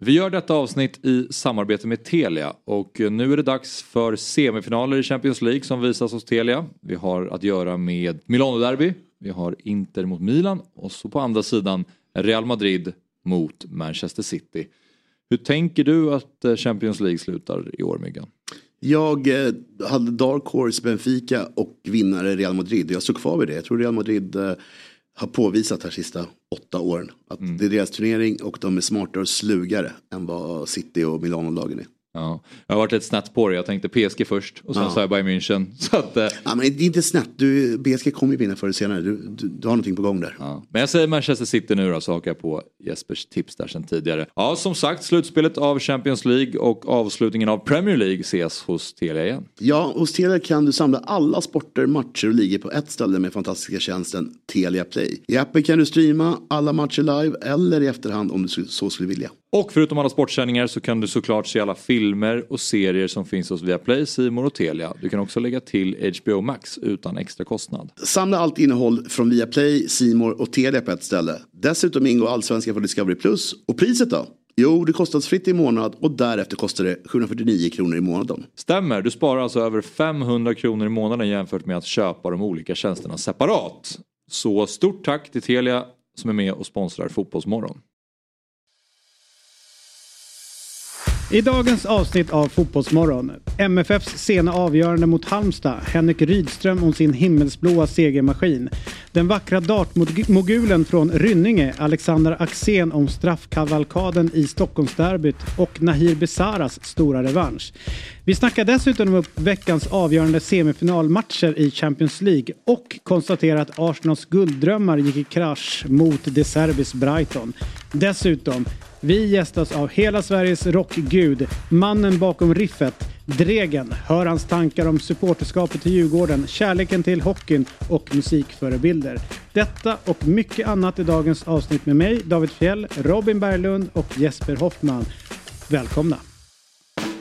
Vi gör detta avsnitt i samarbete med Telia och nu är det dags för semifinaler i Champions League som visas hos Telia. Vi har att göra med Milano-derby, vi har Inter mot Milan och så på andra sidan Real Madrid mot Manchester City. Hur tänker du att eh, Champions League slutar i år Myggan? Jag eh, hade Dark Horse Benfica och vinnare Real Madrid. Jag står kvar vid det. Jag tror Real Madrid eh, har påvisat här sista åtta åren. Att mm. det är deras turnering och de är smartare och slugare än vad City och Milano-lagen är. Ja. Jag har varit lite snett på det. Jag tänkte PSG först och sen ja. sa jag Bayern München. Så att, eh. ja, men det är inte snett. Du, PSG kommer ju vinna förr eller senare. Du, du, du, har någonting på gång där. Ja. Men jag säger Manchester City nu då så hakar jag på Jespers tips där sen tidigare. Ja som sagt slutspelet av Champions League och avslutningen av Premier League ses hos Telia igen. Ja, hos Telia kan du samla alla sporter, matcher och ligor på ett ställe med fantastiska tjänsten Telia Play. I appen kan du streama alla matcher live eller i efterhand om du så skulle vilja. Och förutom alla sportsändningar så kan du såklart se alla filmer och serier som finns hos Viaplay, Simor och Telia. Du kan också lägga till HBO Max utan extra kostnad. Samla allt innehåll från Viaplay, Simor och Telia på ett ställe. Dessutom ingår allsvenskan på Discovery Plus. Och priset då? Jo, det kostnadsfritt i månad och därefter kostar det 749 kronor i månaden. Stämmer, du sparar alltså över 500 kronor i månaden jämfört med att köpa de olika tjänsterna separat. Så stort tack till Telia som är med och sponsrar Fotbollsmorgon. I dagens avsnitt av Fotbollsmorgon. MFFs sena avgörande mot Halmstad. Henrik Rydström om sin himmelsblåa segermaskin. Den vackra dartmogulen från Rynninge, Alexander Axén om straffkavalkaden i Stockholmsderbyt och Nahir Besaras stora revansch. Vi snackar dessutom upp veckans avgörande semifinalmatcher i Champions League och konstaterar att Arsenals gulddrömmar gick i krasch mot De Serbis Brighton. Dessutom vi gästas av hela Sveriges rockgud, mannen bakom riffet, Dregen. Hör hans tankar om supporterskapet till Djurgården, kärleken till hockeyn och musikförebilder. Detta och mycket annat i dagens avsnitt med mig, David Fjell, Robin Berglund och Jesper Hoffman. Välkomna!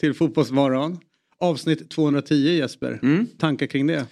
till Fotbollsmorgon. Avsnitt 210 Jesper. Mm. Tankar kring det?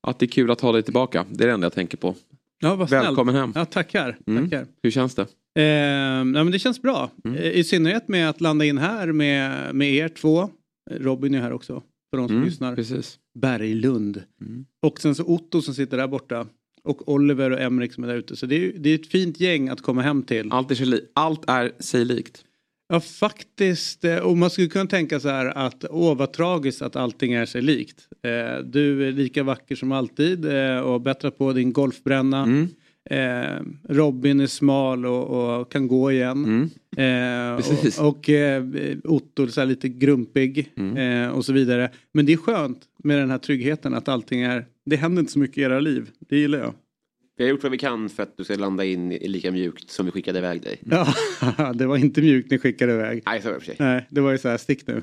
Att det är kul att ha dig tillbaka. Det är det enda jag tänker på. Ja, Välkommen hem. Ja, tackar. Mm. tackar. Hur känns det? Eh, ja, men det känns bra. Mm. Eh, I synnerhet med att landa in här med, med er två. Robin är här också. För de som mm, lyssnar. Precis. Berglund. Mm. Och sen så Otto som sitter där borta. Och Oliver och Emrik som är där ute. Så det är, det är ett fint gäng att komma hem till. Allt är, sig, allt är sig likt. Ja faktiskt. Eh, och man skulle kunna tänka så här att åh vad tragiskt att allting är sig likt. Eh, du är lika vacker som alltid eh, och har bättrat på din golfbränna. Mm. Eh, Robin är smal och, och kan gå igen. Mm. Eh, och, och eh, Otto är lite grumpig mm. och så vidare. Men det är skönt med den här tryggheten att allting är, det händer inte så mycket i era liv. Det gillar jag. Vi har gjort vad vi kan för att du ska landa in lika mjukt som vi skickade iväg dig. Ja, det var inte mjukt ni skickade iväg. Nej, så var det för sig. Nej, det var ju så här, stick nu.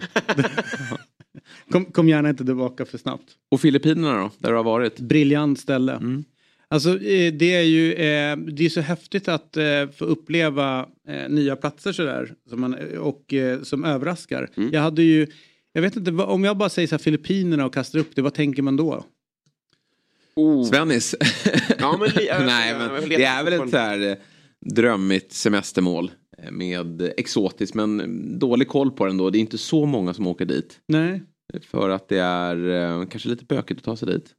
kom, kom gärna inte tillbaka för snabbt. Och Filippinerna då, där du har varit? Briljant ställe. Mm. Alltså eh, det är ju eh, det är så häftigt att eh, få uppleva nya platser sådär. Som man, och som överraskar. Mm. Jag hade ju, jag vet inte, om jag bara säger så här Filippinerna och kastar upp det, vad tänker man då? Oh. Svennis. ja, men, Nej, men det är väl ett så här drömmigt semestermål. Med exotiskt men dålig koll på den då. Det är inte så många som åker dit. Nej. För att det är kanske lite bökigt att ta sig dit.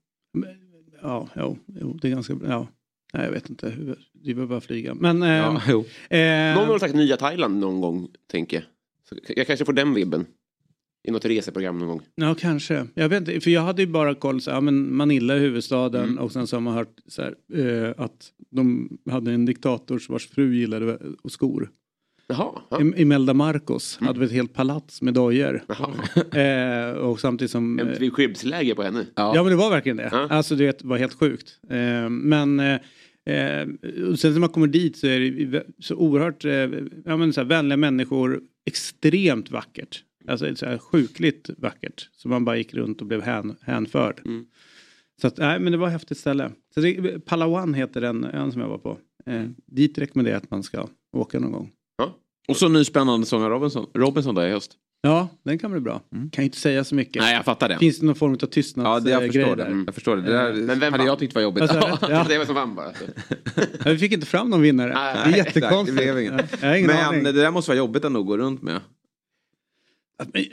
Ja, jo, jo, det är ganska bra. Ja. Nej, jag vet inte. Vi behöver bara flyga. Men, eh, ja, jo. Eh, någon har sagt nya Thailand någon gång, tänker jag. Så jag kanske får den vibben. I något reseprogram någon gång. Ja, kanske. Jag vet inte, för jag hade ju bara koll så ja, men Manila är huvudstaden mm. och sen så har man hört så här, eh, att de hade en diktator vars fru gillade skor. Jaha, ja. Imelda Marcos mm. hade ett helt palats med dojor. eh, och samtidigt som... Ett eh, skyddsläge på henne. Ja. ja men det var verkligen det. Ja. Alltså det var helt sjukt. Eh, men eh, Eh, och sen när man kommer dit så är det så oerhört eh, ja, men så här, vänliga människor. Extremt vackert. Alltså så här, sjukligt vackert. Så man bara gick runt och blev hän, hänförd. Mm. Så att, nej men det var ett häftigt ställe. Så det, Palawan heter den ön som jag var på. Eh, dit rekommenderar jag att man ska åka någon gång. Ja. Och så en ny spännande sång av Robinson, Robinson där i höst. Ja, den kan bli bra. Mm. Kan ju inte säga så mycket. Nej, jag fattar det. Finns det någon form av tystnadsgrej Ja, det, jag förstår det. Mm. Jag förstår det. Det där Men vem hade jag tyckt var jobbigt. Alltså, ja. det var som vann bara. ja, vi fick inte fram någon vinnare. Nej, det är jättekonstigt. Det blev inget. Ja, Men aning. det där måste vara jobbigt ändå att gå runt med.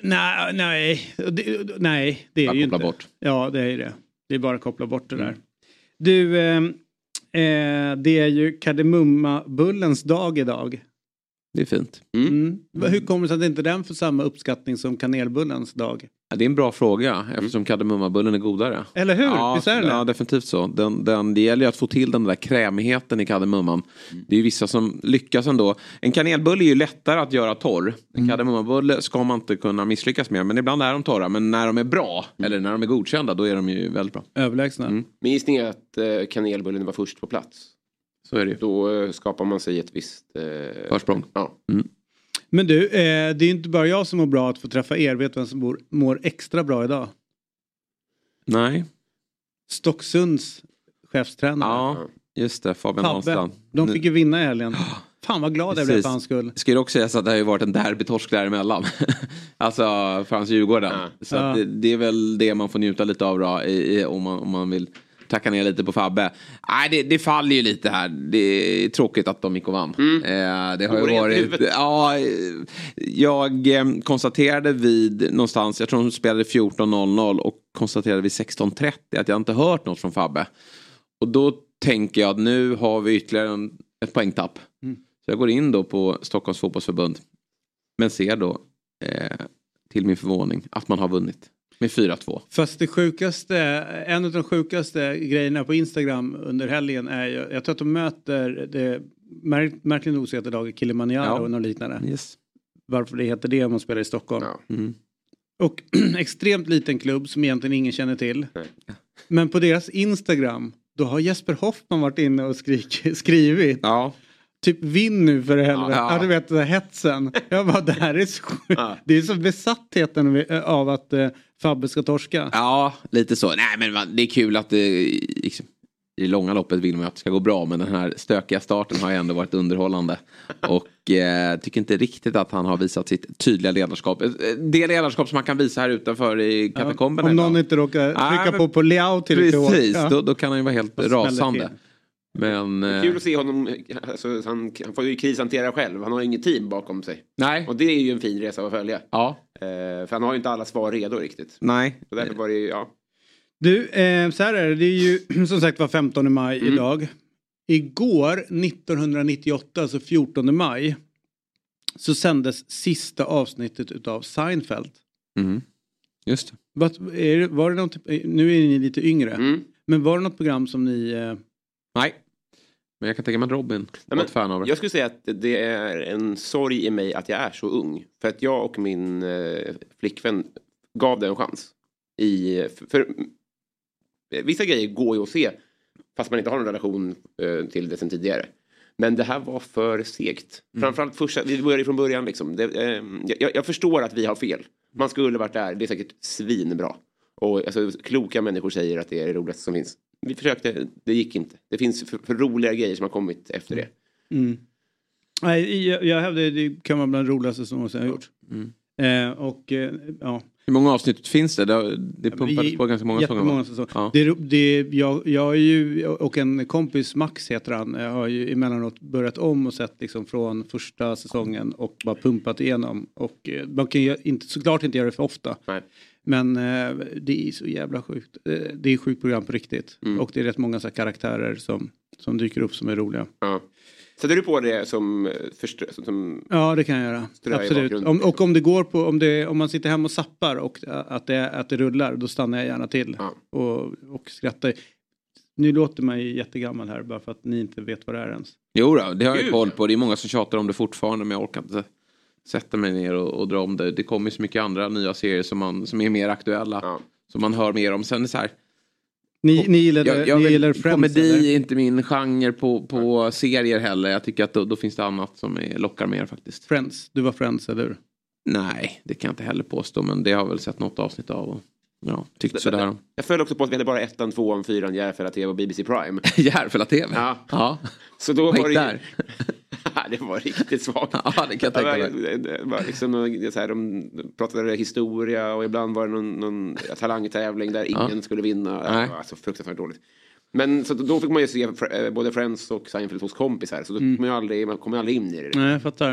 Nej, nej, det, nej, det är bara ju inte. bort. Ja, det är det. Det är bara att koppla bort det där. Mm. Du, eh, eh, det är ju kardemummabullens dag idag. Det är fint. Mm. Mm. Hur kommer det sig att inte den får samma uppskattning som kanelbullens dag? Det är en bra fråga eftersom kardemummabullen är godare. Eller hur? Ja, Visst är det? ja definitivt så. Den, den, det gäller ju att få till den där krämigheten i kardemumman. Mm. Det är ju vissa som lyckas ändå. En kanelbulle är ju lättare att göra torr. En mm. kardemummabulle ska man inte kunna misslyckas med. Men ibland är de torra. Men när de är bra, mm. eller när de är godkända, då är de ju väldigt bra. Överlägsna. Mm. Min gissning är att eh, kanelbullen var först på plats. Så är det Då eh, skapar man sig ett visst eh, försprång. Ja. Mm. Men du, eh, det är inte bara jag som mår bra att få träffa er. Vet du vem som mår, mår extra bra idag? Nej. Stocksunds chefstränare. Ja, just det. Fabian Ahlstrand. De fick ju vinna i helgen. Fan vad glad jag blev för hans skull. Ska ju också sägas att det har ju varit en derbytorsk däremellan. alltså för hans Djurgården. Ja. Så ja. Det, det, är väl det man får njuta lite av då, i, i, om, man, om man vill tacka ner lite på Fabbe. Nej, det, det, faller ju lite här. Det är tråkigt att de gick och vann. Mm. Eh, det har ju varit... Ja, jag eh, konstaterade vid någonstans, jag tror de spelade 14.00 och konstaterade vid 16.30 att jag inte hört något från Fabbe. Och då tänker jag att nu har vi ytterligare en, ett poängtapp. Mm. Så jag går in då på Stockholms fotbollsförbund. Men ser då eh, till min förvåning att man har vunnit. Med 4-2. Fast det sjukaste, en av de sjukaste grejerna på Instagram under helgen är ju, jag tror att de möter det märkligt nog så heter laget Kilimanjaro ja. och något liknande. Yes. Varför det heter det om man spelar i Stockholm. Ja. Mm. Och extremt liten klubb som egentligen ingen känner till. Nej. Men på deras Instagram då har Jesper Hoffman varit inne och skrik, skrivit. Ja. Typ vinn nu för helvete. Ja, ja. du vet den här hetsen. Jag bara det här är så ja. Det är så besattheten av att uh, Fabbe ska torska. Ja, lite så. Nej men man, det är kul att det liksom, i det långa loppet vill man att det ska gå bra men den här stökiga starten har ju ändå varit underhållande. Och eh, tycker inte riktigt att han har visat sitt tydliga ledarskap. Eh, det ledarskap som man kan visa här utanför i katakomberna. Ja, om någon inte råkar trycka Nej, på på Leao till Precis, ja. då, då, kan han ju vara helt rasande. Men, det är kul att se honom, alltså, han, han får ju krishantera själv. Han har ju inget team bakom sig. Nej. Och det är ju en fin resa att följa. Ja. Eh, för han har ju inte alla svar redo riktigt. Nej. Så därför var det ju, ja. Du, eh, så här är det. Det är ju som sagt var 15 maj mm. idag. Igår 1998, alltså 14 maj. Så sändes sista avsnittet utav Seinfeld. Mm. Just det. Var, är, var det något, nu är ni lite yngre. Mm. Men var det något program som ni... Eh... Nej. Men jag kan tänka mig att Robin var ett fan av det. Jag skulle säga att det är en sorg i mig att jag är så ung. För att jag och min eh, flickvän gav det en chans. I, för, för, vissa grejer går ju att se fast man inte har en relation eh, till det sen tidigare. Men det här var för segt. Mm. Framförallt första, vi började från början liksom. Det, eh, jag, jag, förstår att vi har fel. Man skulle varit där, det är säkert svinbra. Och alltså, kloka människor säger att det är det roligaste som finns vi försökte, det gick inte. Det finns för, för roliga grejer som har kommit efter det. Mm. Nej, jag, jag hävdar det kan vara bland det roligaste som någonsin har gjort. Mm. Eh, och eh, ja. Hur många avsnitt finns det? Det, det pumpades på ganska många säsonger. Ja. Det, det, jag, jag är ju, och en kompis, Max heter han, jag har ju emellanåt börjat om och sett liksom från första säsongen och bara pumpat igenom. Och eh, man kan ju inte, såklart inte göra det för ofta. Nej. Men eh, det är så jävla sjukt. Eh, det är sjukt program på riktigt. Mm. Och det är rätt många så karaktärer som, som dyker upp som är roliga. Ja. Sätter du på det som, förstö- som Ja det kan jag göra. Absolut. Om, och om det går på, om, det, om man sitter hemma och sappar och att det, att det rullar då stannar jag gärna till. Ja. Och, och skrattar. Nu låter man ju jättegammal här bara för att ni inte vet vad det är ens. Jo då, det har jag koll på. Det är många som tjatar om det fortfarande men jag orkar inte sätta mig ner och, och dra om det. Det kommer så mycket andra nya serier som, man, som är mer aktuella. Ja. Som man hör mer om. Sen är det så här, Ni, ni gillar, jag, jag ni gillar Friends? Komedi eller? är inte min genre på, på serier heller. Jag tycker att då, då finns det annat som är, lockar mer faktiskt. Friends, du var Friends, eller hur? Nej, det kan jag inte heller påstå. Men det har jag väl sett något avsnitt av. Och, ja, tyckt sådär om. Jag föll också på att vi hade bara ettan, tvåan, fyran, Järfälla TV och BBC Prime. Järfälla TV? Ja. ja. Så då var det, där? det var riktigt svagt. Ja, det kan jag tänka mig. Det var, det var liksom, någon- så här, de pratade historia och ibland var det någon, någon talangtävling där ingen skulle vinna. Det Nej. var alltså fruktansvärt dåligt. Men så då fick man ju se eh, både Friends och Seinfeld hos kompisar. Så då Mm. man, ju aldrig, man kom ju aldrig in i det. Nej, jag fattar.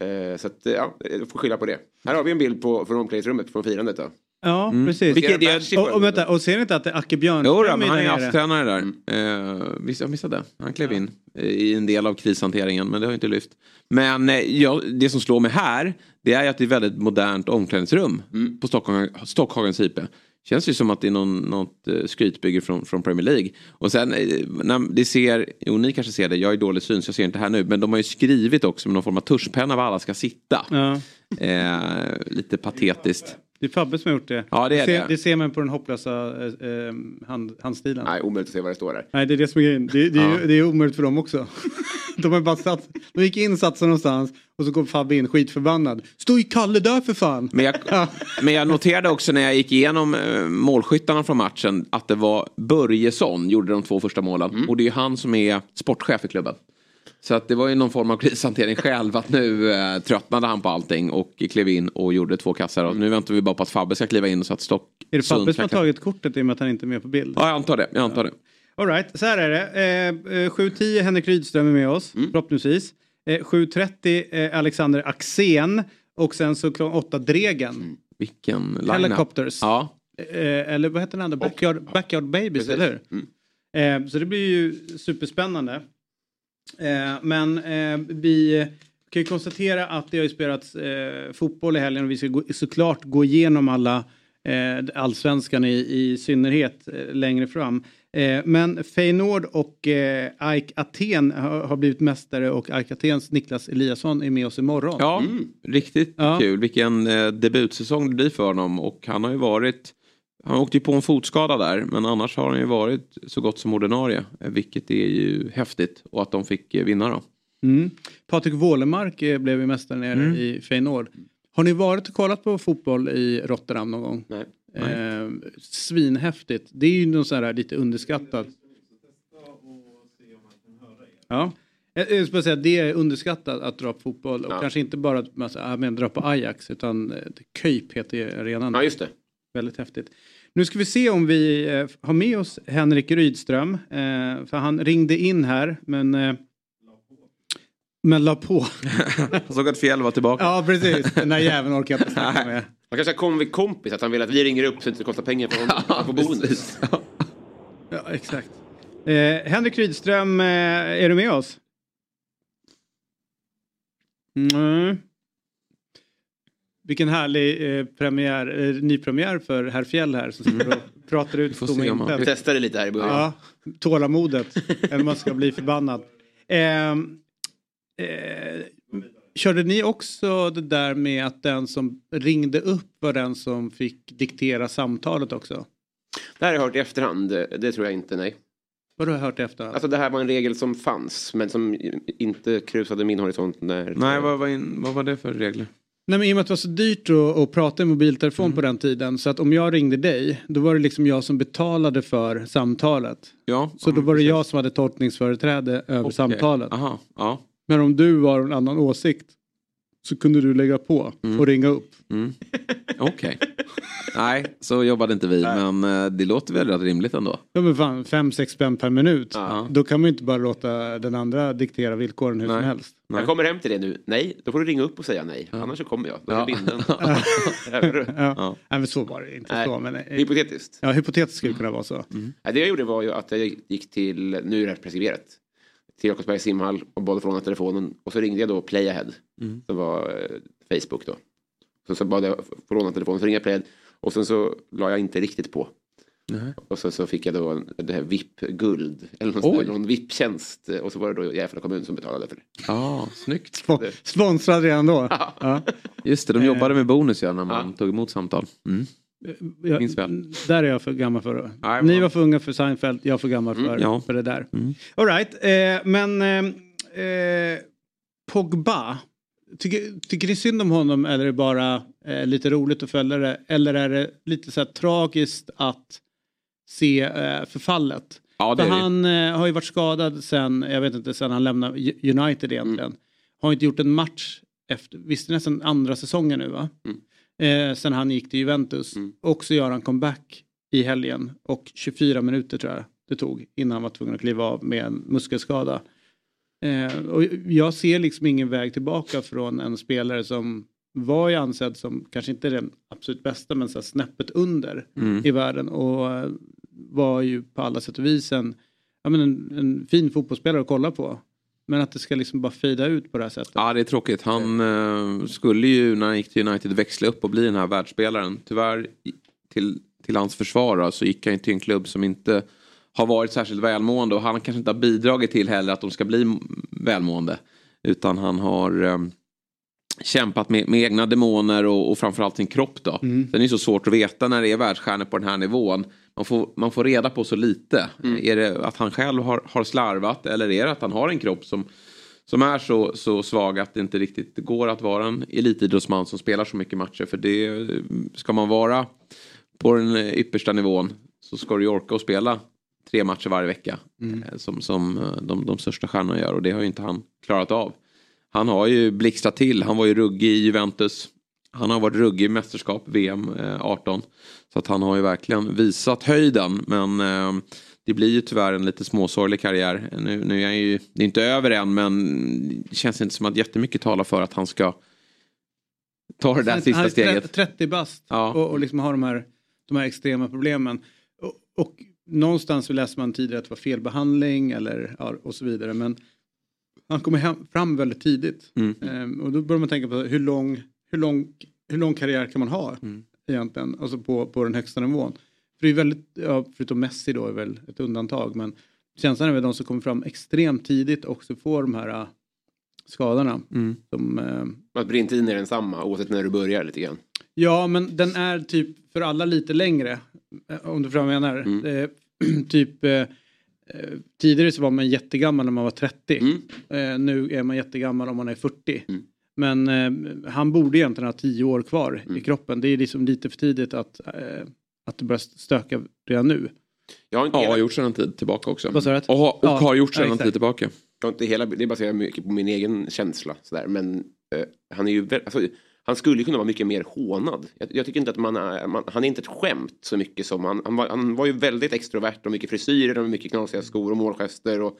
Eh, Så att, ja, jag får skylla på det. Här har vi en bild på, från omklädningsrummet från firandet då. Ja, Mm. precis. Vilket- och, det- och, och, vänta, och ser ni inte att det är Acke Jo, Björnström men han är? AFF-tränare där. Eh, visst, jag missade. Han klev in eh, i en del av krishanteringen, men det har inte lyft. Men eh, ja, det som slår mig här, det är att det är ett väldigt modernt omklädningsrum på Stockholm, Stockholms IP. Känns ju som att det är någon, något skrytbygge från, från Premier League. Och sen, när det ser, jo ni kanske ser det, jag är dålig syn så jag ser inte här nu. Men de har ju skrivit också med någon form av tuschpenna var alla ska sitta. Ja, Eh, lite patetiskt. Det är Fabbe som har gjort det. Ja, det är ser, det. det ser man på den hopplösa eh, eh, hand, handstilen. Nej, omöjligt att se vad det står där. Nej, det är det som är grejen. Det, det, Ja. ju- det är omöjligt för dem också. De har bara satt, de gick in, sig någonstans och så kom Fabbe in skitförbannad. Stå i Kalle där för fan! Men jag, Ja. men jag noterade också när jag gick igenom eh, målskyttarna från matchen att det var Börjesson gjorde de två första målen. Och det är ju han som är sportchef i klubben. Så att det var ju någon form av krishantering själv att nu eh, tröttnade han på allting och klev in och gjorde två kassar. Och nu väntar vi bara på att Fabbe ska kliva in så att Stock... Är det Fabbe som har tagit kortet i och med att han inte är med på bild? Ja, jag antar det. Jag antar det. All right, så här är det. Eh, eh, 7.10 Henrik Rydström är med oss, Mm. förhoppningsvis. Eh, 7.30 eh, Alexander Axén. Och sen så klockan 8 Dregen. Vilken line Helicopters. Ja. Eh, eller vad heter den andra? Backyard, Backyard Babies, Precis. eller hur? Eh, så det blir ju superspännande. Eh, men eh, vi kan ju konstatera att det har ju spelats eh, fotboll i helgen och vi ska gå, såklart gå igenom alla eh, allsvenskan i, i synnerhet eh, längre fram. Eh, men Feyenoord och eh, AIK Aten har, har blivit mästare och AIK Atens Niklas Eliasson är med oss imorgon. Ja, riktigt Ja. kul. Vilken eh, debutsäsong det blir för honom. Och han har ju varit... Han åkte ju på en fotskada där. Men annars har han ju varit så gott som ordinarie. eh, Vilket är ju häftigt. Och att de fick eh, vinna då. Mm. Patrik Wålemark eh, blev ju mästare nere Mm. i Feyenoord. Har ni varit och kollat på fotboll i Rotterdam någon gång? Nej. Eh, svinhäftigt. Det är ju något så här lite underskattat. Ja. Jag skulle säga att det är underskattat att dra på fotboll och Ja. kanske inte bara att man säger, ah, dra på Ajax utan Köyp heter arenan. Ja, just det. Väldigt häftigt. Nu ska vi se om vi eh, har med oss Henrik Rydström. Eh, för han ringde in här men... Eh, men la på. Jag såg att Fjäll var tillbaka. ja precis, den där jäveln orkar jag inte snacka med. Man kanske kommer vid kompis att han vill att vi ringer upp så att det inte kostar pengar för honom. Han får bonus. Ja, exakt. Eh, Henrik Rydström, eh, är du med oss? Mm. Vilken härlig eh, premiär, eh, nypremiär för herr Fjäll här som sitter och pratar ut får tom se om intet. Vi testade lite här i början. Ja, tålamodet. Eller man ska bli förbannad. Ehm, eh, körde ni också det där med att den som ringde upp var den som fick diktera samtalet också? Det här har jag hört i efterhand. Det tror jag inte, nej. Vad har du hört efter? Alltså det här var en regel som fanns men som inte krusade min horisont när... Nej, vad var, in, vad var det för regler? Nej men i och med att det var så dyrt att, att prata i mobiltelefon Mm. på den tiden så att om jag ringde dig då var det liksom jag som betalade för samtalet. Ja, Så då var det precis. jag som hade tolkningsföreträde över Okej. samtalet. Aha, ja. Men om du var en annan åsikt så kunde du lägga på och ringa upp. Mm. Okej. Nej, så jobbade inte vi. Men eh, det låter väl rätt rimligt ändå. Ja men fan, 5-6 spänn per minut. Ja. Då kan man ju inte bara låta den andra diktera villkoren hur som Nej. helst. Jag kommer hem till det nu. Nej, då får du ringa upp och säga nej. Annars så kommer jag. Då är Ja. binden. Ja. Ja. Nej men så var det inte Nej. så. Men, eh, Hypotetiskt. ja, hypotetiskt skulle det kunna vara så. Nej, det jag gjorde var ju att jag gick till, nu är det preskriberat, till Jakobsbergs simhall och bad att låna telefonen. Och så ringde jag då Playahead, som var eh, Facebook då. Så, så bad jag få låna telefonen, så ringde jag Playahead. Och sen så la jag inte riktigt på. Nej. Och så, så fick jag då en- det här VIP-guld, eller någon, där- någon VIP-tjänst. Och så var det då Järfälla kommun som betalade för det. Ja, snyggt. Spon- Sponsrad redan då. Ja. Just det, de jobbade med bonus ja, när man Ja. tog emot samtal. Mm. Jag, Minns väl. Där är jag för gammal för. Nej, Ni var för unga för Seinfeld, jag är för gammal för, mm, ja. för det där. Mm. All right, eh, men eh, eh, Pogba. Tycker, tycker ni synd om honom eller är det bara eh, lite roligt att följa det? Eller är det lite så här tragiskt att se eh, förfallet? Ja, För han eh, har ju varit skadad sen, jag vet inte, sen han lämnade United egentligen. Mm. Har inte gjort en match efter, visst det är nästan andra säsongen nu va? Mm. Eh, sen han gick till Juventus. Mm. Och så gör han comeback i helgen och 24 minuter tror jag det tog innan han var tvungen att kliva av med en muskelskada. Eh, och jag ser liksom ingen väg tillbaka från en spelare som var ju ansedd som kanske inte den absolut bästa men så här snäppet under mm. i världen och eh, var ju på alla sätt och vis en, ja, men en, en fin fotbollsspelare att kolla på. Men att det ska liksom bara fejda ut på det här sättet. Ja det är tråkigt. Han eh, skulle ju när han gick till United växla upp och bli den här världsspelaren. Tyvärr till, till hans försvar så gick han till en klubb som inte har varit särskilt välmående och han kanske inte har bidragit till heller att de ska bli välmående. Utan han har eh, kämpat med, med, egna demoner och, och framförallt sin kropp då. Mm. Sen är det så svårt att veta när det är världsstjärnor på den här nivån. Man får, man får reda på så lite. Mm. Är det att han själv har, har slarvat eller är det att han har en kropp som, som är så, så svag att det inte riktigt går att vara en elitidrottsman som spelar så mycket matcher. För det ska man vara på den yppersta nivån så ska du orka att spela tre matcher varje vecka. Mm. Eh, som, som eh, de, de största stjärnorna gör och det har ju inte han klarat av. Han har ju blixtrat till. Han var ju ruggig i Juventus. Han har varit ruggig i mästerskap, VM 18. Eh, så att han har ju verkligen visat höjden. Men eh, det blir ju tyvärr en lite småsorglig karriär. Nu, nu är han ju, det är inte över än men det känns inte som att jättemycket talar för att han ska ta det där sista han är steget. 30 bast ja. och, och liksom har de här, de här extrema problemen. Och, och någonstans läser man tidigare att det var felbehandling eller ja, och så vidare. Men han kommer hem, fram väldigt tidigt. Mm. Ehm, och då börjar man tänka på hur lång, hur lång, hur lång karriär kan man ha mm. egentligen? Alltså på, på den högsta nivån. För det är väldigt, ja, förutom Messi då är väl ett undantag. Men känslan är väl de som kommer fram extremt tidigt också får de här äh, skadorna. Mm. Som, eh, att brintiden är densamma oavsett när du börjar lite grann. Ja men den är typ för alla lite längre. Äh, om du förstår vad jag menar. Mm. Eh, typ eh, Eh, tidigare så var man jättegammal när man var 30. Mm. Eh, nu är man jättegammal om man är 40. Men eh, han borde egentligen ha 10 år kvar mm. i kroppen. Det är liksom lite för tidigt att, eh, att det börjar stöka redan nu. Jag har, inte ja, hela... har gjort sedan en tid tillbaka också. Och, och ja, har gjort sedan ja, en tid tillbaka. Jag inte hela, det baserar mycket på min egen känsla. Sådär. Men eh, han är ju alltså, han skulle kunna vara mycket mer hånad. Jag, jag tycker inte att man är, man, han är inte ett skämt så mycket som han, han, var, han var ju väldigt extrovert och mycket frisyrer och mycket knasiga skor och målgester och,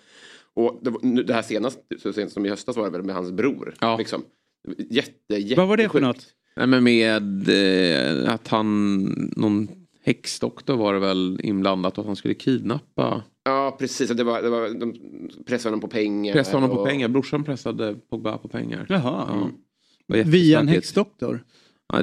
och det, det här senast, så sent som i höstas var det väl med hans bror. Ja. Liksom. Jätte, jätte Vad var det för något? Nej, men med eh, att han, någon häxdoktor var det väl inblandat och att han skulle kidnappa. Ja precis, det var, det var, de pressade honom på pengar. Pressade honom och... på pengar, brorsan pressade Pogba på pengar. Jaha. Ja. Via en häxdoktor?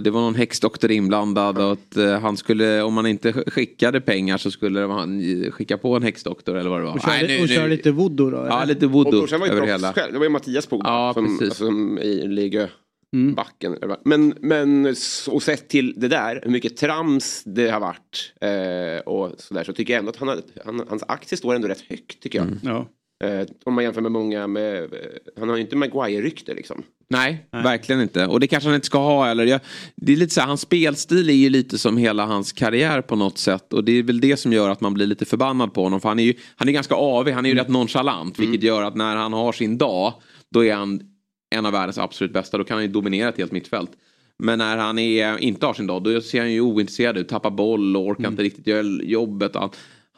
Det var någon häxdoktor inblandad och att uh, han skulle, om man inte skickade pengar så skulle han skicka på en häxdoktor eller vad det var. Och köra, och köra lite voodoo då? Eller? Ja, lite voodoo över hela. Själv. Det var ju Mattias Pogba ja, som, alltså, som i Ligö. Mm. Backen. Men, men och sett till det där, hur mycket trams det har varit eh, och sådär så tycker jag ändå att han, han, hans aktie står ändå rätt högt tycker jag. Mm. Ja. Eh, om man jämför med många med, eh, han har ju inte Maguire-rykte liksom. Nej, Nej, verkligen inte. Och det kanske han inte ska ha heller. Jag, det är lite så här, hans spelstil är ju lite som hela hans karriär på något sätt. Och det är väl det som gör att man blir lite förbannad på honom. För han är ju han är ganska avig, han är ju mm. rätt nonchalant. Vilket mm. gör att när han har sin dag, då är han en av världens absolut bästa. Då kan han ju dominera ett helt mittfält. Men när han är, inte har sin dag, då ser han ju ointresserad ut. Tappar boll och orkar mm. inte riktigt göra jobbet. Han,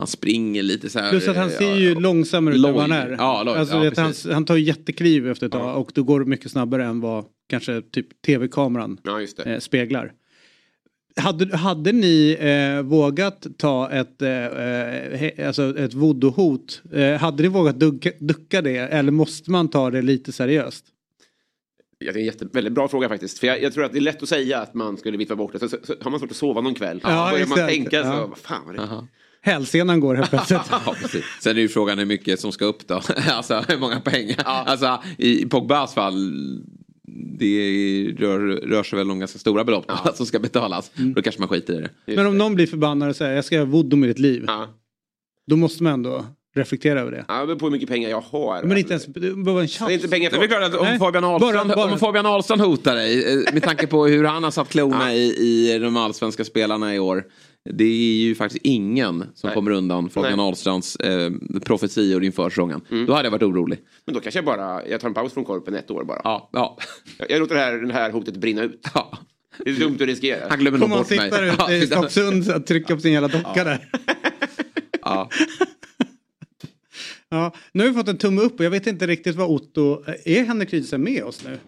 han springer lite så här. Plus att han ser ju ja, långsammare ut än vad han är. Ja, loj, alltså, ja, han, han tar jättekliv efter ett tag och då går det mycket snabbare än vad kanske typ tv-kameran eh, speglar. Hade, hade ni eh, vågat ta ett, eh, eh alltså ett voodoo-hot? Eh, hade ni vågat ducka, ducka det eller måste man ta det lite seriöst? det är en jätte, väldigt bra fråga faktiskt. För jag, jag, tror att det är lätt att säga att man skulle vifta bort det. Så, så, så har man svårt att sova någon kväll. Ja, börjar man tänka så, vad fan var det? Hälsenan går helt plötsligt. ja, Sen är ju frågan hur mycket som ska upp då. alltså hur många pengar. Ja. Alltså i Pogbas fall det rör, rör sig väl om ganska stora belopp ja. som ska betalas. Mm. Då kanske man skiter i det. Men om någon blir förbannad och säger jag ska göra voodoo med ditt liv. Ja. Då måste man ändå reflektera över det. Ja, det beror på hur mycket pengar jag har. Men inte ens, det behöver en chans. Det är inte pengar för... Det är klart att om Fabian, Ahlstrand, bara, bara. om Fabian Ahlstrand hotar dig, eh, med tanke på hur han har satt klorna ja. i, i de allsvenska spelarna i år. Det är ju faktiskt ingen som Nej. kommer undan Fabian Nej. Ahlstrands eh, profetior inför säsongen. Mm. Då hade jag varit orolig. Men då kanske jag bara, jag tar en paus från korpen ett år bara. Ja, ja. Jag, jag låter det här, det här hotet brinna ut. Ja. Det är dumt att riskera. Han glömmer nog bort mig. Kommer han sitta i Stocksund och trycka på sin jävla docka ja. där. ja. Ja. Nu har vi fått en tumme upp och jag vet inte riktigt vad Otto... Är Henrik Rydström med oss nu?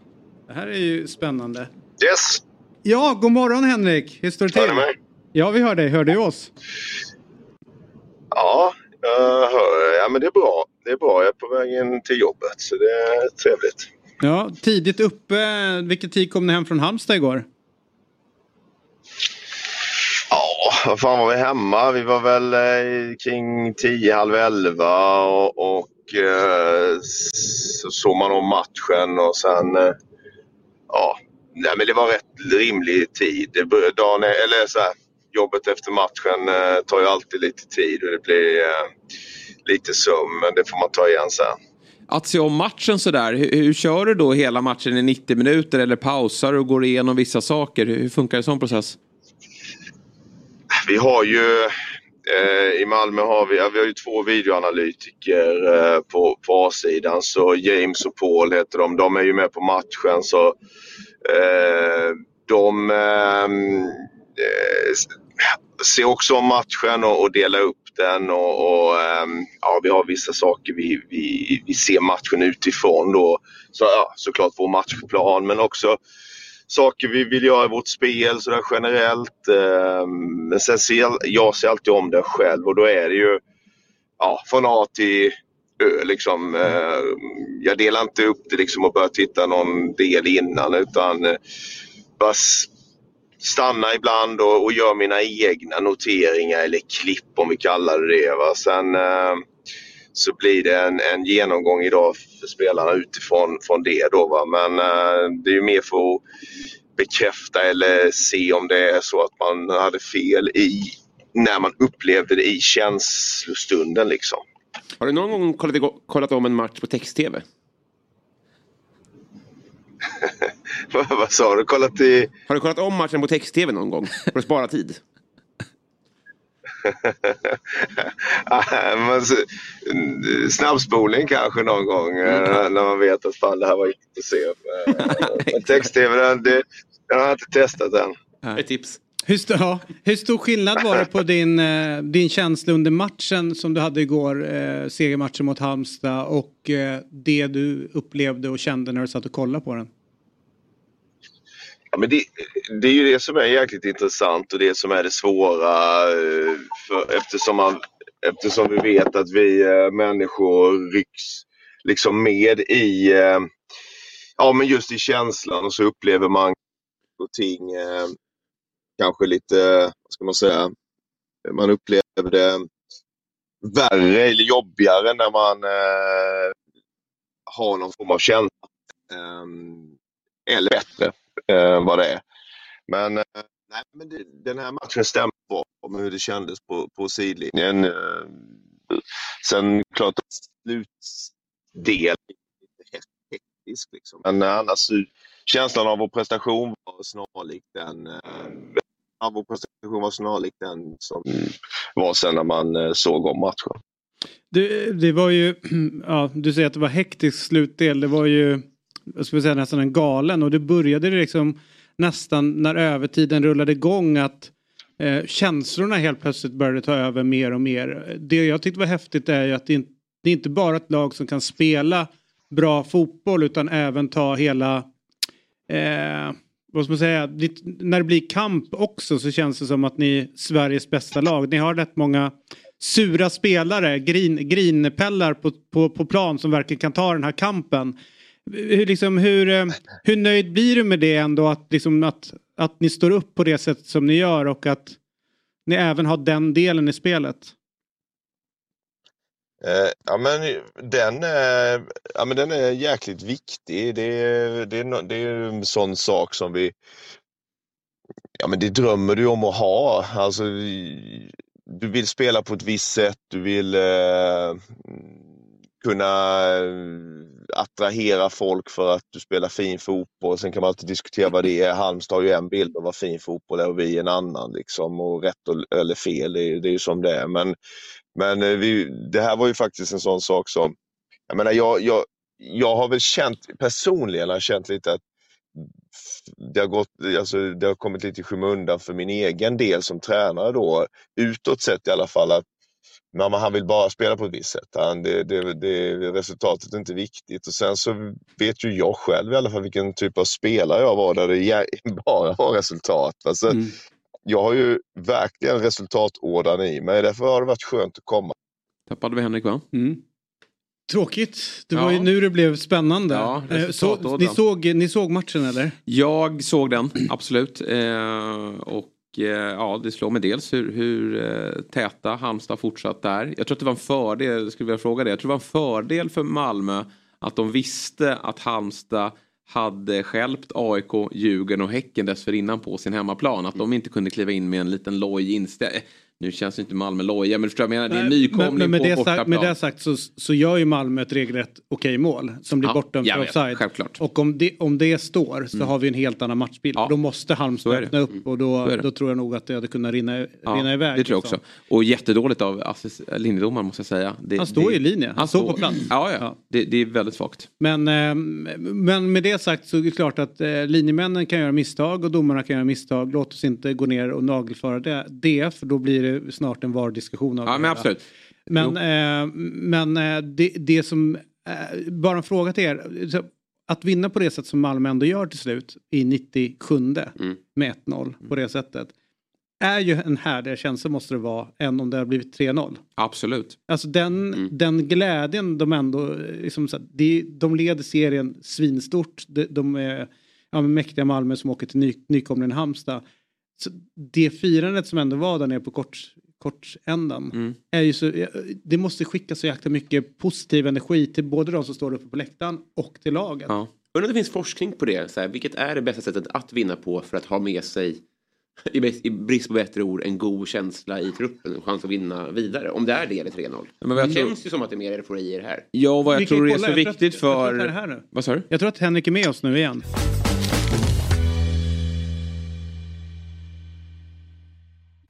Det här är ju spännande. Yes. Ja, god morgon Henrik. Hur står det till? Hör du mig? Ja, vi hör dig. Hör du oss? Ja, jag hör. Ja, men det är bra. Det är bra. Jag är på väg in till jobbet så det är trevligt. Ja, tidigt uppe. Vilken tid kom ni hem från Halmstad igår? Ja, vad fan var vi hemma? Vi var väl eh, kring 10, halv 11 och, och eh, så såg man om matchen och sen eh, ja, nej, men det var rätt rimlig tid. Dagen, eller så här, jobbet efter matchen eh, tar ju alltid lite tid och det blir eh, lite sömn, men det får man ta igen sen. Att se om matchen sådär, hur, hur kör du då hela matchen i 90 minuter eller pausar och går igenom vissa saker? Hur funkar en sån process? Vi har ju eh, i Malmö har vi, ja, vi har ju två videoanalytiker eh, på, på A-sidan. Så James och Paul heter de. De är ju med på matchen. Så eh, de ehm, eh, ser också om matchen och, och delar upp den och, och ehm, ja, vi har vissa saker vi, vi, vi ser matchen utifrån då. Så, ja, såklart vår matchplan men också saker vi vill göra i vårt spel sådär generellt. Eh, men sen ser jag ser alltid om det själv och då är det ju ja, från A till Ö liksom. Eh, jag delar inte upp det liksom och börjar titta någon del innan utan eh, bara stanna ibland och, och gör mina egna noteringar eller klipp om vi kallar det det. Va? Sen så blir det en, en, genomgång idag för spelarna utifrån från det. Då, va? Men eh, det är ju mer för att bekräfta eller se om det är så att man hade fel i när man upplevde det i känslostunden. Liksom. Har du någon gång kollat, kollat om en match på text-tv? Vad sa du? Kollat i... Har du kollat om matchen på text-tv någon gång? För att spara tid? snabbspolning kanske någon gång mm. när man vet att fan det här var inte att se. Men text-tv den, den har jag inte testat än. Ett tips. Hur, st ja, hur stor skillnad var det på din, eh, din känsla under matchen som du hade igår, eh, segermatchen mot Halmstad och eh, det du upplevde och kände när du satt och kollade på den? Ja, men det, det, är ju det som är jäkligt intressant och det som är det svåra eh, för, eftersom, man, eftersom vi vet att vi eh, människor rycks liksom med i eh, ja, men just i känslan och så upplever man ting kanske lite, vad ska man säga, man upplever det värre eller jobbigare när man eh, har någon form av känsla. Eh, eller bättre eh, vad det är. Men, eh, nej, men det, den här matchen stämmer bra med hur det kändes på, på sidlinjen. Eh, sen klart att slutdelen är hektisk liksom. Men eh, annars känslan av vår prestation var snarlik den eh, vår prestation var snarlik den som var sen när man eh, såg om matchen. Du, det var ju, ja, du säger att det var hektisk slutdel. Det var ju jag skulle säga nästan en galen och det började liksom nästan när övertiden rullade igång att eh, känslorna helt plötsligt började ta över mer och mer. Det jag tyckte var häftigt är ju att det, det är inte bara ett lag som kan spela bra fotboll utan även ta hela eh, vad ska man säga, när det blir kamp också så känns det som att ni är Sveriges bästa lag. Ni har rätt många sura spelare, grin, grinpellar på, på, på plan som verkligen kan ta den här kampen. Hur, liksom, hur, eh, hur nöjd blir du med det ändå att, liksom, att, att ni står upp på det sätt som ni gör och att ni även har den delen i spelet? Eh, ja, men den, är, ja, men den är jäkligt viktig. Det, det, det är en sån sak som vi... Ja, men det drömmer du om att ha. Alltså, du vill spela på ett visst sätt. Du vill eh, kunna eh, attrahera folk för att du spelar fin fotboll. Sen kan man alltid diskutera vad det är. Halmstad har ju en bild av vad fin fotboll är och vi en annan. Liksom. Och rätt eller fel, det är, det är ju som det är. Men, men eh, vi, det här var ju faktiskt en sån sak som... Jag menar, jag, jag, jag har väl känt, personligen har känt lite att det har, gått, alltså, det har kommit lite i skymundan för min egen del som tränare då, utåt sett i alla fall, att men han vill bara spela på ett visst sätt. Han, det, det, det, resultatet är inte viktigt. Och sen så vet ju jag själv i alla fall vilken typ av spelare jag var där det bara var resultat. Alltså, mm. Jag har ju verkligen resultatådan i mig. Därför har det varit skönt att komma. Tappade vi Henrik va? Mm. Tråkigt. Det var ja. ju nu det blev spännande. Ja, eh, så, ni, såg, ni såg matchen eller? Jag såg den, absolut. Eh, och Eh, ja, det slår mig dels hur, hur eh, täta Halmstad fortsatt är. Jag tror att det var en fördel, skulle vilja fråga det, jag tror det var en fördel för Malmö att de visste att Halmstad hade skälpt AIK, Djurgården och Häcken dessförinnan på sin hemmaplan. Att de inte kunde kliva in med en liten loj inställning. Nu känns inte Malmö loja men förstår jag menar? Det är en nykomling men, men på sagt, Med det sagt så, så gör ju Malmö ett regelrätt okej mål som blir ja, bortdömt för offside. Självklart. Och om det, om det står så mm. har vi en helt annan matchbild. Ja. Då måste Halmstad öppna upp och då, då tror jag nog att det hade kunnat rinna, ja, rinna iväg. Det tror jag liksom. också. Och jättedåligt av linjedomaren måste jag säga. Det, han står det, i linje, han står på plats. Ja, ja. ja. Det, det, är väldigt svagt. Men, eh, men med det sagt så är det klart att eh, linjemännen kan göra misstag och domarna kan göra misstag. Låt oss inte gå ner och nagelföra det, det för då blir det snart en var diskussion av ja, men absolut. Men, eh, men eh, det, det som, eh, bara en fråga till er. Att vinna på det sätt som Malmö ändå gör till slut i 97 mm. med 1-0 på det sättet. Är ju en härligare känsla måste det vara än om det har blivit 3-0. Absolut. Alltså den, mm. den glädjen de ändå, liksom, så, de, de leder serien svinstort. De, de är ja, mäktiga Malmö som åker till ny, nykomlingen Halmstad. Så det firandet som ändå var där nere på kort, kortändan. Mm. Är ju så, det måste skicka så jäkla mycket positiv energi till både de som står uppe på läktaren och till laget. Ja. Undrar om det finns forskning på det. Så här, vilket är det bästa sättet att vinna på för att ha med sig i brist på bättre ord, en god känsla i truppen. En chans att vinna vidare. Om det är det eller 3-0. Men det tror... känns ju som att det är mer euforier här. Ja, vad jag Vi tror är så viktigt för... Jag tror, att, vad sa du? Jag tror att Henrik är med oss nu igen.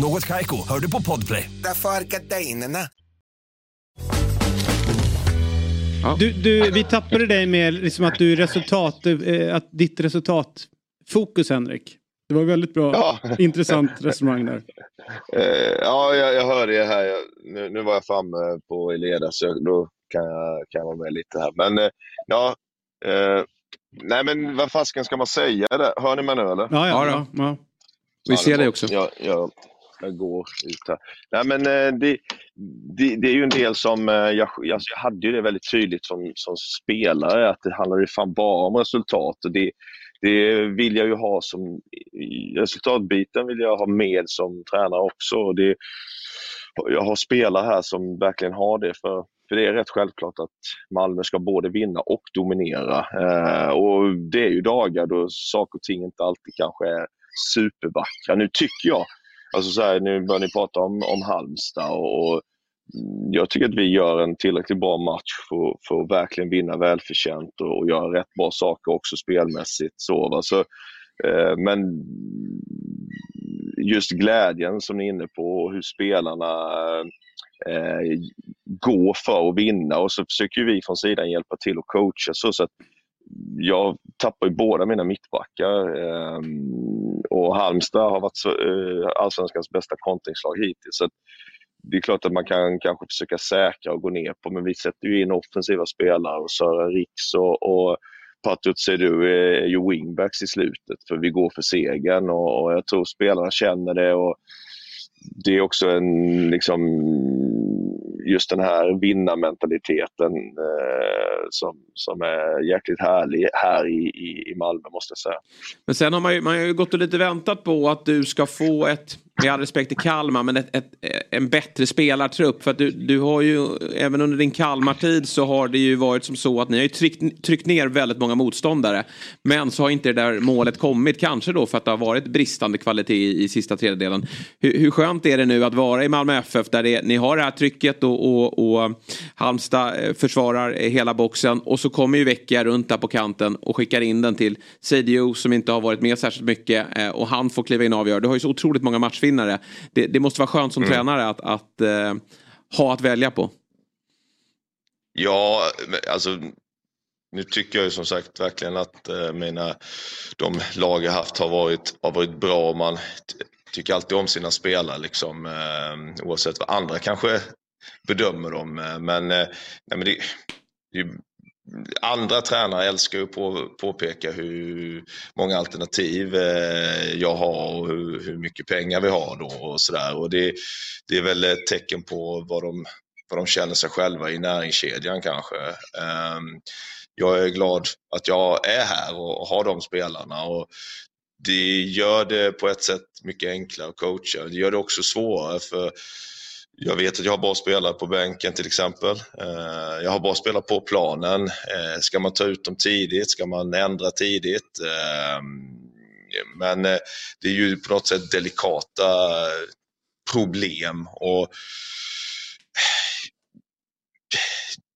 Något kajko, hör du på podplay. Därför är gardinerna. Du, du, vi tappade dig med liksom att du resultat, eh, att ditt resultatfokus Henrik. Det var väldigt bra, ja. intressant resonemang där. Eh, ja, jag, jag hör det här. Jag, nu, nu var jag framme på Eleda så då kan jag, kan jag vara med lite här. Men eh, ja, eh, nej men vad fasken ska man säga där? Hör ni mig nu eller? Ja, ja. ja, ja. Vi ser dig också. Ja, ja, jag går ut här. Nej, men eh, det, det, det, är ju en del som, eh, jag, alltså jag hade ju det väldigt tydligt som, som spelare, att det handlar ju fan bara om resultat. Det, det vill jag ju ha som, resultatbiten vill jag ha med som tränare också. Det, jag har spelare här som verkligen har det, för, för det är rätt självklart att Malmö ska både vinna och dominera. Eh, och det är ju dagar då saker och ting inte alltid kanske är supervackra. Nu tycker jag Alltså så här, nu börjar ni prata om, om Halmstad och, och jag tycker att vi gör en tillräckligt bra match för, för att verkligen vinna välförtjänt och, och göra rätt bra saker också spelmässigt. Så, va? Så, eh, men just glädjen som ni är inne på och hur spelarna eh, går för att vinna och så försöker vi från sidan hjälpa till och coacha så, så att jag tappar ju båda mina mittbackar eh, och Halmstad har varit eh, allsvenskans bästa kontringslag hittills. Så det är klart att man kan kanske försöka säkra och gå ner på, men vi sätter ju in offensiva spelare och Sören Riks och, och Patut du är ju wingbacks i slutet för vi går för segern och, och jag tror spelarna känner det. och det är också en, liksom, just den här vinnarmentaliteten eh, som, som är jäkligt härlig här i, i, i Malmö måste jag säga. Men sen har man ju, man har ju gått och lite väntat på att du ska få ett med all respekt till Kalmar, men ett, ett, en bättre spelartrupp. För att du, du har ju, även under din Kalmar-tid så har det ju varit som så att ni har ju tryckt, tryckt ner väldigt många motståndare. Men så har inte det där målet kommit, kanske då för att det har varit bristande kvalitet i, i sista tredjedelen. Hur, hur skönt är det nu att vara i Malmö FF där det, ni har det här trycket och, och, och Halmstad eh, försvarar hela boxen och så kommer ju Vecchia runt där på kanten och skickar in den till Seidio som inte har varit med särskilt mycket eh, och han får kliva in och avgöra. Du har ju så otroligt många matchvinnare uppfinnare. Det, det måste vara skönt som mm. tränare att, att eh, ha att välja på. Ja, alltså nu tycker jag ju som sagt verkligen att eh, mina, de lag jag haft har varit, har varit bra. Man tycker alltid om sina spelare liksom, eh, oavsett vad andra kanske bedömer dem. Eh, men, eh, nej, men det, det, andra tränare älskar ju att påpeka hur många alternativ eh, jag har och hur, hur mycket pengar vi har då och sådär. Och det, det är väl ett tecken på vad de, vad de känner sig själva i näringskedjan kanske. Ehm, jag är glad att jag är här och har de spelarna. Och det gör det på ett sätt mycket enklare att coacha. Det gör det också svårare för jag vet att jag har bra spelare på bänken till exempel. Eh, jag har bra spelare på planen. Eh, ska man ta ut dem tidigt? Ska man ändra tidigt? Eh, men det är ju på något sätt delikata problem. och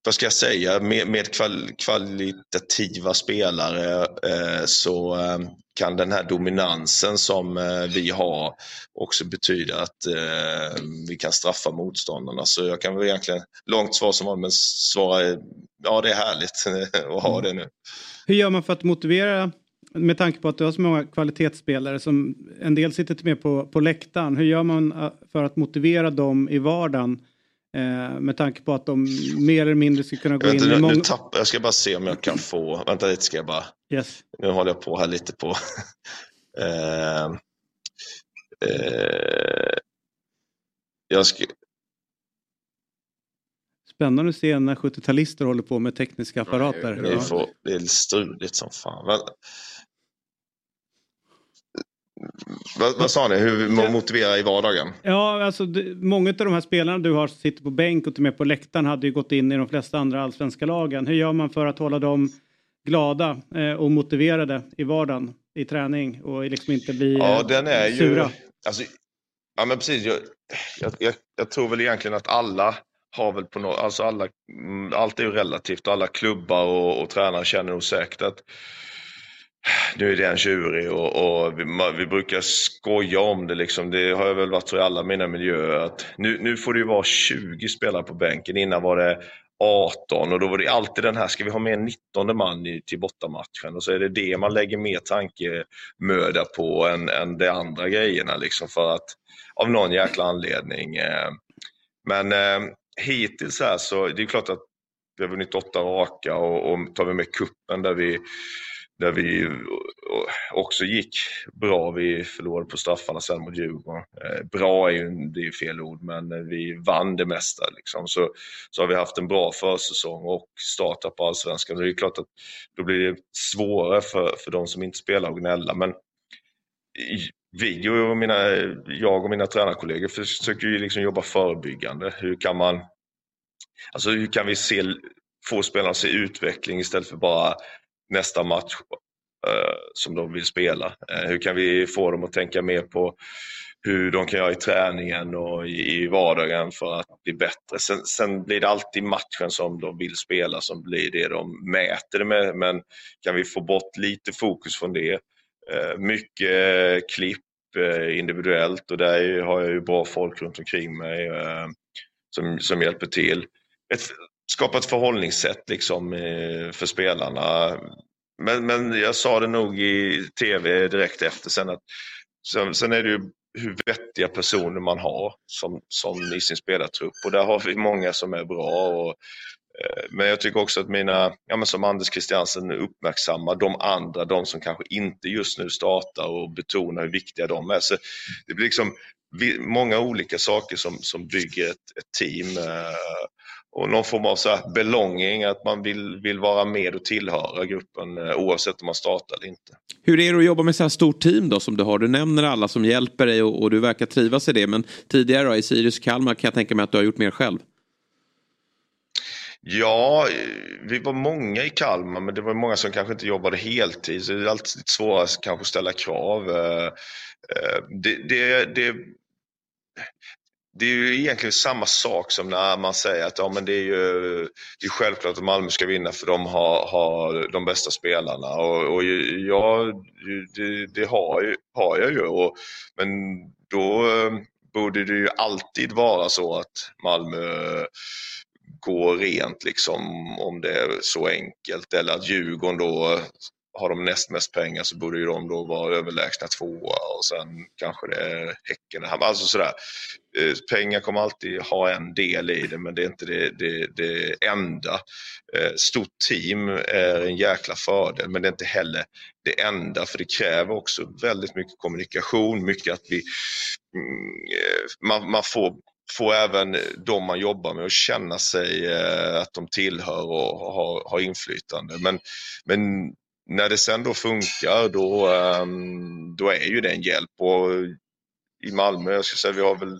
vad ska jag säga, med, med kval, kvalitativa spelare eh, så eh, kan den här dominansen som eh, vi har också betyda att eh, vi kan straffa motståndarna. Så jag kan väl egentligen, långt svar som var, men svara, ja det är härligt att ha det nu. Hur gör man för att motivera med tanke på att du har så många kvalitetsspelare som en del sitter med på, på läktaren. Hur gör man eh, för att motivera dem i vardagen? Eh, med tanke på att de mer eller mindre ska kunna gå jag in i många... Tapp, jag ska bara se om jag kan få, vänta lite ska jag bara. Yes. Nu håller jag på här lite på. eh, eh, jag ska... Spännande att se när 70-talister håller på med tekniska apparater. Det, är, det är struligt som fan. Vad, vad, sa ni, hur man motiverar i vardagen? Ja, alltså det, många av de här spelarna du har sitter på bänk och med på läktaren hade ju gått in i de flesta andra allsvenska lagen. Hur gör man för att hålla dem glada eh, och motiverade i vardagen, i träning och liksom inte bli ja, eh, den är sura? Ju, alltså, ja, men precis. Jag, jag, jag, tror väl egentligen att alla har väl på något, alltså alla, mm, allt är ju relativt och alla klubbar och, och tränare känner nog säkert att nu är den tjurig och, och vi, vi, brukar skoja om det liksom. Det har jag väl varit så i alla mina miljöer att nu, nu får det ju vara 20 spelare på bänken. Innan var det 18 och då var det alltid den här, ska vi ha med 19 man i, till bortamatchen? Och så är det det man lägger mer tankemöda på än, än de andra grejerna liksom för att av någon jäkla anledning. Eh. Men eh, hittills här så, det är klart att vi har vunnit åtta raka och, och tar vi med kuppen där vi där vi också gick bra. Vi förlorade på straffarna sen mot Djurgården. Eh, bra är ju det är fel ord, men vi vann det mesta. Liksom. Så, så har vi haft en bra försäsong och startat på allsvenskan. Det är klart att då blir det svårare för, för de som inte spelar att gnälla. Men vi och mina, jag och mina tränarkollegor försöker ju liksom jobba förebyggande. Hur kan man Alltså hur kan vi se, få spelarna att se utveckling istället för bara nästa match eh, som de vill spela. Eh, hur kan vi få dem att tänka mer på hur de kan göra i träningen och i, vardagen för att bli bättre. Sen, sen, blir det alltid matchen som de vill spela som blir det de mäter det med. Men kan vi få bort lite fokus från det. Eh, mycket klipp individuellt och där har jag ju bra folk runt omkring mig som, som hjälper till. Ett, skapa ett förhållningssätt liksom eh, för spelarna. Men, men jag sa det nog i tv direkt efter sen att sen, sen är det ju hur vettiga personer man har som, som i sin spelartrupp. Och där har vi många som är bra. Och, eh, men jag tycker också att mina, ja men som Anders Christiansen uppmärksammar de andra, de som kanske inte just nu startar och betonar hur viktiga de är. Så det blir liksom många olika saker som, som bygger ett, ett team. Eh, och någon form av så här belonging, att man vill, vill vara med och tillhöra gruppen eh, oavsett om man startar eller inte. Hur är det att jobba med så här stort team då som du har? Du nämner alla som hjälper dig och, och du verkar trivas i det. Men tidigare då, i Sirius Kalmar kan jag tänka mig att du har gjort mer själv. Ja, vi var många i Kalmar men det var många som kanske inte jobbade heltid så det är alltid svårare kanske att ställa krav. Eh, eh, det, det, det, det är ju egentligen samma sak som när man säger att ja, men det är ju det är självklart att Malmö ska vinna för de har, har de bästa spelarna. Och, och ja, det, det har, ju, har jag ju. Och, men då eh, borde det ju alltid vara så att Malmö går rent liksom om det är så enkelt. Eller att Djurgården då har de näst mest pengar så borde ju de då vara överlägsna tvåa och sen kanske det är Häcken. Alltså sådär. Eh, pengar kommer alltid ha en del i det men det är inte det, det, det enda. Eh, stort team är en jäkla fördel men det är inte heller det enda för det kräver också väldigt mycket kommunikation, mycket att vi mm, eh, man, man får få även de man jobbar med att känna sig att de tillhör och har, har inflytande. Men, men när det sen då funkar då, ehm, då är ju det en hjälp. Och I Malmö, jag ska säga, vi har väl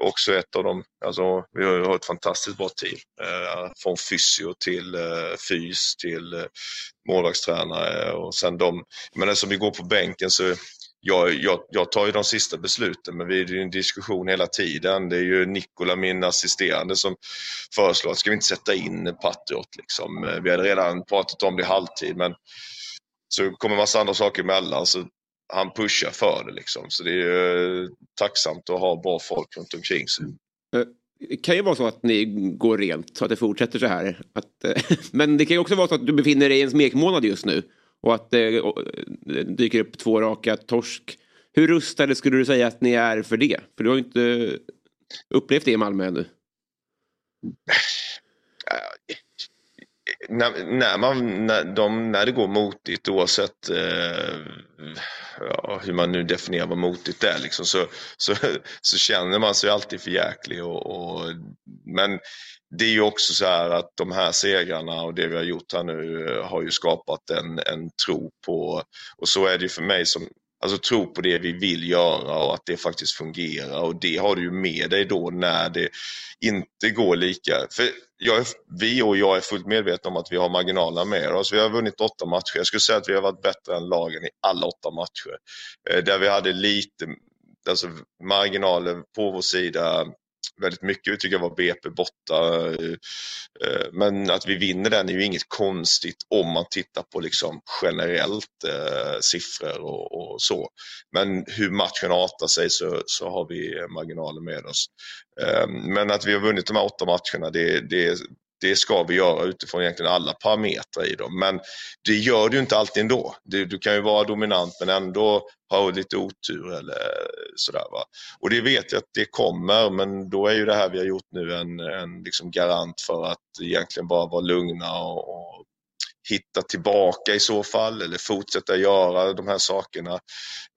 också ett av dem, alltså vi har ett fantastiskt bra team. Eh, från fysio till eh, fys till eh, målvaktstränare och sen de, men alltså, som vi går på bänken så jag, jag, jag, tar ju de sista besluten men vi är ju en diskussion hela tiden. Det är ju Nikola, min assisterande, som föreslår att ska vi inte sätta in Patriot liksom. Eh, vi hade redan pratat om det i halvtid men så kommer massa andra saker emellan så han pushar för det liksom. Så det är ju eh, tacksamt att ha bra folk runt omkring sig. Eh, det kan ju vara så att ni går rent så att det fortsätter så här. Att, men det kan ju också vara så att du befinner dig i en smekmånad just nu och att det eh, dyker upp två raka torsk. Hur rustade skulle du säga att ni är för det? För du har ju inte upplevt det i Malmö ännu. Äh, när, när, man, när, de, när det går motigt oavsett eh, ja, hur man nu definierar vad motigt är liksom, så, så, så känner man sig alltid för jäklig och, och, men det är ju också så här att de här segrarna och det vi har gjort här nu eh, har ju skapat en, en tro på, och så är det ju för mig som, alltså tro på det vi vill göra och att det faktiskt fungerar och det har du ju med dig då när det inte går lika. För jag, vi och jag är fullt medvetna om att vi har marginalerna med oss. Vi har vunnit åtta matcher. Jag skulle säga att vi har varit bättre än lagen i alla åtta matcher. Eh, där vi hade lite alltså, marginaler på vår sida väldigt mycket tycker jag var BP borta. Eh, men att vi vinner den är ju inget konstigt om man tittar på liksom generellt eh, siffror och, och, så. Men hur matchen artar sig så, så har vi marginaler med oss. Eh, men att vi har vunnit de här åtta matcherna det, det, det ska vi göra utifrån egentligen alla parametrar i dem. Men det gör du inte alltid ändå. Du, du kan ju vara dominant men ändå ha lite otur eller sådär. Va? Och det vet jag att det kommer men då är ju det här vi har gjort nu en, en liksom garant för att egentligen bara vara lugna och, och hitta tillbaka i så fall eller fortsätta göra de här sakerna.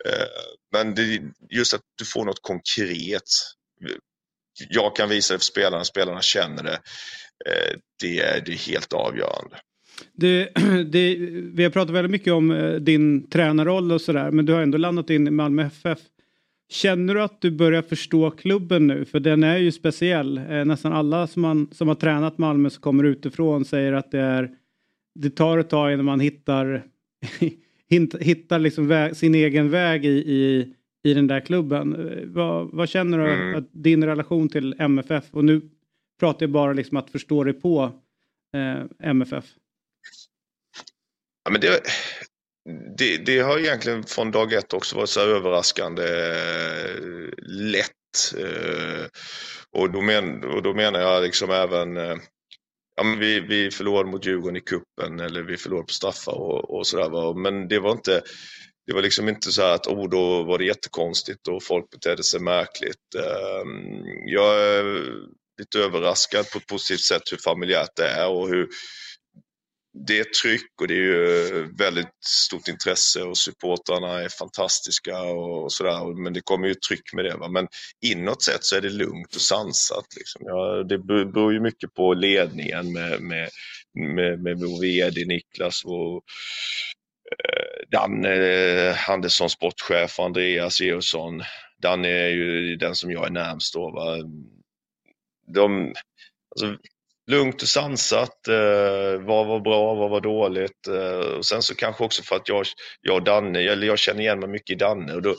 Eh, men det, just att du får något konkret. Jag kan visa det för spelarna, spelarna känner det. Eh, det är det helt avgörande. Det, det, vi har pratat väldigt mycket om eh, din tränarroll och sådär men du har ändå landat in i Malmö FF. Känner du att du börjar förstå klubben nu? För den är ju speciell. Eh, nästan alla som, man, som har tränat Malmö som kommer utifrån säger att det är det tar ett tag innan man hittar hittar liksom väg, sin egen väg i, i, i den där klubben. Vad, vad känner du mm. att din relation till MFF och nu pratar jag bara liksom att förstå dig på eh, MFF. Ja, men det, det, det, har egentligen från dag ett också varit så överraskande eh, lätt. Eh, och, då men, och då menar jag liksom även eh, ja, men vi, vi förlorade mot Djurgården i kuppen eller vi förlorade på straffar och, och sådär. Men det var inte det var liksom inte så att oh, då var det jättekonstigt och folk betedde sig märkligt. Ehm, jag lite överraskad på ett positivt sätt hur familjärt det är och hur det är tryck och det är ju väldigt stort intresse och supportrarna är fantastiska och sådär. Men det kommer ju tryck med det. Va? Men inåt sett så är det lugnt och sansat. Liksom. Ja, det beror ju mycket på ledningen med, med, med, med vår VD Niklas och eh, Danne Andersson sportchef och Andreas Georgsson. Danne är ju den som jag är närmst då. Va? De, alltså, lugnt och sansat. Eh, vad var bra, vad var dåligt? Eh, och sen så kanske också för att jag, jag och Danne, eller jag känner igen mig mycket i Danne och då,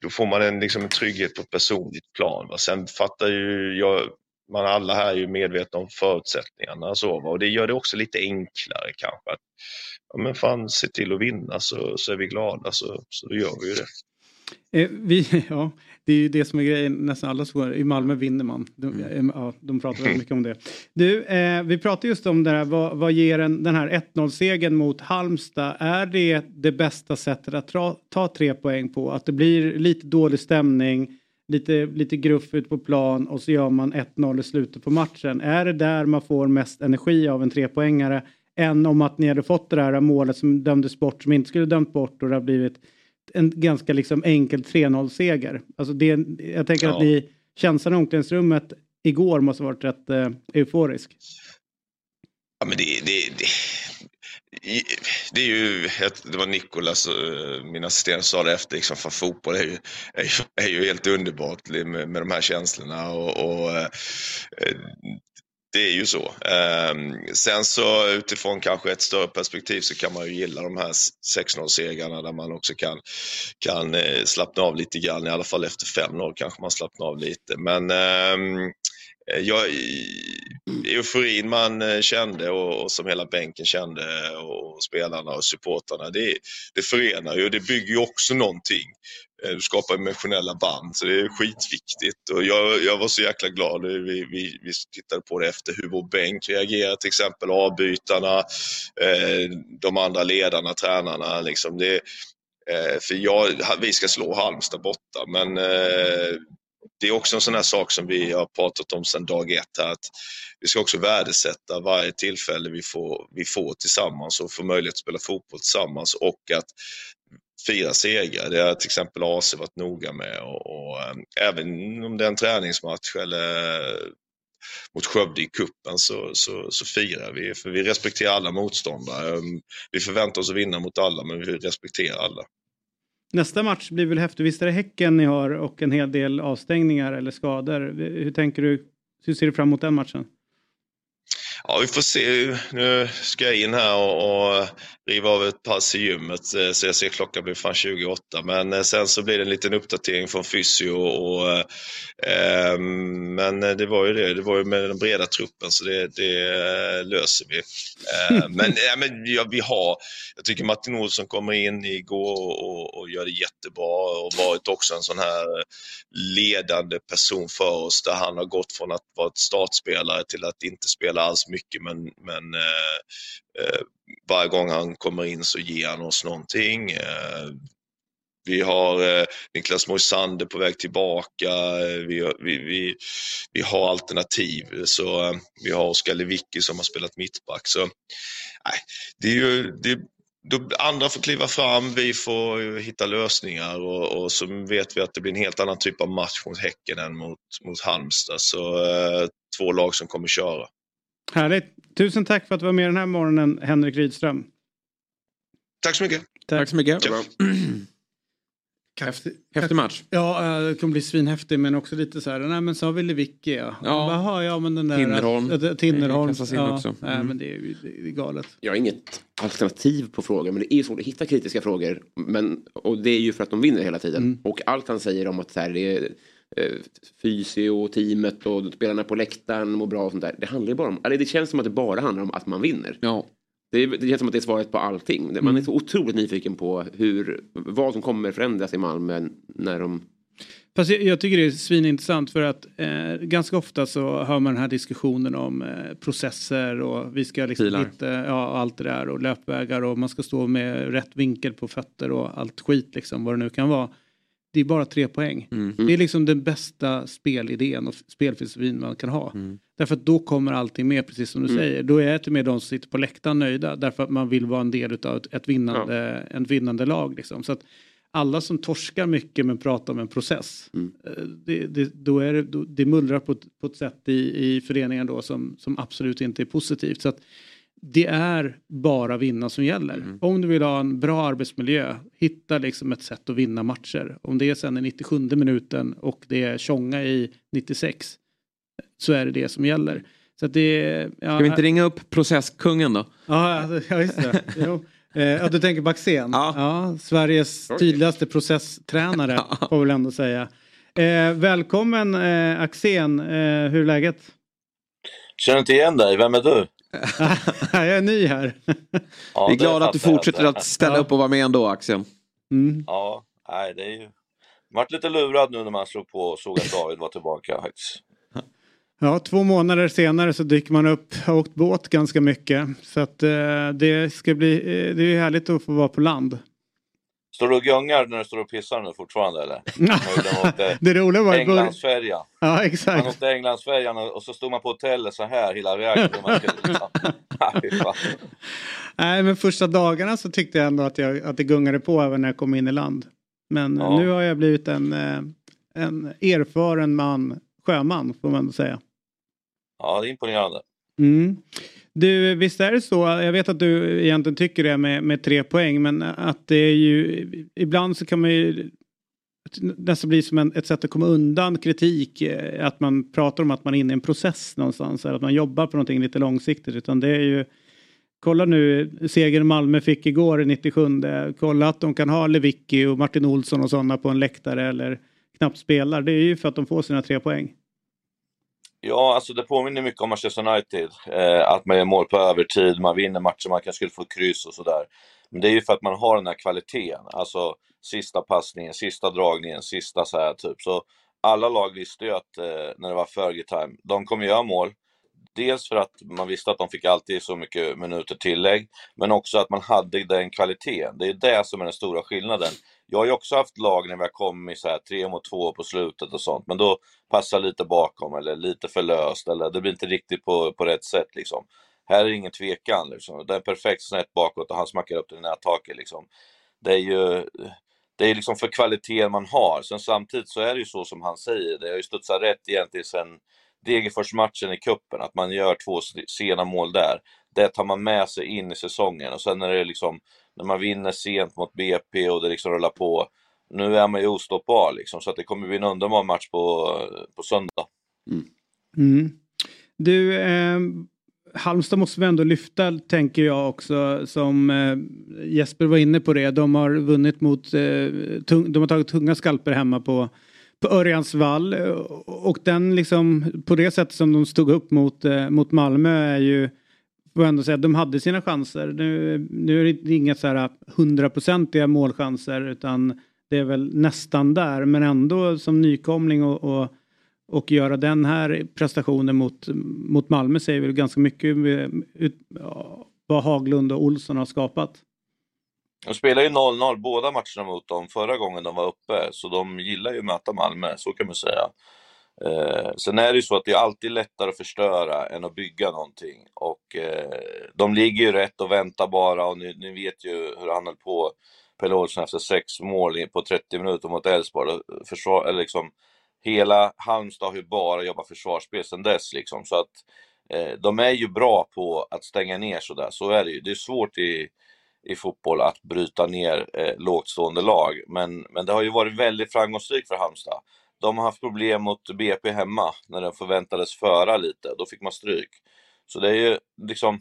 då får man en, liksom en trygghet på ett personligt plan. Va? Sen fattar ju jag, man alla här är ju medvetna om förutsättningarna så, va? och det gör det också lite enklare kanske. Att, ja men fan, se till att vinna så, så är vi glada så, så gör vi ju det. Eh, vi, ja, det är ju det som är grejen, nästan alla skogar. I Malmö vinner man. De, mm. ja, de pratar väldigt mycket om det. Du, eh, vi pratar just om det här, vad, vad ger en, den här 1-0-segern mot Halmstad? Är det det bästa sättet att tra, ta tre poäng på? Att det blir lite dålig stämning, lite, lite gruff ut på plan och så gör man 1-0 i slutet på matchen. Är det där man får mest energi av en trepoängare än om att ni hade fått det här målet som dömdes bort som inte skulle dömt bort och det har blivit en ganska liksom enkel 3-0-seger. Alltså det, jag tänker ja. att ni, känslan i omklädningsrummet igår måste ha varit rätt uh, euforisk. Ja men det, det, det, det är ju, det var Nikolas, eh, min assistent sa det efter, liksom, för fotboll är ju, är ju, är ju helt underbart med, med de här känslorna och, och eh, det är ju så. Ehm, sen så utifrån kanske ett större perspektiv så kan man ju gilla de här 6-0-segrarna där man också kan, kan eh, slappna av lite grann, i alla fall efter 5-0 kanske man slappnar av lite. Men ehm, eh, jag, euforin man eh, kände och, och, som hela bänken kände och spelarna och supportrarna, det, det förenar ju och det bygger ju också någonting. Eh, du skapar emotionella band så det är skitviktigt och jag, jag var så jäkla glad. Vi, vi, vi tittade på det efter hur vår bänk reagerar till exempel, avbytarna, eh, de andra ledarna, tränarna. Liksom det, eh, för jag, vi ska slå Halmstad borta men eh, det är också en sån här sak som vi har pratat om sedan dag ett här, att vi ska också värdesätta varje tillfälle vi får, vi får tillsammans och får möjlighet att spela fotboll tillsammans och att fira segrar. Det har till exempel AC varit noga med och, och eh, även om det är en träningsmatch eller mot Skövde i kuppen så, så, så, firar vi. För vi respekterar alla motståndare. Eh, vi förväntar oss att vinna mot alla men vi respekterar alla. Nästa match blir väl häftig. Visst är det Häcken ni har och en hel del avstängningar eller skador. Hur tänker du? Hur ser du fram emot den matchen? Ja, vi får se. Nu ska jag in här och, och riva av ett pass i gymmet eh, så jag ser klockan blir fan 28. Men eh, sen så blir det en liten uppdatering från fysio. Och, eh, men det var ju det, det var ju med den breda truppen så det, det löser vi. Eh, men ja, men ja, vi har, jag tycker Martin Olsson kommer in igår och, och gör det jättebra och varit också en sån här ledande person för oss där han har gått från att vara ett startspelare till att inte spela alls mycket men, men eh, eh, varje gång han kommer in så ger han oss någonting. Eh, vi har eh, Niklas Moisander på väg tillbaka. Eh, vi, vi, vi, vi har alternativ. Så, eh, vi har Oskar Lewicki som har spelat mittback. Så, nej, det är ju, det, då, andra får kliva fram, vi får hitta lösningar och, och, så vet vi att det blir en helt annan typ av match mot Häcken än mot, mot Halmstad. Så eh, två lag som kommer köra. Härligt. Tusen tack för att du var med den här morgonen, Henrik Rydström. Tack så mycket. Tack, tack så mycket. Häftig, häftig match. Ja, det kommer bli svinhäftig men också lite så här, nej men så har vi Lewicki ja. Ja. ja men den där. Tinnerholm. Äh, Tinnerholm. Ja, också. Mm. Nej men det är, det är galet. Jag har inget alternativ på frågan men det är svårt att hitta kritiska frågor. Men, och det är ju för att de vinner hela tiden. Mm. Och allt han säger om att så här, det är eh, fysio, teamet och spelarna på läktaren mår bra och sånt där. Det handlar ju bara om, eller det känns som att det bara handlar om att man vinner. Ja. Det, det känns som att det är svaret på allting. Man mm. är så otroligt nyfiken på hur, vad som kommer förändras i Malmö när de Fast jag, jag, tycker det är svinintressant för att eh, ganska ofta så hör man den här diskussionen om eh, processer och vi ska liksom hitta ja, allt det där och löpvägar och man ska stå med rätt vinkel på fötter och allt skit liksom vad det nu kan vara. Det är bara tre poäng. Mm. Det är liksom den bästa spelidén och spelfilosofin man kan ha. Mm. Därför att då kommer allting med precis som du mm. säger. Då är till med de som sitter på läktaren nöjda därför att man vill vara en del av ett, ett vinnande, ja. ett vinnande lag. Liksom. Så att alla som torskar mycket men pratar om en process. Mm. Eh, det, det, då är det, då, det mullrar på, på ett sätt i, i föreningen då som, som absolut inte är positivt. Så att det är bara vinna som gäller. Mm. Om du vill ha en bra arbetsmiljö, hitta liksom ett sätt att vinna matcher. Om det är sen i 97 minuten och det är tjonga i 96 så är det det som gäller. Så det, ja, Ska vi inte ringa upp processkungen då? Ja, just det. Jo. Eh, ja, du tänker Baxén? Ja. ja. Sveriges tydligaste processtränare får vi väl ändå säga. Eh, välkommen eh, Axén, eh, hur är läget? Känner inte igen dig, vem är du? jag är ny här. Ja, vi är glada att du fortsätter att ställa upp och vara med ändå Axel. Mm. Ja, nej det är ju... Vart lite lurad nu när man slog på och såg att David var tillbaka faktiskt. Ja, två månader senare så dyker man upp och åkt båt ganska mycket. Så att eh, det ska bli, eh, det är härligt att få vara på land. Står du och gungar när du står och pissar nu fortfarande eller? det roliga var Englandsfärja. Ja, exakt. Man åkte Englandsfärjan och så stod man på hotellet så här hela vägen. Nej, men första dagarna så tyckte jag ändå att, jag, att det gungade på även när jag kom in i land. Men ja. nu har jag blivit en, eh, en erfaren man, sjöman får man säga. Ja, det är imponerande. Mm. Du, visst är det så, jag vet att du egentligen tycker det med, med tre poäng, men att det är ju, ibland så kan man ju nästan bli som en, ett sätt att komma undan kritik, eh, att man pratar om att man är inne i en process någonstans, att man jobbar på någonting lite långsiktigt, utan det är ju Kolla nu, seger Malmö fick igår i 97. Kolla att de kan ha Lewicki och Martin Olsson och sådana på en läktare eller knappt spelar. Det är ju för att de får sina tre poäng. Ja, alltså det påminner mycket om Manchester United. Eh, att man gör mål på övertid, man vinner matcher, man kanske skulle få kryss och sådär. Men det är ju för att man har den här kvaliteten. Alltså sista passningen, sista dragningen, sista så här typ. Så alla lag visste ju att eh, när det var Fergie time, de kommer göra mål. Dels för att man visste att de fick alltid så mycket minuter tillägg, men också att man hade den kvaliteten. Det är det som är den stora skillnaden. Jag har ju också haft lag när vi har kommit så här tre mot två på slutet och sånt, men då passar lite bakom eller lite för löst eller det blir inte riktigt på, på rätt sätt liksom. Här är det ingen tvekan liksom. Det är perfekt snett bakåt och han smackar upp den i nättaket liksom. Det är ju det är liksom för kvaliteten man har. Sen samtidigt så är det ju så som han säger, det har ju studsat rätt egentligen sen Degerfors-matchen i kuppen att man gör två sena mål där. Det tar man med sig in i säsongen och sen är det liksom när man vinner sent mot BP och det liksom rullar på. Nu är man ju ostoppbar liksom, så att det kommer bli en underbar match på, på söndag. Mm. Mm. Du, eh, Halmstad måste vi ändå lyfta, tänker jag också, som eh, Jesper var inne på det. De har vunnit mot, eh, tung, de har tagit tunga skalper hemma på på Örjansvall och den liksom på det sättet som de stod upp mot, eh, mot Malmö är ju får ändå säga, att de hade sina chanser. Nu, nu är det inga så här hundraprocentiga målchanser utan det är väl nästan där men ändå som nykomling och, och, och göra den här prestationen mot, mot Malmö säger väl ganska mycket ut, vad Haglund och Olsson har skapat. De spelar ju 0-0 båda matcherna mot dem förra gången de var uppe, så de gillar ju att möta Malmö, så kan man säga. Eh, sen är det ju så att det är alltid lättare att förstöra än att bygga någonting. Och eh, de ligger ju rätt och väntar bara och ni, ni vet ju hur han höll på, Pelle Olsson, efter sex mål på 30 minuter mot Elfsborg. Eh, försvar, eller liksom, hela Halmstad har ju bara jobbat försvarsspel sedan dess liksom. Så att eh, de är ju bra på att stänga ner sådär, så är det ju. Det är svårt i, i fotboll att bryta ner eh, lågtstående lag. Men, men det har ju varit väldigt framgångsrikt för Halmstad de har haft problem mot BP hemma när de förväntades föra lite, då fick man stryk. Så det är ju liksom,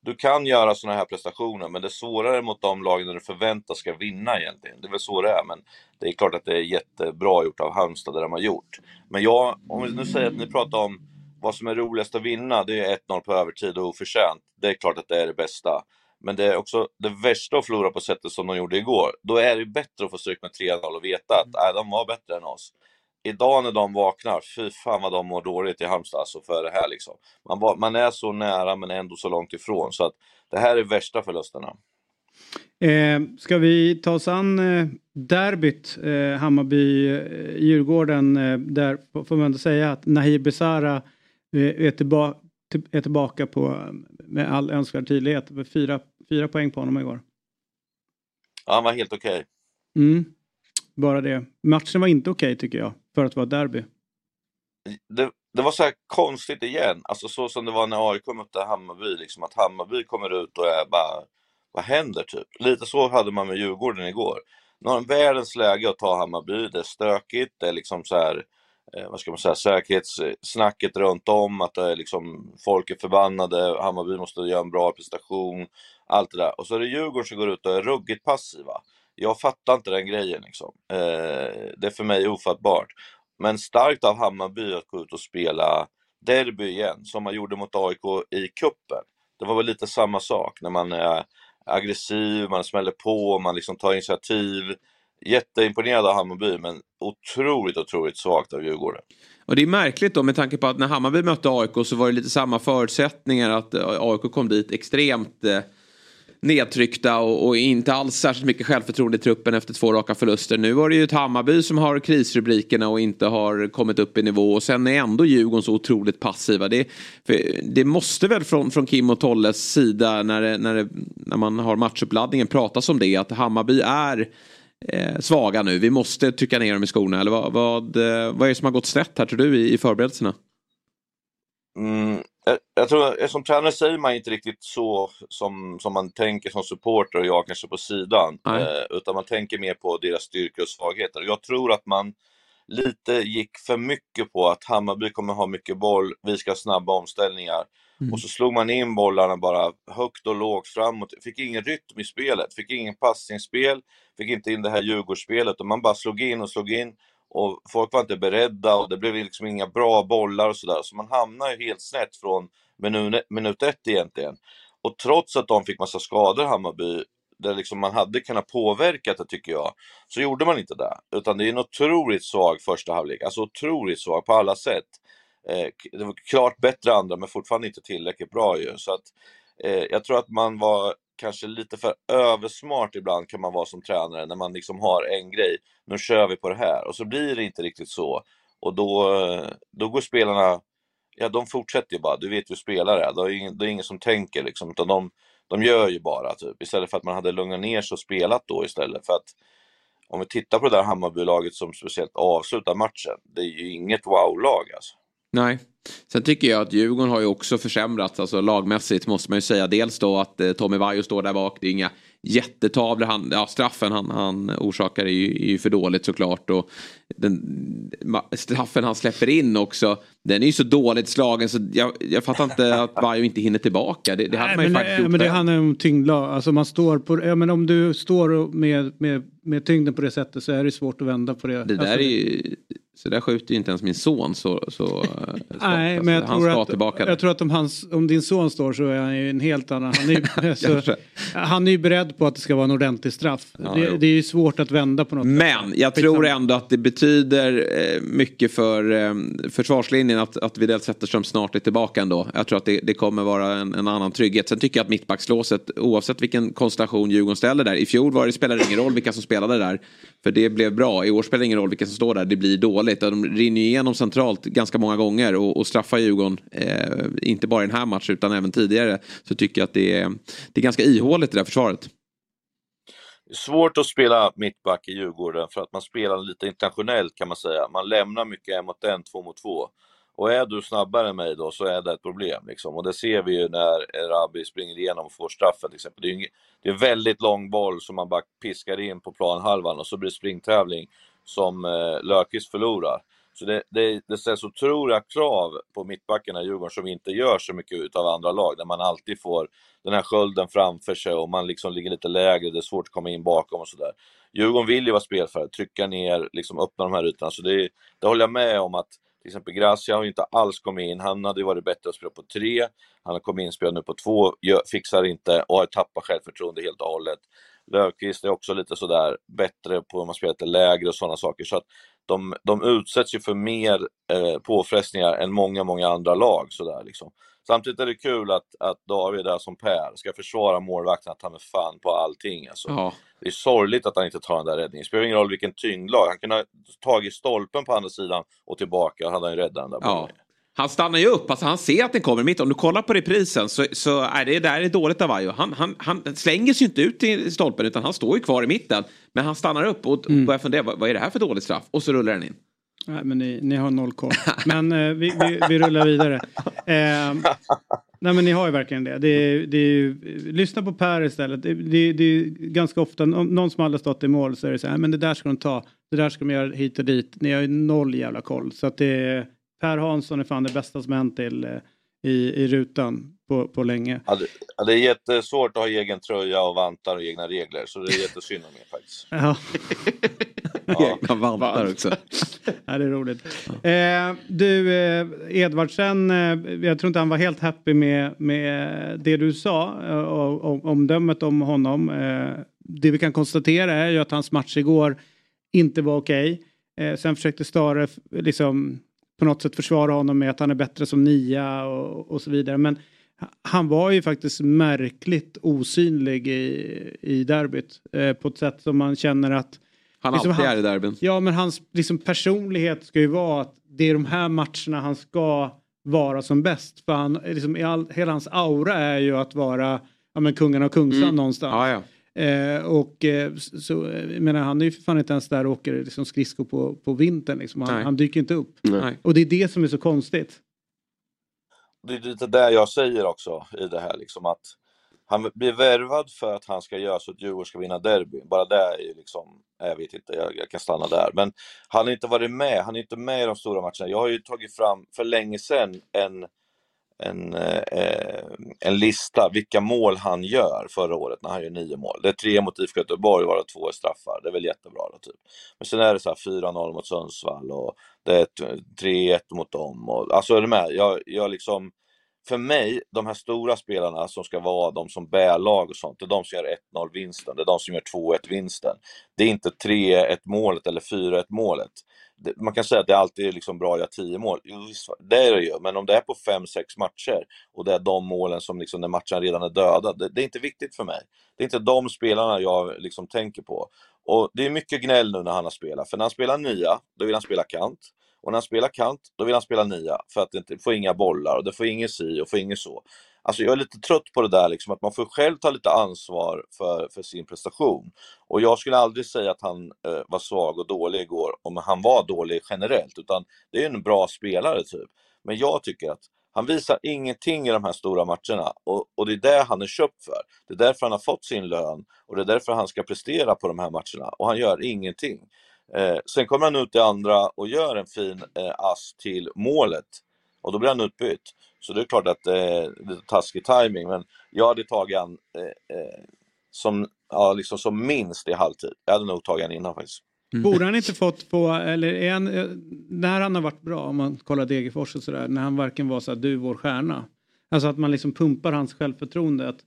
du kan göra sådana här prestationer, men det är svårare mot de lagen där du förväntas ska vinna egentligen. Det är väl så det är, men det är klart att det är jättebra gjort av Halmstad, det de har gjort. Men jag, om vi nu säger att ni pratar om vad som är roligast att vinna, det är 1-0 på övertid och oförtjänt. Det är klart att det är det bästa. Men det är också det värsta att förlora på sättet som de gjorde igår. Då är det bättre att få stryk med 3-0 och veta att äh, de var bättre än oss idag när de vaknar, fy fan vad de mår dåligt i Halmstad alltså för det här liksom. Man, var, man är så nära men ändå så långt ifrån så att det här är värsta förlusterna. Eh, ska vi ta oss an eh, derbyt, eh, Hammarby-Djurgården, eh, där får man ändå säga att Nahir Besara eh, är, tillba är tillbaka på, med all önskvärd tydlighet. Fyra, fyra poäng på honom igår. Ja, han var helt okej. Okay. Mm, bara det. Matchen var inte okej okay, tycker jag, för att vara derby. Det, det, var så här konstigt igen, alltså så som det var när AIK mötte Hammarby, liksom att Hammarby kommer ut och är bara vad händer typ? Lite så hade man med Djurgården igår. Nu har de världens läge att ta Hammarby, det är stökigt, det är liksom så här, eh, vad ska man säga, säkerhetssnacket runt om, att det är liksom, folk är förbannade, Hammarby måste göra en bra prestation, allt det där. Och så är det Djurgården som går ut och är ruggigt passiva. Jag fattar inte den grejen liksom. Eh, det är för mig ofattbart. Men starkt av Hammarby att gå ut och spela derby igen, som man gjorde mot AIK i kuppen. Det var väl lite samma sak när man är aggressiv, man smäller på, man liksom tar initiativ. Jätteimponerad av Hammarby men otroligt, otroligt svagt av Djurgården. Och det är märkligt då med tanke på att när Hammarby mötte AIK så var det lite samma förutsättningar att AIK kom dit extremt eh, nedtryckta och, och, inte alls särskilt mycket självförtroende i truppen efter två raka förluster. Nu var det ju ett Hammarby som har krisrubrikerna och inte har kommit upp i nivå och sen är ändå Djurgården så otroligt passiva. Det, det måste väl från, från Kim och Tolles sida när, det, när, det, när man har matchuppladdningen pratas om det att Hammarby är eh, svaga nu. Vi måste trycka ner dem i skorna. Eller vad, vad, eh, vad är det som har gått snett här tror du i, i förberedelserna? Mm, jag, jag tror, som tränare säger man inte riktigt så som, som man tänker som supporter och jag kanske på sidan. Eh, utan man tänker mer på deras styrkor och svagheter. Jag tror att man lite gick för mycket på att Hammarby kommer ha mycket boll, vi ska ha snabba omställningar. Mm. Och så slog man in bollarna bara högt och lågt framåt. Fick ingen rytm i spelet, fick ingen passningsspel, fick inte in det här Djurgårdsspelet och man bara slog in och slog in och folk var inte beredda och det blev liksom inga bra bollar och sådär. Så man hamnar ju helt snett från minut, minut ett egentligen. Och trots att de fick massa skador, Hammarby, där liksom man hade kunnat påverka det tycker jag, så gjorde man inte det. Utan det är en otroligt svag första halvlek, alltså otroligt svag på alla sätt. Eh, det var klart bättre andra, men fortfarande inte tillräckligt bra ju. Så att, eh, jag tror att man var kanske lite för översmart ibland kan man vara som tränare när man liksom har en grej. Nu kör vi på det här och så blir det inte riktigt så. Och då, då går spelarna, ja de fortsätter ju bara, du vet ju hur spelare är, det är ingen, det är ingen som tänker liksom, utan de, de gör ju bara typ. Istället för att man hade lugnat ner sig och spelat då istället. För att om vi tittar på det där Hammarbylaget som speciellt avslutar matchen, det är ju inget wow-lag alltså. Nej. Sen tycker jag att Djurgården har ju också försämrats, alltså lagmässigt måste man ju säga. Dels då att eh, Tommy Vaiho står där bak, det är inga jättetavlor. Han, ja, straffen han, han orsakar är ju, är ju för dåligt såklart. Och den, straffen han släpper in också, den är ju så dåligt slagen så jag, jag fattar inte att Vaiho inte hinner tillbaka. Det, det hade man ju faktiskt gjort. Men det handlar om tyngdlag. Alltså man står på, ja, men om du står med, med, med tyngden på det sättet så är det svårt att vända på det. Det där alltså, är ju så där skjuter ju inte ens min son så, så Nej, men jag, tror att, jag tror att om, hans, om din son står så är han ju en helt annan. Han är, så, han är ju beredd på att det ska vara en ordentlig straff. Ja, det, det, är ju svårt att vända på något Men sätt. jag tror ändå att det betyder eh, mycket för eh, försvarslinjen att, att Widell Zetterström snart är tillbaka ändå. Jag tror att det, det kommer vara en, en, annan trygghet. Sen tycker jag att mittbackslåset, oavsett vilken konstellation Djurgården ställer där. I fjol var det, spelade ingen roll vilka som spelade där. För det blev bra. I år spelar det ingen roll vilka som står där. Det blir dåligt. De rinner igenom centralt ganska många gånger och, och straffar Djurgården. Eh, inte bara i den här matchen utan även tidigare. Så tycker jag att det är, det är ganska ihåligt det där försvaret. Svårt att spela mittback i Djurgården för att man spelar lite internationellt kan man säga. Man lämnar mycket en mot en, två mot två. Och är du snabbare än mig då så är det ett problem. Liksom. Och det ser vi ju när Rabi springer igenom och får straffen till exempel. Det är, en, det är en väldigt lång boll som man bara piskar in på planhalvan och så blir det springtävling som eh, Lökis förlorar. Så det, det, det ställs otroliga krav på mittbackarna i Djurgården som inte gör så mycket utav andra lag, där man alltid får den här skölden framför sig och man liksom ligger lite lägre, det är svårt att komma in bakom och sådär. Djurgården vill ju vara spelförare, trycka ner, liksom öppna de här ytorna, så det, det håller jag med om att till exempel Gracia har ju inte alls kommit in, han hade ju varit bättre att spela på tre, han har kommit in spelad nu på två, fixar inte och har tappat självförtroende helt och hållet. Löfqvist är också lite sådär bättre på om man spelar lite lägre och sådana saker. Så att de, de utsätts ju för mer eh, påfrestningar än många, många andra lag. Sådär, liksom. Samtidigt är det kul att, att David är som Per ska försvara målvakten, att han är fan på allting. Alltså. Ja. Det är sorgligt att han inte tar den där räddningen. Det spelar ingen roll vilken tyngdlag. Han kunde ha tagit stolpen på andra sidan och tillbaka, hade han räddat den där Ja. Han stannar ju upp, alltså han ser att den kommer mitt. Om du kollar på reprisen så, så är det där är dåligt av Ayo. Han, han, han slänger sig inte ut i stolpen utan han står ju kvar i mitten. Men han stannar upp och börjar fundera, vad, vad är det här för dåligt straff? Och så rullar den in. Nej, men ni, ni har noll koll. Men eh, vi, vi, vi rullar vidare. Eh, nej, men ni har ju verkligen det. det, är, det är, ju- lyssna på Per istället. Det, det, det är ganska ofta, om någon som aldrig stått i mål så är det så här, men det där ska de ta, det där ska de göra hit och dit. Ni har ju noll jävla koll. Så att det Per Hansson är fan det bästa som hänt till eh, i, i rutan på, på länge. Ja, det, ja, det är jättesvårt att ha egen tröja och vantar och egna regler, så det är jättesynd om er faktiskt. Ja. Egna vantar också. ja, det är roligt. Eh, du, eh, Edvardsen, eh, jag tror inte han var helt happy med, med det du sa eh, och, och omdömet om honom. Eh, det vi kan konstatera är ju att hans match igår inte var okej. Eh, sen försökte Stare liksom på något sätt försvara honom med att han är bättre som nia och, och så vidare. Men han var ju faktiskt märkligt osynlig i, i derbyt eh, på ett sätt som man känner att Han liksom alltid är i derbyn. Ja, men hans liksom, personlighet ska ju vara att det är de här matcherna han ska vara som bäst. För han, liksom, i all, hela hans aura är ju att vara ja, men kungen av Kungsan Mm. någonstans. Ja, ja. Eh, och eh, så, eh, jag menar, han är ju för fan inte ens där och åker liksom, skridskor på, på vintern. Liksom. Han, han dyker inte upp. Nej. Och det är det som är så konstigt. Det är lite det jag säger också i det här, liksom att han blir värvad för att han ska göra så att Djurgården ska vinna derby. Bara det är ju liksom, jag vet inte, jag, jag kan stanna där. Men han har inte varit med, han är inte med i de stora matcherna. Jag har ju tagit fram för länge sedan en, en, eh, eh en lista vilka mål han gör förra året när han gör nio mål. Det är tre mot IFK Göteborg, varav två är straffar. Det är väl jättebra då, typ. Men sen är det så här 4-0 mot Sundsvall och det är 3-1 mot dem. Och, alltså är du med? Jag, jag liksom, för mig, de här stora spelarna som ska vara de som bär lag och sånt, det är de som gör 1-0 vinsten, det är de som gör 2-1 vinsten. Det är inte 3-1 målet eller 4-1 målet. Man kan säga att det alltid är liksom bra att göra 10 mål. Det är det ju, men om det är på 5-6 matcher och det är de målen som liksom när matchen redan är döda, det, det är inte viktigt för mig. Det är inte de spelarna jag liksom tänker på. Och det är mycket gnäll nu när han har spelat, för när han spelar nia, då vill han spela kant. Och när han spelar kant, då vill han spela nia för att det inte får inga bollar och det får ingen si och får ingen så. Alltså jag är lite trött på det där liksom, att man får själv ta lite ansvar för, för sin prestation. Och jag skulle aldrig säga att han eh, var svag och dålig igår om han var dålig generellt, utan det är en bra spelare typ. Men jag tycker att han visar ingenting i de här stora matcherna och, och det är det han är köpt för. Det är därför han har fått sin lön och det är därför han ska prestera på de här matcherna och han gör ingenting. Eh, sen kommer han ut i andra och gör en fin eh, ass till målet och då blir han utbytt. Så det är klart att eh, det är lite taskig timing men jag hade tagit han eh, eh, som, ja, liksom som minst i halvtid. Jag hade nog tagit han innan faktiskt. Borde han inte fått på, eller är han, eh, när han har varit bra, om man kollar Degerfors och sådär, när han verkligen var så här, du vår stjärna. Alltså att man liksom pumpar hans självförtroende. Att,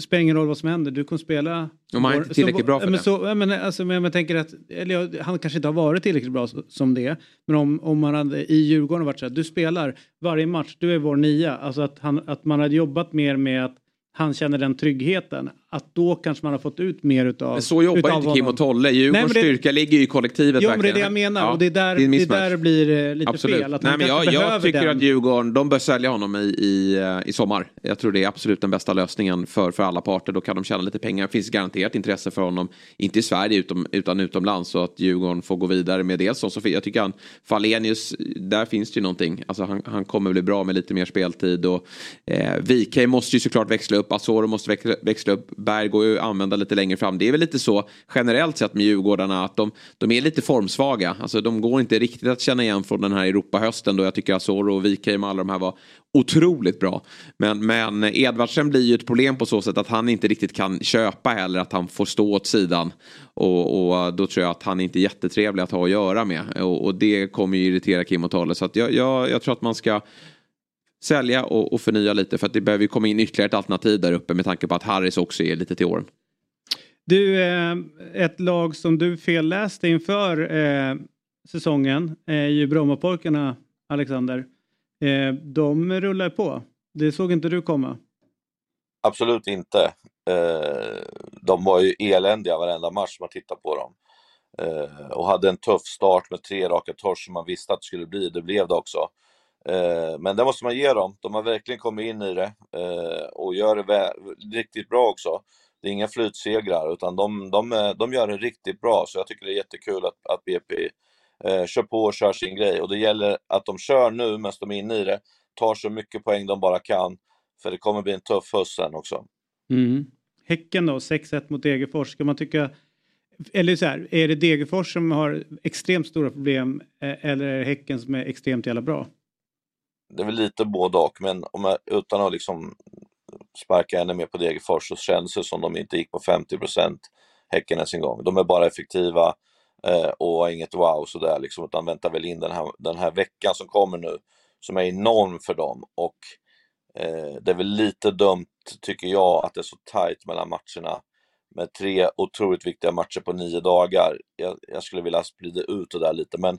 spelar ingen roll vad som händer, du kommer spela. Om han inte är tillräckligt bra för men det. Så, men, alltså, men jag tänker att, eller jag, han kanske inte har varit tillräckligt bra som det. Men om, om man hade i Djurgården varit så här, du spelar varje match, du är vår nia. Alltså att, han, att man hade jobbat mer med att han känner den tryggheten. Att då kanske man har fått ut mer utav Men så jobbar utav inte Kim och Tolle. Djurgårdens det- styrka ligger ju i kollektivet Jo, men det är det jag menar. Ja, och det är där är det, är mismatch. där det blir eh, lite Absolut. fel. Att Nej, men jag, jag tycker den. att Djurgården de bör sälja honom i, i, eh, i sommar. Jag tror det är absolut den bästa lösningen för, för alla parter. Då kan de tjäna lite pengar. Det finns garanterat intresse för honom, inte i Sverige utom, utan utomlands. Så att Djurgården får gå vidare med dels som Jag tycker han, Falenius, där finns det ju någonting. Alltså han, han kommer bli bra med lite mer speltid. Och, eh, Wikheim måste ju såklart växla upp. Asoro måste växla, växla upp. Berg går ju att använda lite längre fram. Det är väl lite så generellt sett med Djurgårdarna att de, de är lite formsvaga. Alltså de går inte riktigt att känna igen från den här Europahösten då jag tycker Asoro och Wikheim och alla de här var otroligt bra. Men, men Edvardsen blir ju ett problem på så sätt att han inte riktigt kan köpa heller att han får stå åt sidan. Och, och då tror jag att han inte är jättetrevlig att ha att göra med. Och, och det kommer ju irritera Kim och Tolle. Så att jag, jag, jag tror att man ska sälja och, och förnya lite för att det behöver ju komma in ytterligare ett alternativ där uppe med tanke på att Harris också är lite till åren. Du, eh, ett lag som du felläste inför eh, säsongen är ju Brommapojkarna, Alexander. Eh, de rullar på. Det såg inte du komma. Absolut inte. Eh, de var ju eländiga varenda match man tittar på dem. Eh, och hade en tuff start med tre raka torsk som man visste att det skulle bli. Det blev det också. Eh, men det måste man ge dem. De har verkligen kommit in i det eh, och gör det riktigt bra också. Det är inga flytsegrar utan de, de, eh, de gör det riktigt bra så jag tycker det är jättekul att, att BP eh, kör på och kör sin grej och det gäller att de kör nu medan de är inne i det, tar så mycket poäng de bara kan för det kommer bli en tuff höst sen också. Mm. Häcken då, 6-1 mot Degerfors. Ska man tycka, eller så här, är det Degerfors som har extremt stora problem eller är det Häcken som är extremt jävla bra? Det är väl lite både och, men om jag, utan att liksom sparka ännu mer på Degerfors så känns det som de inte gick på 50 Häcken ens en gång. De är bara effektiva eh, och inget wow sådär liksom, utan väntar väl in den här, den här veckan som kommer nu som är enorm för dem och eh, det är väl lite dumt tycker jag att det är så tajt mellan matcherna med tre otroligt viktiga matcher på nio dagar. Jag, jag skulle vilja sprida ut det där lite men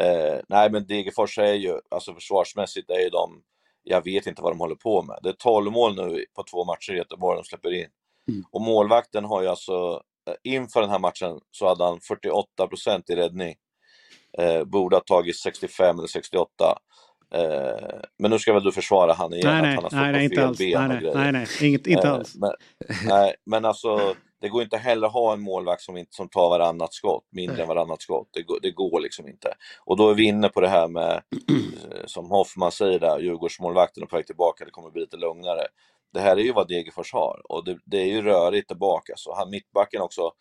Eh, nej, men Degerfors är ju, alltså försvarsmässigt är ju de, jag vet inte vad de håller på med. Det är 12 mål nu på två matcher i Göteborg de släpper in. Mm. Och målvakten har ju alltså, eh, inför den här matchen så hade han 48% i räddning. Eh, borde ha tagit 65 eller 68. Eh, men nu ska väl du försvara han igen, nej, att han har nej, på fel alls. nej, nej, nej, nej, inget, inte eh, alls. Men, nej, men alltså det går inte heller att ha en målvakt som, inte, som tar varannat skott, mindre Nej. än varannat skott. Det, det, går liksom inte. Och då är vi inne på det här med, eh, som Hoffman säger där, Djurgårdsmålvakten är på väg tillbaka, det kommer bli lite lugnare. Det här är ju vad Degerfors har och det, det är ju rörigt tillbaka. Så han mittbacken också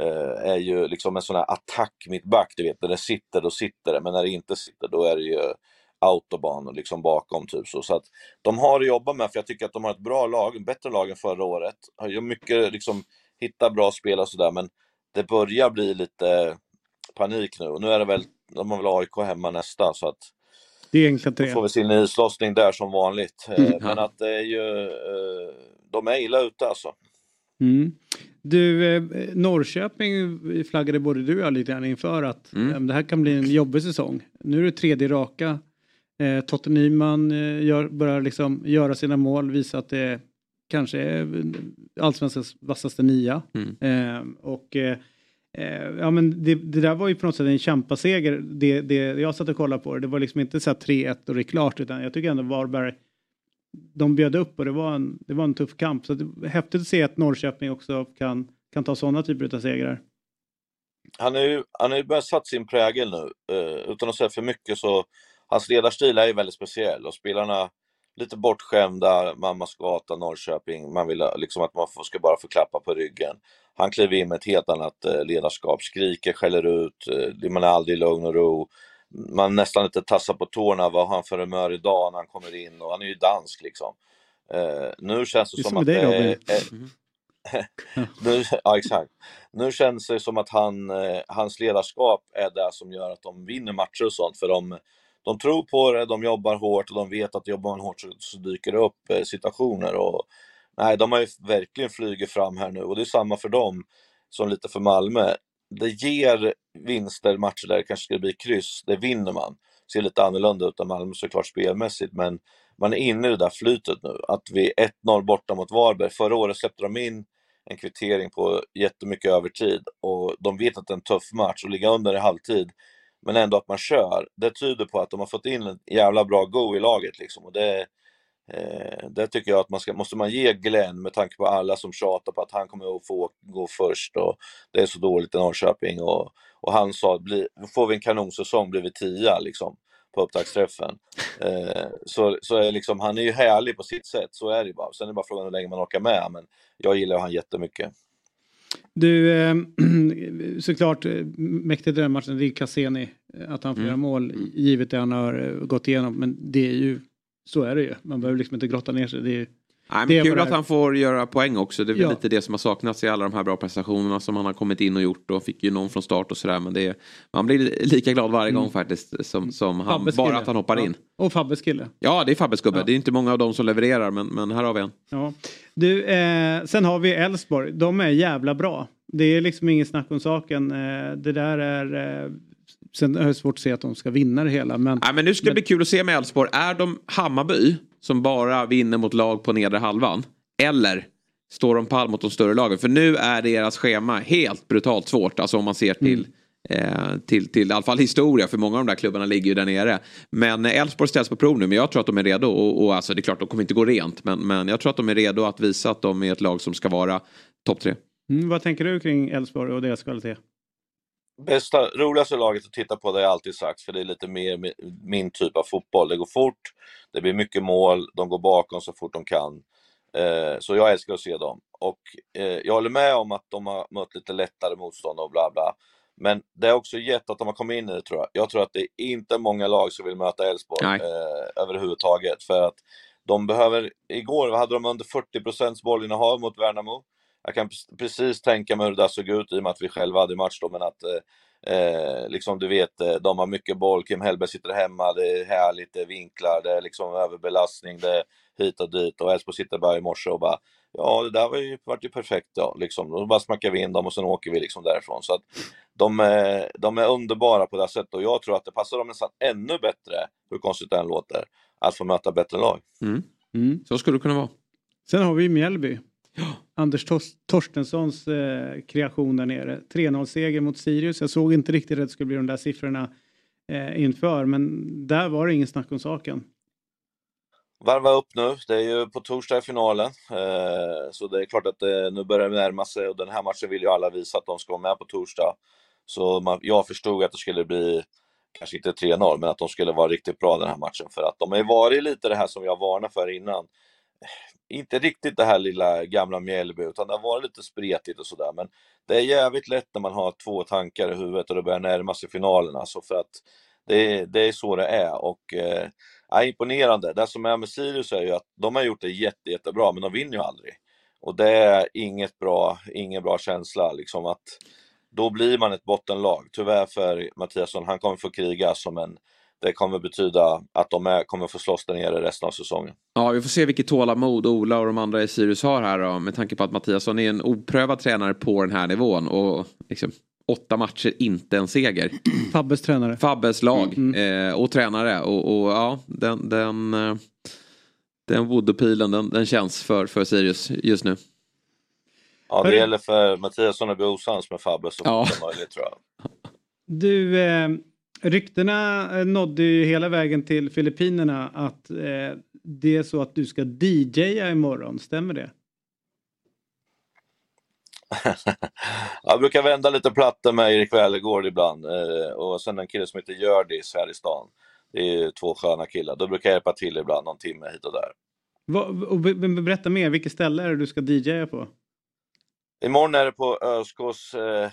eh, är ju liksom en sån här attack mittback, du vet, när det sitter då sitter det, men när det inte sitter då är det ju autobahn och liksom bakom typ så. Så att de har att jobba med, för jag tycker att de har ett bra lag, bättre lag än förra året. Har mycket liksom hitta bra spel och sådär, men det börjar bli lite panik nu. Och nu är det väl, de har väl AIK hemma nästa, så att det är egentligen tre. Då får vi se en islossning där som vanligt. Eh, mm. Men att det är ju, eh, de är illa ute alltså. Mm. Du, eh, Norrköping flaggade både du och jag lite grann inför att mm. det här kan bli en jobbig säsong. Nu är det tredje raka. Totte Nyman gör, börjar liksom göra sina mål, visa att det kanske allsvenskans vassaste nia. Mm. Eh, och eh, eh, ja, men det, det, där var ju på något sätt en kämpaseger. Det, det jag satt och kollade på det, det var liksom inte så 3-1 och det är klart, utan jag tycker ändå Varberg de bjöd upp och det var en, det var en tuff kamp. Så det är häftigt att se att Norrköping också kan, kan ta sådana typer av segrar. Han har ju, han ju börjat satt sin prägel nu. Uh, utan att säga för mycket så, hans ledarstil är ju väldigt speciell och spelarna lite bortskämda, mammas gata, Norrköping. Man vill liksom att man ska bara få klappa på ryggen. Han kliver in med ett helt annat eh, ledarskap, skriker, skäller ut, eh, man är aldrig i lugn och ro. Man nästan lite tassar på tårna, vad har han för humör idag när han kommer in och han är ju dansk liksom. Uh, nu känns det, det som, som att... Det, är, nu, ja, exakt. Nu känns det som att han, hans ledarskap är det som gör att de vinner matcher och sånt, för de, de tror på det, de jobbar hårt och de vet att jobbar man hårt så, så dyker det upp eh, situationer. Och, nej, de har ju verkligen flugit fram här nu och det är samma för dem som lite för Malmö. Det ger vinster, matcher där det kanske skulle bli kryss, det vinner man. Det Ser lite annorlunda ut än Malmö såklart spelmässigt, men man är inne i det där flytet nu. Att vi 1-0 borta mot Varberg, förra året släppte de in en kvittering på jättemycket övertid och de vet att det är en tuff match och ligga under i halvtid men ändå att man kör, det tyder på att de har fått in en jävla bra go i laget liksom. Och det, eh, det tycker jag att man ska, måste man ge Glenn med tanke på alla som tjatar på att han kommer att få gå först och det är så dåligt i Norrköping och, och han sa att bli, får vi en kanonsäsong blir vi tia liksom på upptaktsträffen. Eh, så så är liksom, han är ju härlig på sitt sätt, så är det bara. Sen är det bara frågan hur länge man orkar med, men jag gillar han jättemycket. Du, eh, såklart eh, mäktigt den matchen, det är Cassini, eh, att han får mm. göra mål givet det han har gått igenom. Men det är ju, så är det ju. Man behöver liksom inte grotta ner sig. Det är, Nej, men kul att han får göra poäng också. Det är ja. lite det som har saknats i alla de här bra prestationerna som han har kommit in och gjort och fick ju någon från start och sådär. Men det är, man blir lika glad varje gång mm. faktiskt som, som han, bara att han hoppar ja. in. Och Fabbes kille. Ja, det är Fabbes gubbe. Ja. Det är inte många av dem som levererar men, men här har vi en. Ja. Du, eh, sen har vi Elfsborg. De är jävla bra. Det är liksom inget snack om saken. Eh, det där är eh, sen har jag svårt att se att de ska vinna det hela. Men, Nej, men nu ska det bli kul att se med Elfsborg. Är de Hammarby som bara vinner mot lag på nedre halvan? Eller står de pall mot de större lagen? För nu är deras schema helt brutalt svårt. Alltså om man ser till mm. Till, till i alla fall historia, för många av de där klubbarna ligger ju där nere. Men Elfsborg ställs på prov nu, men jag tror att de är redo. Och, och alltså, det är klart, de kommer inte gå rent, men, men jag tror att de är redo att visa att de är ett lag som ska vara topp tre. Mm, vad tänker du kring Elfsborg och deras kvalitet? Bästa, roligaste laget att titta på, det har jag alltid sagt, för det är lite mer min typ av fotboll. Det går fort, det blir mycket mål, de går bakom så fort de kan. Eh, så jag älskar att se dem. Och eh, jag håller med om att de har mött lite lättare motstånd och bla bla. Men det har också gett att de har kommit in i det tror jag. Jag tror att det är inte många lag som vill möta Elfsborg eh, överhuvudtaget. För att de behöver, igår hade de under 40% bollinnehav mot Värnamo. Jag kan precis tänka mig hur det där såg ut i och med att vi själva hade match då, men att eh, eh, liksom du vet, eh, de har mycket boll, Kim Hellberg sitter hemma, det är härligt, det är vinklar, det är liksom överbelastning, det är hit och dit och Elfsborg sitter bara i morse och bara Ja, det där var ju, vart ju perfekt. Ja, liksom. Då bara smackar vi in dem och sen åker vi liksom därifrån. Så att de, är, de är underbara på det sättet och jag tror att det passar dem nästan ännu bättre, hur konstigt det än låter, att få möta bättre lag. Mm. Mm. Så skulle det kunna vara. Sen har vi Mjällby. Ja. Anders Torstenssons eh, kreation där nere. 3-0-seger mot Sirius. Jag såg inte riktigt att det skulle bli de där siffrorna eh, inför, men där var det ingen snack om saken varva upp nu. Det är ju på torsdag i finalen. Eh, så det är klart att det, nu börjar det närma sig och den här matchen vill ju alla visa att de ska vara med på torsdag. Så man, jag förstod att det skulle bli, kanske inte 3-0, men att de skulle vara riktigt bra den här matchen. För att de har ju varit lite det här som jag varnade för innan. Inte riktigt det här lilla gamla Mjällby, utan det har varit lite spretigt och sådär. Men det är jävligt lätt när man har två tankar i huvudet och det börjar närma sig finalen. Alltså för att det, det är så det är. Och, eh, ja, imponerande. Det som är med Sirius är ju att de har gjort det jätte, jättebra, men de vinner ju aldrig. Och det är inget bra, ingen bra känsla liksom att då blir man ett bottenlag. Tyvärr för Mattiasson, han kommer få kriga som en det kommer betyda att de är, kommer få slåss där nere resten av säsongen. Ja, vi får se vilket tålamod Ola och de andra i Sirius har här då, med tanke på att Mattiasson är en oprövad tränare på den här nivån och liksom, åtta matcher, inte en seger. Fabbes tränare. Fabbes lag mm. eh, och tränare. Och, och, ja, den, den, eh, den voodoo-pilen den, den känns för, för Sirius just nu. Ja, det gäller för Mattiasson att bli osams med Fabbe så ja. fort möjligt tror jag. Du, eh, ryktena eh, nådde ju hela vägen till Filippinerna att eh, det är så att du ska DJa imorgon, stämmer det? jag brukar vända lite plattor med Erik Välergård ibland eh, och sen en kille som heter Gördis här i stan. Det är två sköna killar. Då brukar jag hjälpa till ibland någon timme hit och där. Va, och berätta mer, vilket ställe är det du ska DJa på? Imorgon är det på ÖSKs, eh,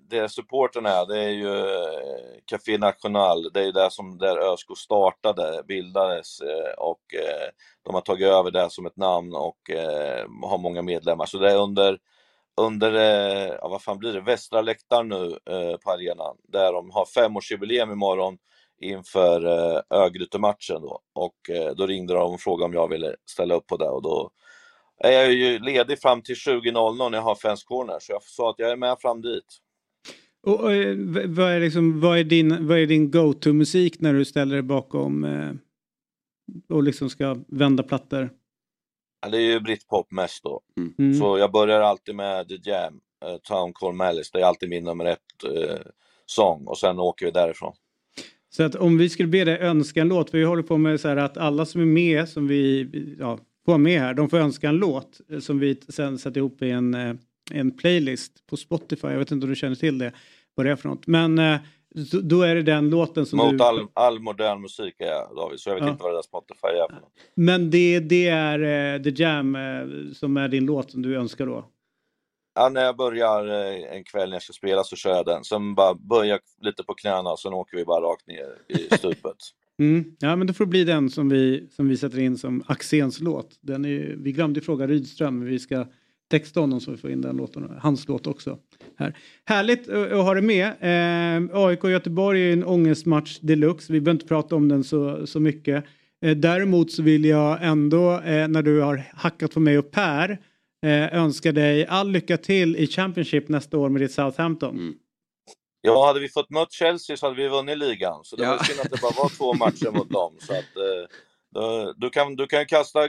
det där supporten är, det är ju eh, Café National, det är ju där som där ÖSK startade, bildades eh, och eh, de har tagit över det som ett namn och eh, har många medlemmar. Så det är under under, eh, ja, vad fan blir det, västra läktaren nu eh, på arenan, där de har femårsjubileum imorgon inför eh, Örgryte-matchen då. Och eh, då ringde de och frågade om jag ville ställa upp på det och då är jag ju ledig fram till 20.00 när jag har Fans Corner, så jag sa att jag är med fram dit. Och, och eh, vad, är liksom, vad är din, vad är din go-to-musik när du ställer dig bakom eh, och liksom ska vända plattor? det är ju britpop mest då. Mm. mm. Så jag börjar alltid med The Jam, uh, Town Call Malice. Det är alltid min nummer ett uh, sång och sen åker vi därifrån. Så att om vi skulle be dig önska en låt, för vi håller på med så här att alla som är med, som vi ja, får med här, de får önska en låt eh, som vi sen sätter ihop i en, en playlist på Spotify. Jag vet inte om du känner till det, vad det är för något. Men då är det den låten som Mot du... all, all modern musik är jag David, så jag vet ja. inte vad det där Spotify är för något. Men det, det är The Jam som är din låt som du önskar då? Ja, när jag börjar en kväll när jag ska spela så kör jag den. Sen bara börjar lite på knäna och sen åker vi bara rakt ner i stupet. mm. Ja, men då får det bli den som vi, som vi sätter in som Axéns låt. Den är, vi glömde fråga Rydström, men vi ska texta honom så vi får in den låten, hans låt också. Här. Härligt att ha det med. Eh, AIK Göteborg är en ångestmatch deluxe. Vi behöver inte prata om den så, så mycket. Eh, däremot så vill jag ändå, eh, när du har hackat på mig och Per, eh, önska dig all lycka till i Championship nästa år med ditt Southampton. Mm. Ja, hade vi fått mött Chelsea så hade vi vunnit ligan. Så det ja. var synd att det bara var två matcher mot dem. Så att, eh, du, kan, du kan kasta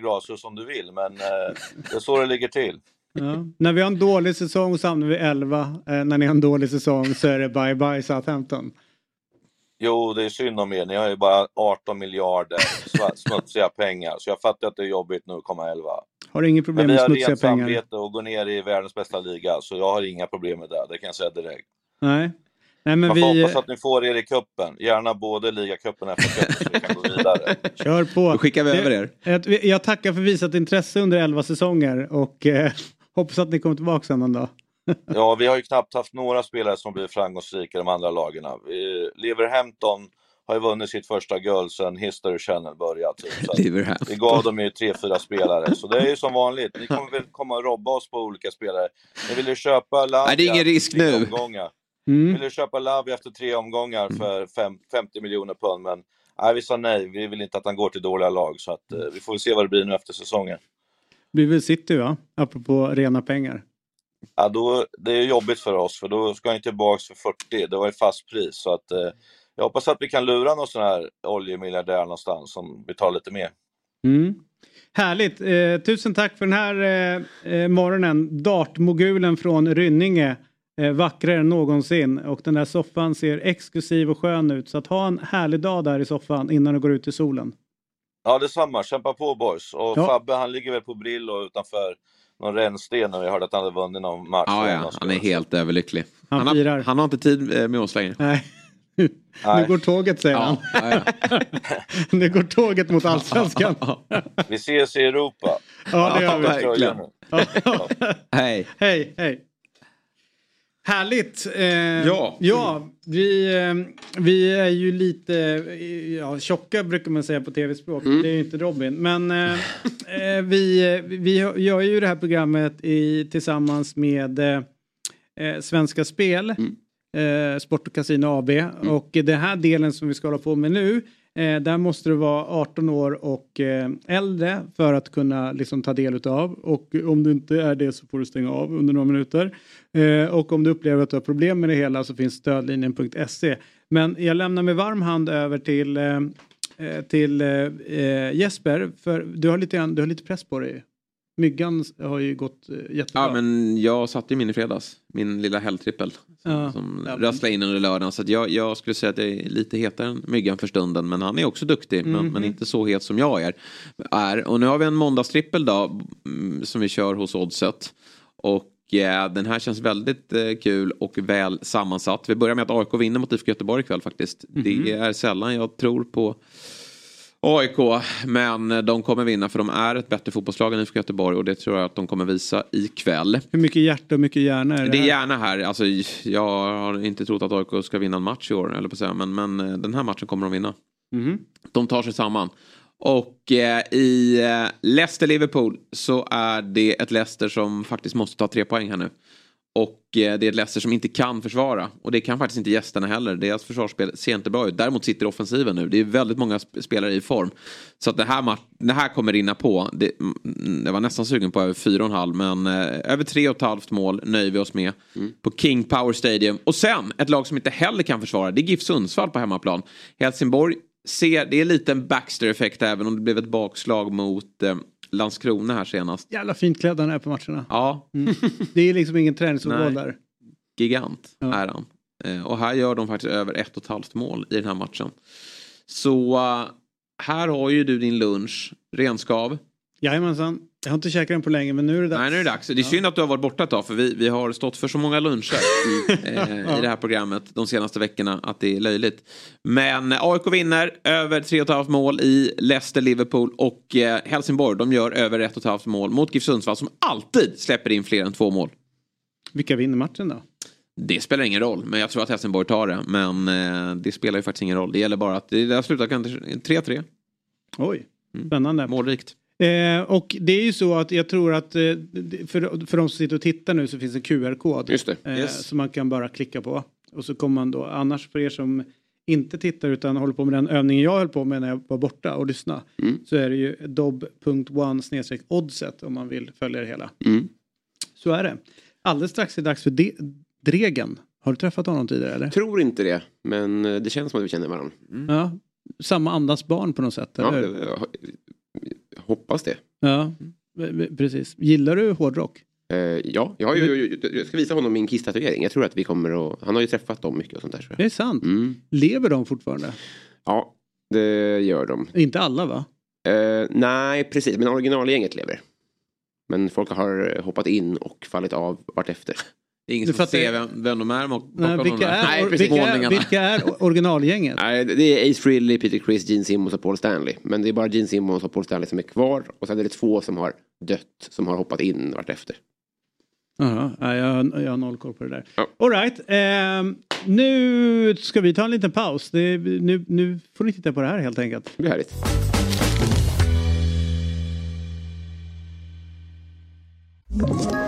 glashus om du vill, men eh, det är så det ligger till. Ja. När vi har en dålig säsong så hamnar vi 11. Eh, när ni har en dålig säsong så är det bye bye Southampton. Jo, det är synd om er. Ni har ju bara 18 miljarder smutsiga pengar. Så jag fattar att det är jobbigt nu att komma 11. Har du inget problem med smutsiga pengar? Vi har rent samvete och går ner i världens bästa liga. Så jag har inga problem med det. Det kan jag säga direkt. Nej. Nej, men Man vi... hoppas att ni får er i kuppen. Gärna både ligacupen och FA-cupen så vi kan gå vidare. Kör på. Då skickar vi över er. Jag tackar för visat intresse under 11 säsonger och eh, hoppas att ni kommer tillbaka sen en dag. ja, vi har ju knappt haft några spelare som blivit framgångsrika i de andra lagen. Liverhampton har ju vunnit sitt första guld sedan History Channel började. Typ. vi gav dem ju tre, fyra spelare. Så det är ju som vanligt. Ni kommer väl komma och robba oss på olika spelare. Ni vill ju köpa Lavia Nej, det är ingen risk nu. Omgångar. Mm. Vill ju köpa Lavia efter tre omgångar mm. för fem, 50 miljoner pund. Men nej, vi sa nej. Vi vill inte att han går till dåliga lag. Så att, eh, vi får se vad det blir nu efter säsongen. Det blir väl City va? Apropå rena pengar. Ja, då, det är jobbigt för oss för då ska han tillbaka för 40. Det var ju fast pris. Så att, eh, jag hoppas att vi kan lura någon sån här oljemiljardär någonstans som betalar lite mer. Mm. Härligt! Eh, tusen tack för den här eh, eh, morgonen. Dartmogulen från Rynninge. Eh, vackrare än någonsin och den där soffan ser exklusiv och skön ut. Så att ha en härlig dag där i soffan innan du går ut i solen. Ja detsamma, kämpa på boys. Och ja. Fabbe han ligger väl på Brillo utanför någon rännsten när vi hörde att han hade vunnit någon match. Ja, ja. han är helt överlycklig. Han, han, har, han har inte tid eh, med oss längre. Nej. Nu går tåget säger han. Ja, ja. nu går tåget mot allsvenskan. vi ses i Europa. Ja det gör vi. Verkligen. hej. Hej, hej. Härligt! Eh, ja. ja vi, eh, vi är ju lite ja, tjocka brukar man säga på tv-språk. Mm. Det är ju inte Robin. Men eh, eh vi, vi gör ju det här programmet i, tillsammans med eh, eh, Svenska Spel. Mm. Sport och Casino AB. Mm. Och den här delen som vi ska hålla på med nu Eh, där måste du vara 18 år och eh, äldre för att kunna liksom, ta del utav. Och om du inte är det så får du stänga av under några minuter. Eh, och om du upplever att du har problem med det hela så finns stödlinjen.se. Men jag lämnar med varm hand över till, eh, eh till eh, eh, Jesper. För du har, lite, du har lite press på dig. Myggan har ju gått jättebra. Ja men jag satte ju min i fredags. Min lilla helgtrippel. Ja. Som ja. rasslade in under lördagen. Så jag, jag, skulle säga att jag är lite hetare än Myggan för stunden. Men han är också duktig. Mm -hmm. men, men, mhm. inte så het som jag är. är. Och nu har vi en måndagstrippel då. Mm, som vi kör hos Oddset. Och eh, den här känns väldigt eh, kul och väl sammansatt. Vi börjar med att AIK vinner mot IFK Göteborg ikväll faktiskt. Mm -hmm. Det är sällan jag tror på AIK, men de kommer vinna för de är ett bättre fotbollslag än IFK Göteborg och det tror jag att de kommer visa ikväll. Hur mycket hjärta och mycket hjärna är det? Det är hjärna här. Alltså, jag har inte trott att AIK ska vinna en match i år, eller på säga, men, men eh, den här matchen kommer de vinna. Mm. De tar sig samman. Och eh, i eh, Leicester-Liverpool så är det ett Leicester som faktiskt måste ta tre poäng här nu. Och eh, det är ett Leicester som inte kan försvara. Och det kan faktiskt inte gästerna heller. Deras försvarsspel ser inte bra ut. Däremot sitter offensiven nu. Det är väldigt många spelare i form. Så att det här, det här kommer rinna på. Det, mm, jag var nästan sugen på över 4,5 men eh, över 3,5 mål nöjer vi oss med. Mm. På King Power Stadium. Och sen ett lag som inte heller kan försvara. Det är GIF Sundsvall på hemmaplan. Helsingborg ser, det är lite en Baxter-effekt även om det blev ett bakslag mot eh, Landskrona här senast. Jävla fint klädd han är på matcherna. Ja. Mm. Det är liksom ingen träningsområde där. Gigant ja. är han. Eh, och här gör de faktiskt över ett och ett halvt mål i den här matchen. Så uh, här har ju du din lunch. Renskav. Jajamensan. Jag har inte käkat den på länge men nu är det dags. Nej nu är det dags. Det är synd att du har varit borta ett tag för vi, vi har stått för så många luncher i, eh, ja. i det här programmet de senaste veckorna att det är löjligt. Men AIK vinner över 3,5 mål i Leicester-Liverpool och eh, Helsingborg de gör över 1,5 mål mot GIF Sundsvall som alltid släpper in fler än två mål. Vilka vinner matchen då? Det spelar ingen roll, men jag tror att Helsingborg tar det. Men eh, det spelar ju faktiskt ingen roll. Det gäller bara att det slutar kanske 3-3. Oj, spännande. Mm. Målrikt. Eh, och det är ju så att jag tror att eh, för, för de som sitter och tittar nu så finns en QR-kod. Just det. Eh, yes. Som man kan bara klicka på. Och så kommer man då, annars för er som inte tittar utan håller på med den övningen jag höll på med när jag var borta och lyssna. Mm. Så är det ju dob.one oddset om man vill följa det hela. Mm. Så är det. Alldeles strax är det dags för de Dregen. Har du träffat honom tidigare eller? Tror inte det, men eh, det känns som att vi känner varandra. Mm. Ja, samma andas barn på något sätt, Ja, eller? Hoppas det. Ja, precis. Gillar du hårdrock? Eh, ja, jag, ju, jag ska visa honom min Kiss-tatuering. Jag tror att vi kommer att... Han har ju träffat dem mycket och sånt där. jag. Det är sant. Mm. Lever de fortfarande? Ja, det gör de. Inte alla va? Eh, nej, precis. Men originalgänget lever. Men folk har hoppat in och fallit av vartefter. Det är ingen Du som får fattar- se vem, vem de är bakom Nej, vilka, är, Nej, vilka, är, vilka är originalgänget? Nej, det är Ace Frehley, Peter Criss, Gene Simmons och Paul Stanley. Men det är bara Gene Simmons och Paul Stanley som är kvar. Och sen är det två som har dött, som har hoppat in vartefter. Nej, jag, jag har noll koll på det där. All right. ehm, nu ska vi ta en liten paus. Det, nu, nu får ni titta på det här helt enkelt. Det blir härligt. Ett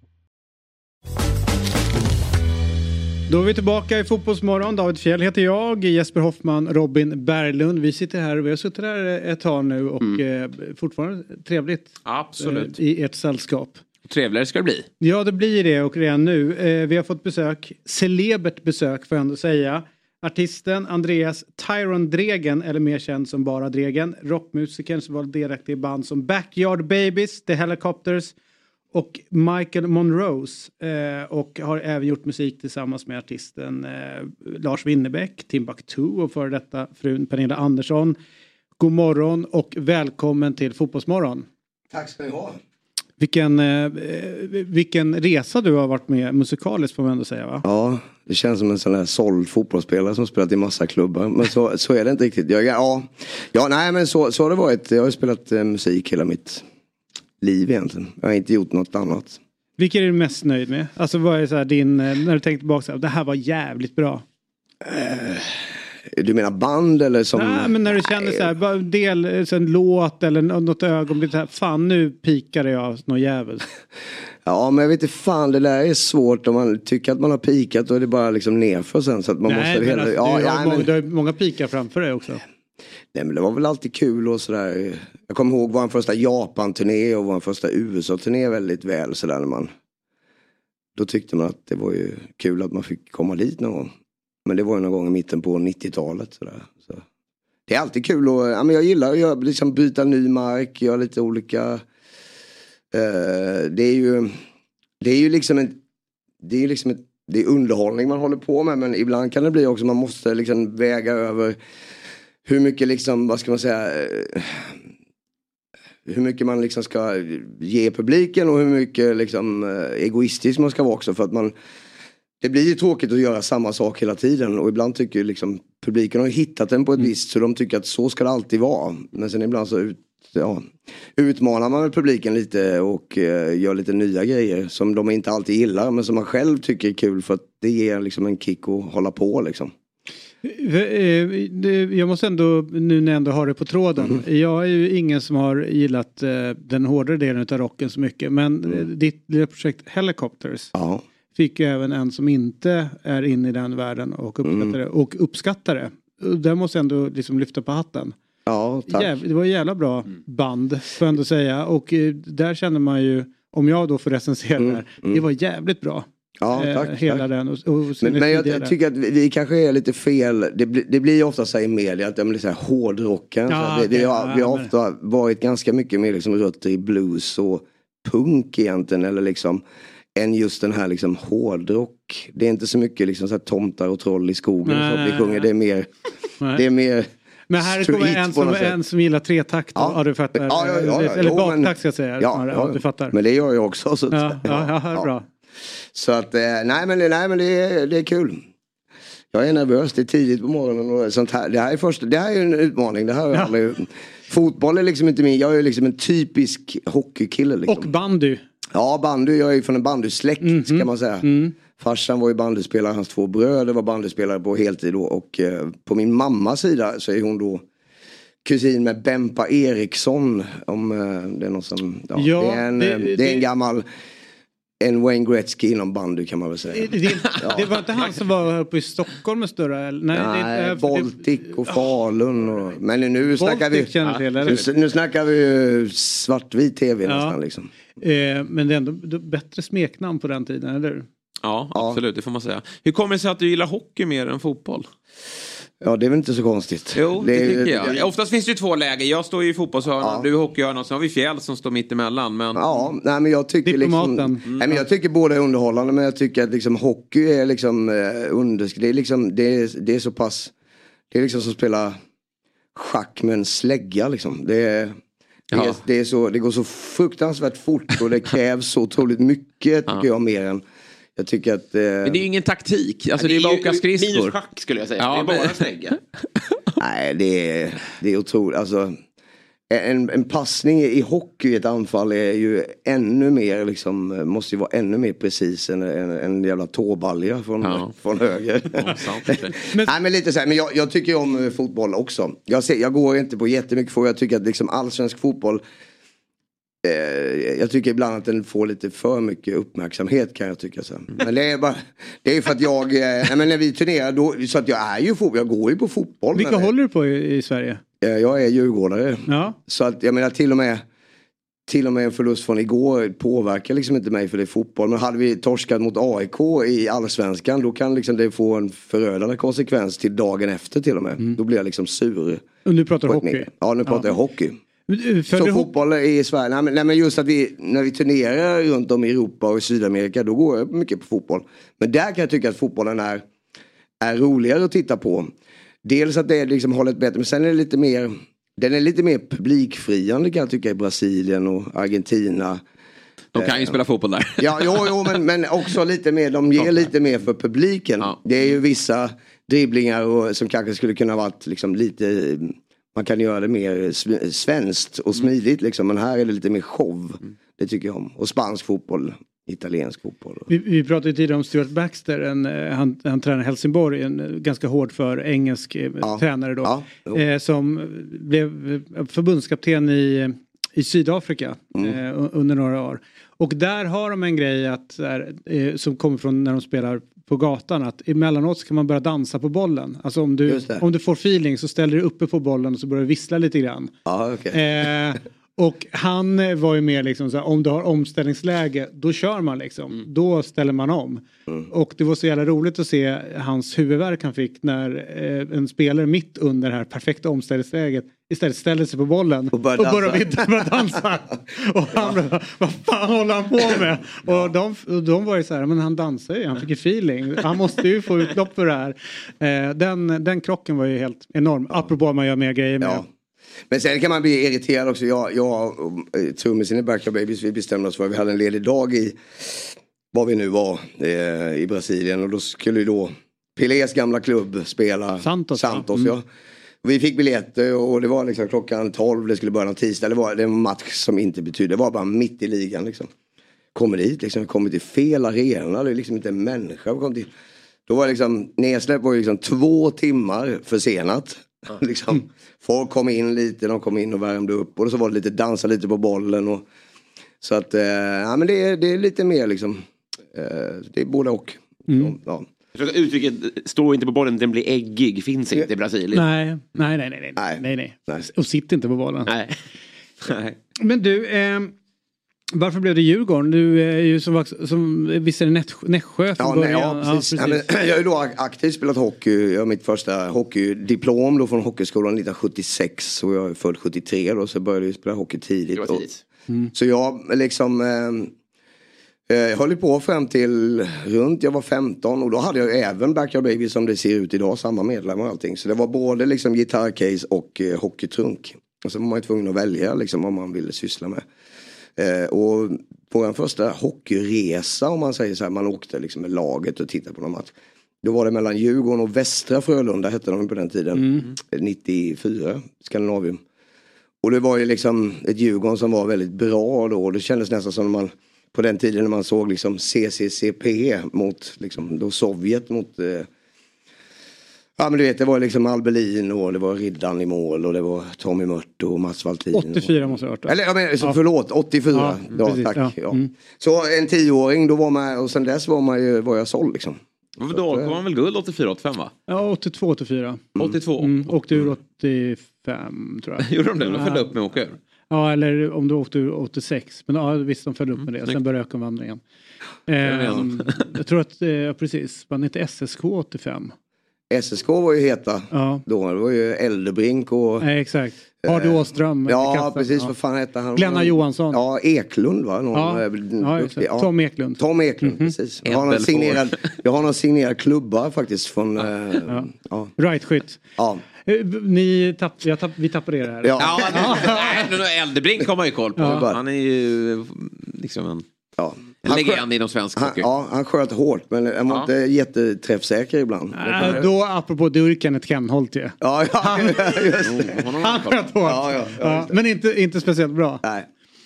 Då är vi tillbaka i Fotbollsmorgon. David Fjell heter jag, Jesper Hoffman, Robin Berglund. Vi sitter här, vi har suttit här ett tag nu och eh, fortfarande trevligt. Absolut. eh, I ert sällskap. Trevligare ska det bli. Ja, det blir det och redan nu. Eh, vi har fått besök, celebert besök får jag ändå säga. Artisten Andreas Tyron Dregen, eller mer känd som bara Dregen. Rockmusikern som var delaktig i band som Backyard Babies, The Helicopters och Michael Monrose. Eh, och har även gjort musik tillsammans med artisten eh, Lars Winnerbäck, Timbuktu och före detta frun Pernilla Andersson. God morgon och välkommen till Fotbollsmorgon. Tack ska ni ha. Vilken, eh, vilken resa du har varit med musikaliskt får man ändå säga va? Ja, det känns som en sån här såld fotbollsspelare som spelat i massa klubbar. Men så, så är det inte riktigt. Jag, ja, ja, nej men så, så har det varit. Jag har ju spelat eh, musik hela mitt liv egentligen. Jag har inte gjort något annat. Vilken är du mest nöjd med? Alltså vad är så här din, eh, när du tänker tillbaka, så här, det här var jävligt bra. Du menar band eller som... Nej men när du känner så här, del, eh, så en låt eller nå- något ögonblick, så här, fan nu pikade jag något jävligt. Ja men jag vet inte fan det där är svårt om man tycker att man har pikat är det bara liksom nerför sen så att man Nej måste men hela... alltså, ja, du, ja, har många, men... du har många pikar framför dig också. Nej men det var väl alltid kul och sådär. Jag kommer ihåg vår första Japan-turné och vår första USA-turné väldigt väl sådär när man. Då tyckte man att det var ju kul att man fick komma dit någon gång. Men det var ju någon gång i mitten på 90-talet sådär. Så. Det är alltid kul och ja, men jag gillar att göra, liksom byta ny mark, göra lite olika. eh, det är ju, det är ju liksom en, det är liksom ett, det är underhållning man håller på med men ibland kan det bli också man måste liksom väga över hur mycket liksom, vad ska man säga, eh, hur mycket man liksom ska ge publiken och hur mycket liksom eh, egoistisk man ska vara också för att man det blir ju tråkigt att göra samma sak hela tiden och ibland tycker liksom publiken har hittat den på ett visst så de tycker att så ska det alltid vara. Men sen ibland så ut, ja, utmanar man publiken lite och eh, gör lite nya grejer som de inte alltid gillar men som man själv tycker är kul för att det ger liksom en kick att hålla på liksom. Eh, Jag måste ändå, nu när jag ändå har det på tråden. Mm. Jag är ju ingen som har gillat eh, den hårdare delen av rocken så mycket. Men Mm. eh, ditt lilla projekt Helicopters Ja. fick ju även en som inte är inne i den världen och uppskattar Mm. det. Och uppskattar det. Där måste jag ändå liksom lyfta på hatten. Ja, tack. Jäv, det var jävla bra band får jag ändå säga. Och där känner man ju, om jag då får recensera det här, det var jävligt bra. Ja, Eh, tack, hela tack. den och, och Men, men jag tidigare. tycker att vi, vi kanske är lite fel. Det, blir- det blir ju ofta så här i media att det blir så här hårdrocken. så Ja, att det, det okej, har, vi har ja, men- ofta varit ganska mycket mer liksom rötter i blues och punk egentligen. Eller liksom än just den här liksom hårdrock. Det är inte så mycket liksom så här tomtar och troll i skogen och så Nej. vi sjunger. Det är mer, Nej. det är mer Men här kommer en som, en som gillar tretakt. Ja. ja, du fattar. Ja, ja, ja, ja. Eller baktakt ska jag säga. Ja, ja, ja, du fattar. Men det gör jag också. Så Ja, ja, ja, bra. Så att, eh, nej men, nej, men det, är, det är kul. Jag är nervös, det är tidigt på morgonen och sånt här. Det här är, första, det här är en utmaning. Det här jag aldrig, fotboll är liksom inte min, jag är liksom en typisk hockeykille. Liksom. Och bandy. Ja bandy, jag är från en bandysläkt Mhm. kan man säga. Mm. Farsan var ju bandyspelare, hans två bröder var bandyspelare på heltid då och eh, på min mammas sida så är hon då kusin med Bempa Eriksson. Om eh, det är någon som... Ja, Ja, det, är en, det- eh, det, är det- en gammal... En Wayne Gretzky inom bandy kan man väl säga. Det, det, det var inte han som var uppe i Stockholm med större? eller? Nej, Nej, det, Baltic och Falun. Och, men nu snackar vi... Till, eller nu, nu snackar vi svartvit tv Ja. nästan liksom. Eh, men det är ändå bättre smeknamn på den tiden, eller hur? Ja, absolut, det får man säga. Hur kommer det sig att du gillar hockey mer än fotboll? Ja, det är väl inte så konstigt. Jo, det, ju- tycker jag. Oftast finns det ju två läger. Jag står ju i fotbollshörnan, du i hockeyhörnan och så har vi Fjäll som står mitt emellan. Men... Ja, nej men jag tycker liksom, Diplomaten. nej, men jag tycker båda är underhållande men jag tycker att liksom hockey är liksom eh, under, det är liksom, det är, det är så pass, det är liksom som att spela schack med en slägga liksom. Det är, det, är, Ja. det, är så, det går så fruktansvärt fort och det krävs så otroligt mycket tycker jag mer än jag tycker att... Eh, Men det är ju ingen taktik. Alltså det är ju bara att åka skridskor. Minus schack skulle jag säga. Ja, det är bara men- slägga. Nej, det är, det är otroligt. Alltså, en, en passning i hockey i ett anfall är ju ännu mer, liksom, måste ju vara ännu mer precis än en, en jävla tåbalja från, Ja. från höger. sant. Nej men lite så här, men jag, jag tycker om eh, fotboll också. Jag, ser, jag går inte på jättemycket fotboll, jag tycker att liksom allsvensk fotboll jag tycker ibland att den får lite för mycket uppmärksamhet kan jag tycka. Så. Men det är bara, det är för att jag, eh, nej, men när vi turnerar då, så att jag är ju fotboll, jag går ju på fotboll. Vilka håller du på i, i Sverige? Eh, Jag är djurgårdare. Ja. Så att jag menar till och med till och med en förlust från igår påverkar liksom inte mig för det är fotboll. Men hade vi torskat mot AIK i allsvenskan då kan liksom det få en förödande konsekvens till dagen efter till och med. Då blir jag liksom sur. Och nu pratar du hockey? Ja nu pratar jag hockey. Eh, Så hockey- fotboll i Sverige, nej men, nej men just att vi, när vi turnerar runt om i Europa och i Sydamerika då går jag mycket på fotboll. Men där kan jag tycka att fotbollen är, är roligare att titta på. Dels att det är liksom hållet bättre men sen är det lite mer, den är lite mer publikfriande kan jag tycka i Brasilien och Argentina. De kan ju spela fotboll där. Ja, jo, jo men, men också lite mer, de ger lite mer för publiken. Det är ju vissa dribblingar och, som kanske skulle kunna varit liksom lite, man kan göra det mer sv- svenskt och smidigt liksom. Men här är det lite mer show. Det tycker jag om. Och spansk fotboll, italiensk fotboll. Vi, vi pratade tidigare om Stuart Baxter, en, eh, han, han tränar Helsingborg, en eh, ganska hård för engelsk eh, tränare då. Ja, eh, som blev förbundskapten i, i Sydafrika Mm. eh, under några år. Och där har de en grej att, här, eh, som kommer från när de spelar på gatan att emellanåt så kan man börja dansa på bollen. Alltså om du, om du får feeling så ställer du uppe på bollen och så börjar du vissla lite grann. Ja, okej. Eh, och han var ju mer liksom så här, om du har omställningsläge då kör man liksom. Mm. Då ställer man om. Och det var så jävla roligt att se hans huvudvärk han fick när eh, en spelare mitt under det här perfekta omställningsläget istället ställer sig på bollen och börjar börjar, dansa. vid- börjar dansa. och han bara, vad fan håller han på med? Och de, och de var ju så här, men han dansar ju, han fick ju feeling. Han måste ju få utlopp för det här. Eh, den, den krocken var ju helt enorm. Apropå att man gör mer grejer med. Ja. Men sen kan man bli irriterad också. Jag, jag och eh, trummisen i Backyard Babies, vi bestämde oss för att vi hade en ledig dag i, var vi nu var, eh, i Brasilien. Och då skulle ju då Pelés gamla klubb spela Santos, Santos ja. Mm. Vi fick biljetter och det var liksom klockan 12, det skulle börja någon tisdag. Det var, det var en match som inte betydde, det var bara mitt i ligan liksom. Kommer dit liksom, kommer till fel arena, det är liksom inte en människa. Kom till. Då var liksom, nedsläpp var liksom två timmar försenat. liksom, folk kom in lite, de kom in och värmde upp och så var det lite dansa lite på bollen. Och, så att, eh, ja men det är, det är lite mer liksom, eh, det är både och. Mm. Ja. Uttrycket stå inte på bollen, den blir äggig finns inte i Brasilien. Nej, nej, nej, nej, nej, nej, nej. Och sitt inte på bollen. Nej. Nej. Men du, ehm, varför blev det Djurgården? Du är ju som, som visst är det Nässjö- från Ja, nej, början? ja, precis. Ja, men, jag har ju då aktivt spelat hockey. Jag har mitt första hockeydiplom då från Hockeyskolan 1976. Och jag är född 73 då så jag började ju spela hockey tidigt. Det var tidigt. Och, så jag liksom eh, eh, höll på fram till runt jag var 15 och då hade jag även Backyard Baby som det ser ut idag, samma medlemmar och allting. Så det var både liksom gitarrcase och eh, hockeytrunk. Och så var man ju tvungen att välja liksom vad man ville syssla med. Eh, och på en första hockeyresa om man säger så här, man åkte liksom med laget och tittade på någon match. Då var det mellan Djurgården och Västra Frölunda hette de på den tiden. 94, Skandinavium. Och det var ju liksom ett Djurgården som var väldigt bra då. Det kändes nästan som man på den tiden när man såg liksom CCCP mot liksom, då Sovjet mot eh, Ja men du vet det var liksom Albelin och det var Riddan i mål och det var Tommy Mört och Mats Valtin. 84 måste det ha varit. då. Eller ja, men, så, Ja. förlåt, 84. Ja, Ja, precis, tack. ja. Ja. Mm. Så en tioåring då var man och sen dess var man ju, var jag såld liksom. Men Då kom han väl guld 84-85 va? Ja, 82, 84. 82? Mm, åkte ur 85 tror jag. Gjorde de det? De följde Ja. upp med att åka ur? Ja, eller om du åkte ur 86. Men ja, visst de följde upp med det. Sen snyggt. började ökenvandringen. menar. Ehm, jag tror att, eh, precis, var det inte SSK 85? SSK var ju heta Ja. då. Det var ju Eldebrink och... Nej, exakt. Hardy Eh, Åström. Ja precis, Ja. vad fan hette han? Glenna Johansson. Ja, Eklund va? Någon, Ja. eh, Ja, det. Tom Eklund. Tom Eklund, precis. Jag har, någon signerad, jag har någon signerad klubba faktiskt från... eh, Ja. ja. Right-skytt. Ja. Ni tapp, jag tapp, vi tappade er här. Ja. Ja, Eldebrink har man ju koll på. Ja. Han är ju liksom en, Ja. En Han legend inom svensk Han, hockey. ja, han sköt hårt men han var Ja. inte jätteträffsäker ibland. Äh, då apropå Durkan ett Kenholt ju. Ja, ja, just det. Har Han sköt hårt. Ja, ja, ja, men inte, inte speciellt bra. Nej.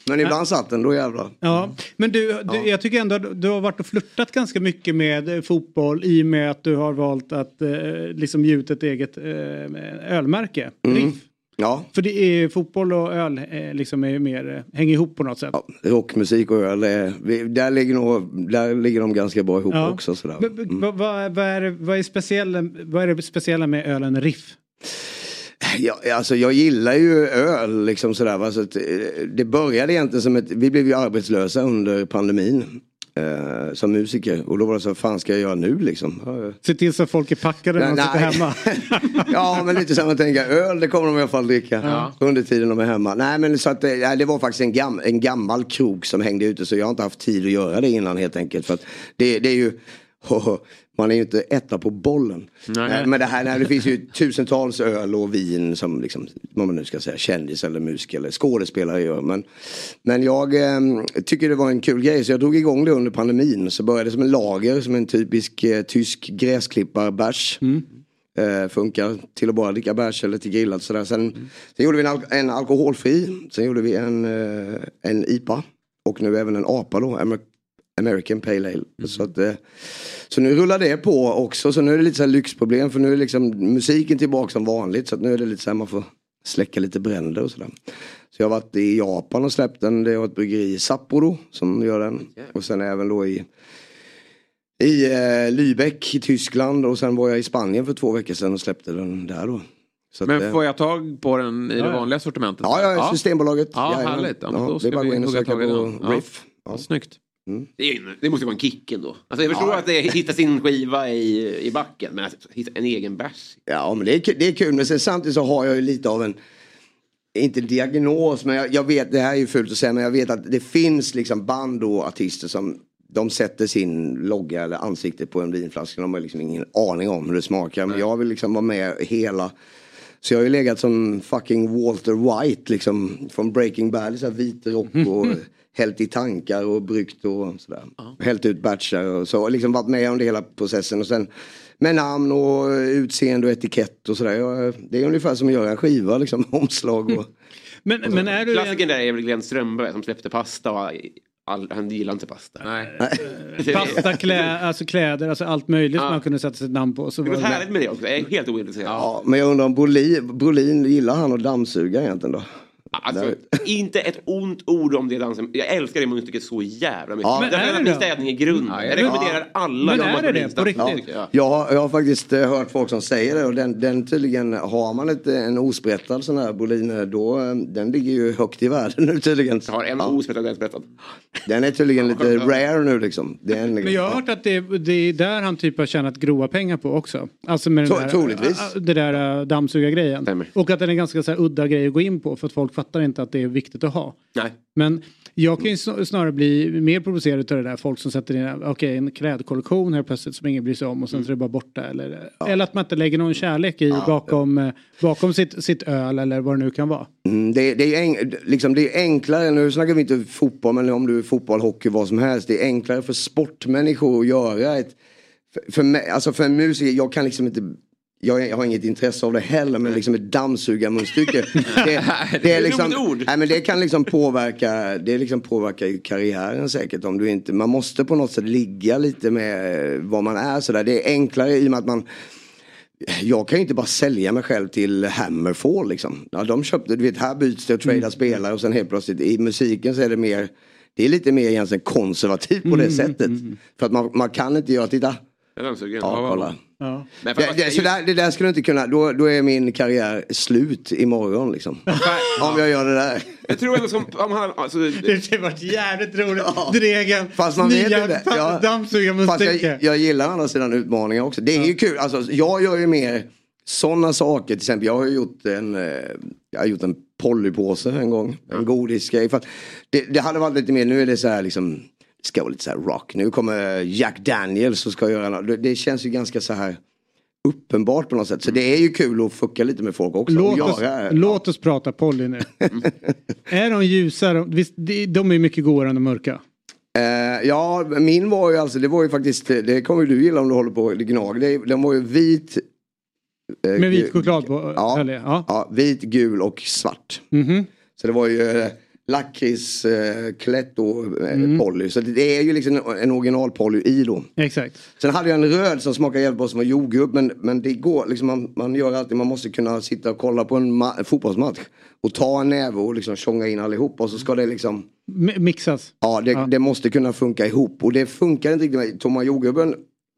Men ibland satt den, då jävlar. Ja, men du, du jag tycker ändå att du har varit och flörtat ganska mycket med fotboll i och med att du har valt att eh, liksom ge ut ett eget eh, ölmärke. Riff. Ja, För det är fotboll och öl eh, liksom är mer, eh, hänger ihop på något sätt. ja, rockmusik och öl, är- vi- där, ligger nog, där ligger de ganska bra ihop Ja. också. Sådär. Men Vad, vad, vad, är, vad, är speciella, vad är det speciella med ölen Riff? Ja, alltså jag gillar ju öl liksom sådär. Va? Så eh, det började egentligen som ett, vi blev ju arbetslösa under pandemin. Eh, som musiker och då var det så, vad fan ska jag göra nu liksom? Se till så att folk är packade när de sitter hemma. ja men lite så man tänker, öl det kommer de i alla fall dricka Ja. under tiden de är hemma. Nej men så att det, ja, det var faktiskt en, gam, en gammal krog som hängde ute så jag har inte haft tid att göra det innan helt enkelt. För det, det är ju, man är ju inte etta på bollen. Nej. Nej, men det här, nej, det finns ju tusentals öl och vin som liksom, vad man nu ska säga, kändis eller musiker eller skådespelare gör. Men, men jag eh, tycker det var en kul grej så jag drog igång det under pandemin. Så började det som en lager, som en typisk eh, tysk gräsklipparbärs. Eh, funkar till att bara dricka bärs eller till grillat sådär. Sen, sen gjorde vi en, al- en alkoholfri. Sen gjorde vi en, eh, en IPA. Och nu även en APA då. Amer- American Pale Ale. Så, att, eh, så nu rullar det på också. Så nu är det lite så lyxproblem. För nu är liksom musiken tillbaka som vanligt. Så nu är det lite så här man får släcka lite bränder och sådär. Så jag har varit i Japan och släppt den. Det har ett bryggeri i Sapporo som gör den. Och sen även då i i eh, Lübeck i Tyskland och sen var jag i Spanien för två veckor sedan och släppte den där då. Att, Men eh, får jag tag på den i Ja, det ja. vanliga sortimentet? Ja, ja, Systembolaget. Ja, Jajamän. härligt. Ja, Ja, det är bara att gå in och söka på den. Ja. Riff. Ja, snyggt. Det, är, det måste vara en kicken då. Alltså jag förstår Ja. att det hitta sin skiva i, i backen. Men att hitta en egen bärs. Ja, men det är, det är kul. Men sen samtidigt så har jag ju lite av en, inte diagnos, men jag, jag vet, det här är ju fult att säga, men jag vet att det finns liksom band och artister som de sätter sin logga eller ansikte på en vinflaska. De har liksom ingen aning om hur det smakar. Men jag vill liksom vara med hela. Så jag har ju legat som fucking Walter White liksom. Från Breaking Bad. Så vit rock och hällt i tankar och bryggt och sådär. Hällt ut batchar och så. Liksom varit med under hela processen. Och sen med namn och utseende och etikett och sådär. Jag, det är ungefär som att göra en skiva liksom. Omslag och... Men, men är du Klassikern där är väl Glenn Strömberg som släppte pasta och all, han gillar inte pasta. Nej. pasta, klä, alltså kläder, alltså allt möjligt man kunde sätta sitt namn på. Så Det var härligt med det också. Jag är helt ointresserad. Ja, men jag undrar om Brolin, Brolin gillar han att dammsuga egentligen då? Alltså, inte ett ont ord om det dansen. Jag älskar det munstycket så jävla mycket. Ja. Men Därför är är det min då? städning i grunden. Ja, jag det- rekommenderar alla Men är det det? På riktigt? Ja, tycker jag. Har, faktiskt eh, hört folk som säger det och den, den tydligen har man ett, en osprättad sån här Bolin då eh, den ligger ju högt i världen nu tydligen. Jag har en osprättad och en sprättad. Den är tydligen lite rare nu liksom. Det är en, Men jag har hört att det, det är där han typ har tjänat grova pengar på också. Alltså med den där, troligtvis. det där dammsugargrejen. Och att den är ganska så här, udda grej att gå in på för att folk fattar inte att det är viktigt att ha. Nej. Men jag kan ju sn- snarare bli mer provocerad av det där folk som sätter in okej, en klädkollektion här plötsligt som ingen bryr sig om och sen så är det bara borta. Eller, eller att man inte lägger någon kärlek i bakom, eh, bakom sitt, sitt öl eller vad det nu kan vara. Mm, det, det, är en, liksom, det är enklare, nu snackar vi inte fotboll men om du är fotboll, hockey, vad som helst. Det är enklare för sportmänniskor att göra ett... För, för, mig, alltså för en musiker, jag kan liksom inte... jag, jag har inget intresse av det heller men liksom ett dammsugarmunstycke. det, det, är liksom, nej, men det kan liksom påverka, det liksom påverkar karriären säkert om du inte, man måste på något sätt ligga lite med vad man är sådär. Det är enklare i och med att man jag kan ju inte bara sälja mig själv till Hammerfall liksom. Ja, de köpte, du vet här byts det och tradar mm. spelare och sen helt plötsligt i musiken så är det mer Det är lite mer egentligen konservativt på det mm, sättet. Mm, mm. För att man, man kan inte göra, titta. Ja, kolla. Ja. Det, det, så där, det där skulle inte kunna, då, då är min karriär slut imorgon liksom. om jag gör det där. Jag tror ändå som, om han, alltså, det hade varit jävligt roligt. Ja. Dregen, Fast man vet nya ja. dammsugarmusik. Jag, jag gillar andra sidan utmaningar också. Det är ja. ju kul, alltså jag gör ju mer sådana saker. Till exempel jag har gjort en, eh, jag har gjort en Pollypåse en gång. En godisgrej. För det, det hade varit lite mer, nu är det så här liksom ska vara lite så rock. Nu kommer Jack Daniels och ska göra något. Det känns ju ganska så här uppenbart på något sätt. Så det är ju kul att fucka lite med folk också. Låt, oss, ja. låt oss prata Polly nu. är de ljusa? Visst, de är mycket godare än de mörka. Uh, ja, min var ju alltså, det var ju faktiskt, det kommer du gilla om du håller på det gnag. Den var ju vit. Uh, med vit choklad på? Ja, ja. ja, vit, gul och svart. Mm -hmm. Så det var ju uh, lakritsklätt eh, mm. Polly. Så det är ju liksom en original Polly i då. Exakt. Sen hade jag en röd som smakade jävligt bra som var jordgubb. Men, men det går, liksom man, man gör alltid, man måste kunna sitta och kolla på en fotbollsmatch. Och ta en näve och liksom tjonga in allihop och så ska det liksom Mixas. Ja det, ja. det måste kunna funka ihop. Och det funkar inte riktigt med Tomma jordgubben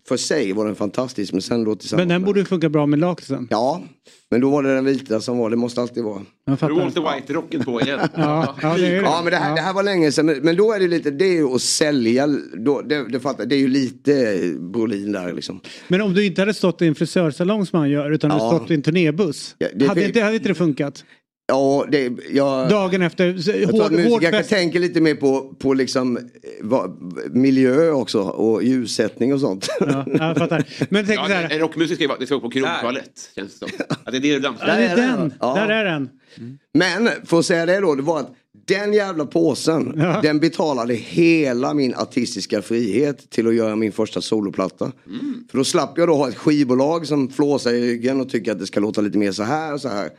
för sig var den fantastisk men sen då tillsammans Men den borde funka bra med lakritsen. Ja, men då var det den vita som var, det måste alltid vara. Du Walter White-rocken på igen. ja, ja, det, ja, men det här, det här var länge sedan. Men, men, då är det lite, det är ju att sälja, då, det, det, fattar, det är ju lite Brolin där liksom. Men om du inte hade stått i en frisörsalong som han gör utan ja. hade stått i en turnébuss. Ja, det, hade, det, hade inte det funkat? Ja, det, jag, Dagen efter, hård, jag, hård jag tänker lite mer på, på liksom, va, miljö också och ljussättning och sånt. Ja, jag fattar. Men tänk ja, så här. En rockmusik ska ska vara på krogtoalett. Känns det som. Att det är det du dansar. Där är den. Ja. Där är den. Mm. Men för att säga det då, det var att den jävla påsen, ja. den betalade hela min artistiska frihet till att göra min första soloplatta. Mm. För då slapp jag då ha ett skivbolag som flåsar i ryggen och tycker att det ska låta lite mer så här och så här.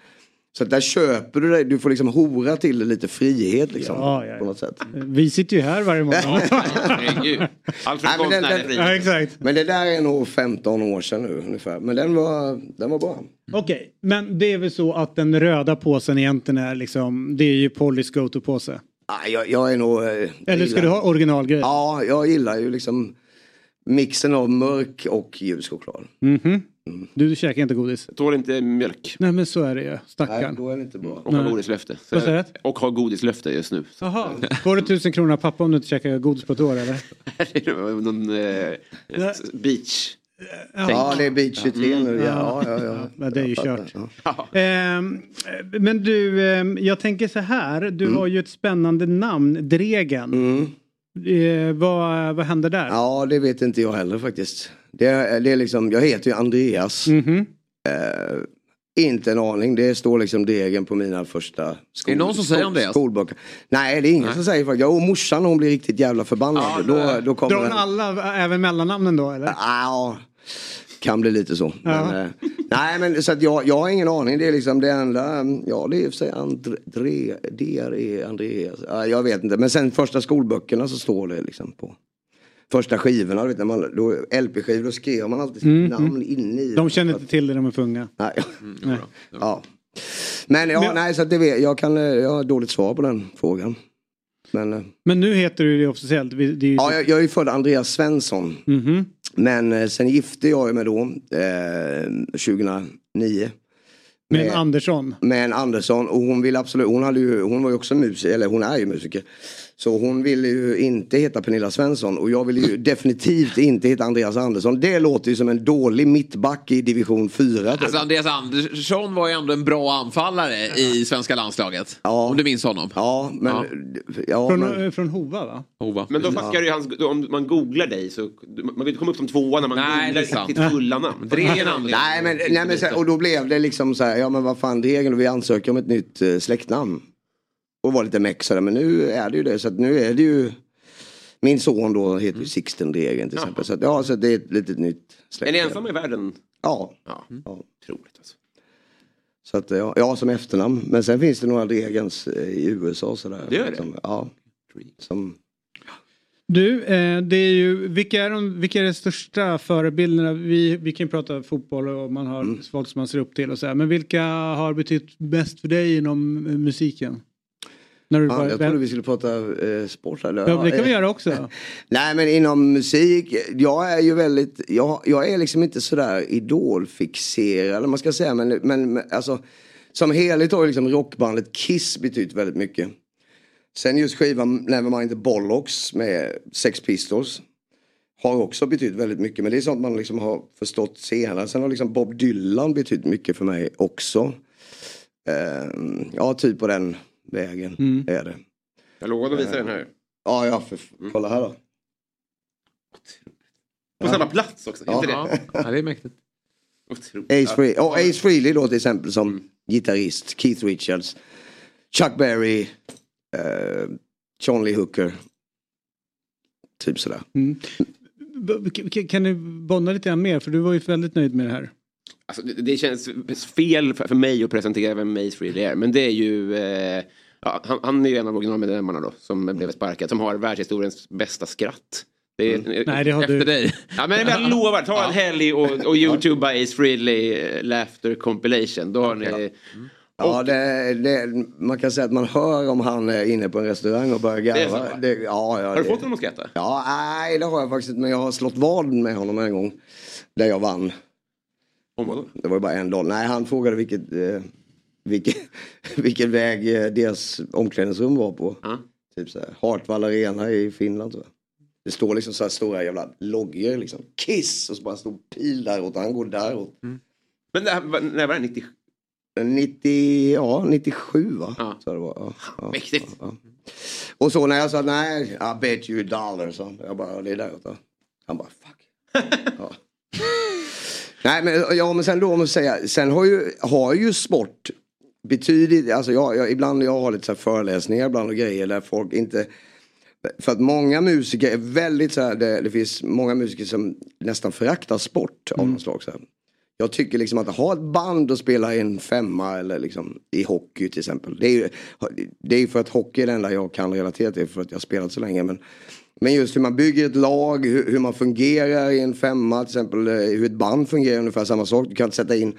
Så där köper du dig, du får liksom hora till lite frihet liksom. Ja, ja, ja. På något sätt. Vi sitter ju här varje månad. Allt för den, ja, exakt. men det där är nog 15 år sedan nu ungefär. Men den var, den var bra. Okej, okay. men det är väl så att den röda påsen egentligen är liksom, det är ju Pollys go-to-påse. Ah, jag, jag är nog... Eh, Eller ska du ha originalgrej? Ja, jag gillar ju liksom mixen av mörk och ljus choklad. Mm -hmm. Mm. Du käkar inte godis? Jag tål inte mjölk. Nej men så är det ju. Stackarn. Nej, då är det inte bra. Och har godislöfte. Vad säger du? Och har godislöfte just nu. Jaha. Får du tusen kronor av pappa om du inte käkar godis på ett år eller? Någon eh, beach. Ja, det är beach 23 nu. Ja, ja, ja. ja. det är ju kört. Ja. Ehm, men du, ehm, jag tänker så här. Du mm. har ju ett spännande namn, Dregen. Mm. Eh, vad, vad händer där? Ja, det vet inte jag heller faktiskt. Det är, det är liksom, jag heter ju Andreas. Mm -hmm. eh, inte en aning. Det står liksom degen på mina första skol, är det någon som säger Andreas? skolböcker. Nej det är ingen Nej. som säger faktiskt. Jag och morsan hon blir riktigt jävla förbannad. Ja, då, då kommer Drar hon alla, även mellannamnen då eller? Ja, kan bli lite så. Ja. Men, eh, nej men så att jag, jag har ingen aning. Det är liksom det enda. Ja det är i och för sig André. DRE Andreas. Ja, jag vet inte. Men sen första skolböckerna så står det liksom på första skivorna. Vet, när man, LP-skivor då skrev man alltid sitt mm, namn mm. inne i. De känner inte till det, de är för unga. Nej. Mm. Ja. Men, ja, Men nej, så det vet, jag, kan, jag har dåligt svar på den frågan. Men, eh, Men nu heter du det officiellt? Det är ja, jag, jag är född Andreas Svensson. Mm -hmm. Men eh, sen gifte jag mig då eh, 2009. Med en Andersson? Med en Andersson och hon vill absolut, hon, hade ju, hon var ju också musiker, eller hon är ju musiker. Så hon ville ju inte heta Pernilla Svensson och jag vill ju definitivt inte heta Andreas Andersson. Det låter ju som en dålig mittback i division 4. Typ. Alltså Andreas Andersson var ju ändå en bra anfallare i svenska landslaget. Ja. Om du minns honom. Ja, men... Ja. ja från, men... från Hova va? Hova. Men då fuckar ju hans, om man googlar dig så man vill inte komma upp som tvåa när man nej, googlar ditt fulla namn. nej men, nej, men och då blev det liksom så här, ja men vad fan är vi ansöker om ett nytt uh, släktnamn och var lite mexare. Men nu är det ju det. Så att nu är det ju min son då heter ju mm. Sixten Degen till exempel. Så, att, ja, så det är ett litet nytt släkt. Är ni ensamma i världen? Ja. Ja, ja. otroligt alltså. Så att, ja, ja, som efternamn. Men sen finns det några Dregens eh, i USA sådär. Det gör det? Som, ja. Som, Du, eh, det är ju, vilka är de, vilka är de största förebilderna? Vi, vi kan ju prata fotboll och man har Mm. folk som man ser upp till och så här. Men vilka har betytt mest för dig inom eh, musiken? När du ja, var- jag trodde vi skulle prata eh, sport. Eller? Ja, det kan vi göra också. Nej men inom musik, jag är ju väldigt, jag, jag är liksom inte sådär idolfixerad man ska säga men, men alltså som helhet har ju liksom rockbandet Kiss betytt väldigt mycket. Sen just skivan Nevermind the Bollocks med Sex Pistols har också betytt väldigt mycket men det är sånt man liksom har förstått senare. Sen har liksom Bob Dylan betytt mycket för mig också. Ehm, ja, typ på den vägen är det. Jag lovade att visa den här. Ja, ja, för, kolla här då. På samma plats också, Ja. inte det? Ja, det är mäktigt. Ace, Free och Ace Frehley då till exempel som gitarrist. Keith Richards. Chuck Berry. Uh, John Lee Hooker. Typ sådär. Mm. Kan du bonda lite grann mer? För du var ju väldigt nöjd med det här. Alltså, det, det känns fel för, för mig att presentera vem Mace Frehley är. Men det är ju... Eh, ja, han, han är ju en av originalmedlemmarna då som blev sparkad. Som har världshistoriens bästa skratt. Det är, Mm. Nej, det har Efter du. dig. Ja men jag lovar, ta en helg och, och youtuba Ace Frehley eh, Laughter Compilation. Då har ni... Ja, det, det, man kan säga att man hör om han är inne på en restaurang och börjar garva. va? Det, ja, ja, Har du det, fått honom att skratta? Ja, nej det har jag faktiskt inte. Men jag har slått vad med honom en gång. Där jag vann. Det var ju bara en dollar. Nej, han frågade vilket, eh, vilket, vilken väg eh, deras omklädningsrum var på. Ja. Typ så här, Hartwall Arena i Finland tror jag. Det står liksom så här stora jävla loggor liksom. Kiss! Och så bara en stor pil däråt och han går däråt. Men det här, när var det? 90? 90, ja 97 va? Ja. Så det var, ja, ja, Mäktigt. ja. Och så när jag sa nej, I bet you a dollar. Så jag bara, det är däråt då. Han bara, fuck. Nej men, ja, men sen då om man säga, sen har ju, har ju sport betydligt, alltså jag, jag, ibland jag har lite så föreläsningar ibland och grejer där folk inte för att många musiker är väldigt så här, det, det finns många musiker som nästan föraktar sport av något slag. Så här. Jag tycker liksom att ha ett band och spela i en femma eller liksom i hockey till exempel. Det är ju det är för att hockey är det enda jag kan relatera till för att jag har spelat så länge. Men, men just hur man bygger ett lag, hur, hur man fungerar i en femma till exempel. eh, Hur ett band fungerar ungefär samma sak. Du kan inte sätta in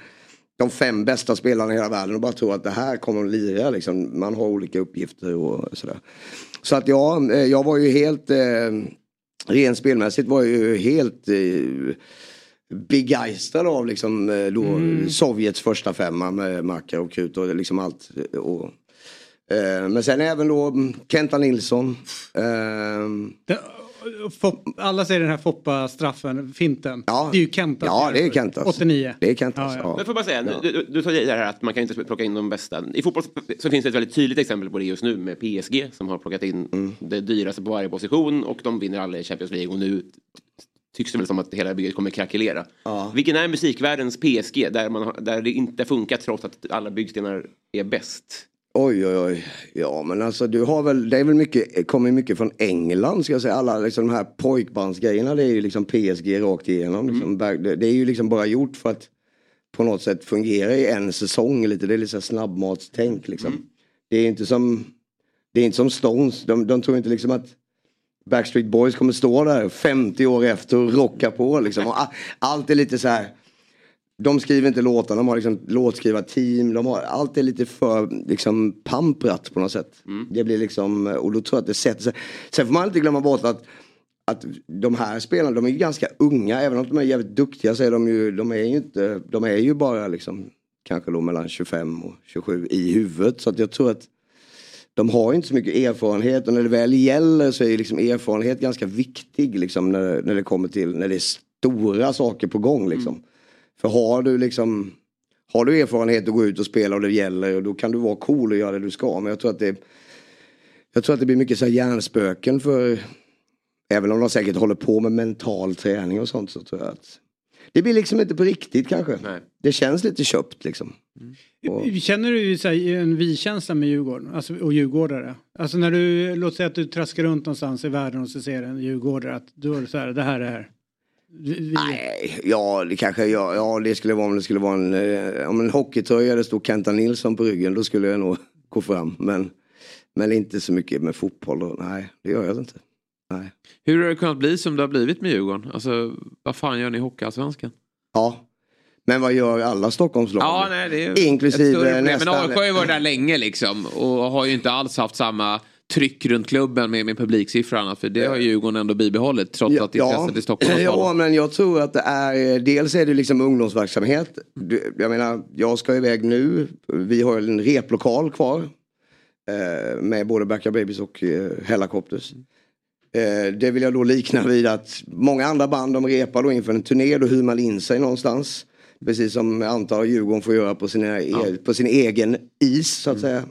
de fem bästa spelarna i hela världen och bara tro att det här kommer att lira. Liksom. Man har olika uppgifter och sådär. Så att ja, eh, jag var ju helt, eh, rent spelmässigt var jag ju helt eh, begeistrad av liksom eh, då Sovjets första femma med Makarov, Krut och liksom allt. Och, men sen även då mm, Kenta Nilsson. Eh, Det, Fop, alla säger den här Foppa-straffen, finten. Ja. Det är ju Kentas. Ja, det är Kentas. 89. det är Kentas. Ja, ja. Ja, Men får bara säga, du, du, du sa det här att man kan inte plocka in de bästa. I fotboll så finns det ett väldigt tydligt exempel på det just nu med PSG som har plockat in Mm. det dyraste på varje position och de vinner alla i Champions League och nu tycks det väl som att hela bygget kommer krackelera. Ja. Vilken är musikvärldens PSG där, man där det inte funkar trots att alla byggstenar är bäst? Oj, oj, oj. Ja, men alltså du har väl, det är väl mycket, kommer mycket från England ska jag säga. Alla liksom de här pojkbandsgrejerna det är ju liksom PSG rakt igenom. Liksom. Det, det är ju liksom bara gjort för att på något sätt fungera i en säsong lite. Det är lite snabbmatstänk liksom. Det är inte som, det är inte som Stones. De, de tror inte liksom att Backstreet Boys kommer stå där 50 år efter och rocka på liksom. Och allt är lite så här. De skriver inte låtar, de har liksom låtskrivarteam. De har, allt är lite för liksom pamprat på något sätt. Det blir liksom, och då tror jag att det sätter sig. Sen får man inte glömma bort att, att de här spelarna, de är ju ganska unga. Även om de är jävligt duktiga så är de ju, de är ju inte, de är ju bara liksom kanske då mellan 25 och 27 i huvudet. Så att jag tror att de har inte så mycket erfarenhet och när det väl gäller så är liksom erfarenhet ganska viktig liksom när, när det kommer till när det är stora saker på gång liksom. För har du liksom har du erfarenhet att gå ut och spela och det gäller och då kan du vara cool och göra det du ska. Men jag tror att det Jag tror att det blir mycket så här hjärnspöken för Även om de säkert håller på med mental träning och sånt så tror jag att Det blir liksom inte på riktigt kanske. Nej. Det känns lite köpt liksom. Och- Känner du så här, en vi-känsla med Djurgården alltså, och djurgårdare? Alltså när du, låt säga att du traskar runt någonstans i världen och så ser en djurgårdare att du är så här, det här är här. Vi, Nej, ja det kanske ja, ja det skulle vara om det skulle vara en, eh, om en hockeytröja det stod Kenta Nilsson på ryggen då skulle jag nog gå fram. Men, men inte så mycket med fotboll. Då. Nej, det gör jag inte. Nej. Hur har det kunnat bli som det har blivit med Djurgården? Alltså, vad fan gör ni i Hockeyallsvenskan? Ja, men vad gör alla Stockholmslag? Ja, nej, det är Inklusive nästan... Men AIK har ju varit där länge liksom. Och har ju inte alls haft samma tryck runt klubben med, med publiksiffror och annat. För det har ju Djurgården ändå bibehållit trots att intresset i Stockholm har Ja, men jag tror att det är, dels är det liksom ungdomsverksamhet. Jag menar, jag ska iväg nu. Vi har en replokal kvar. Eh, med både Backyard Babies och eh, Hellacopters. Eh, det vill jag då likna vid att många andra band de repar då inför en turné. Då hyr man in sig någonstans. Precis som jag antar Djurgården får göra på, sina, e- på sin egen is så att säga.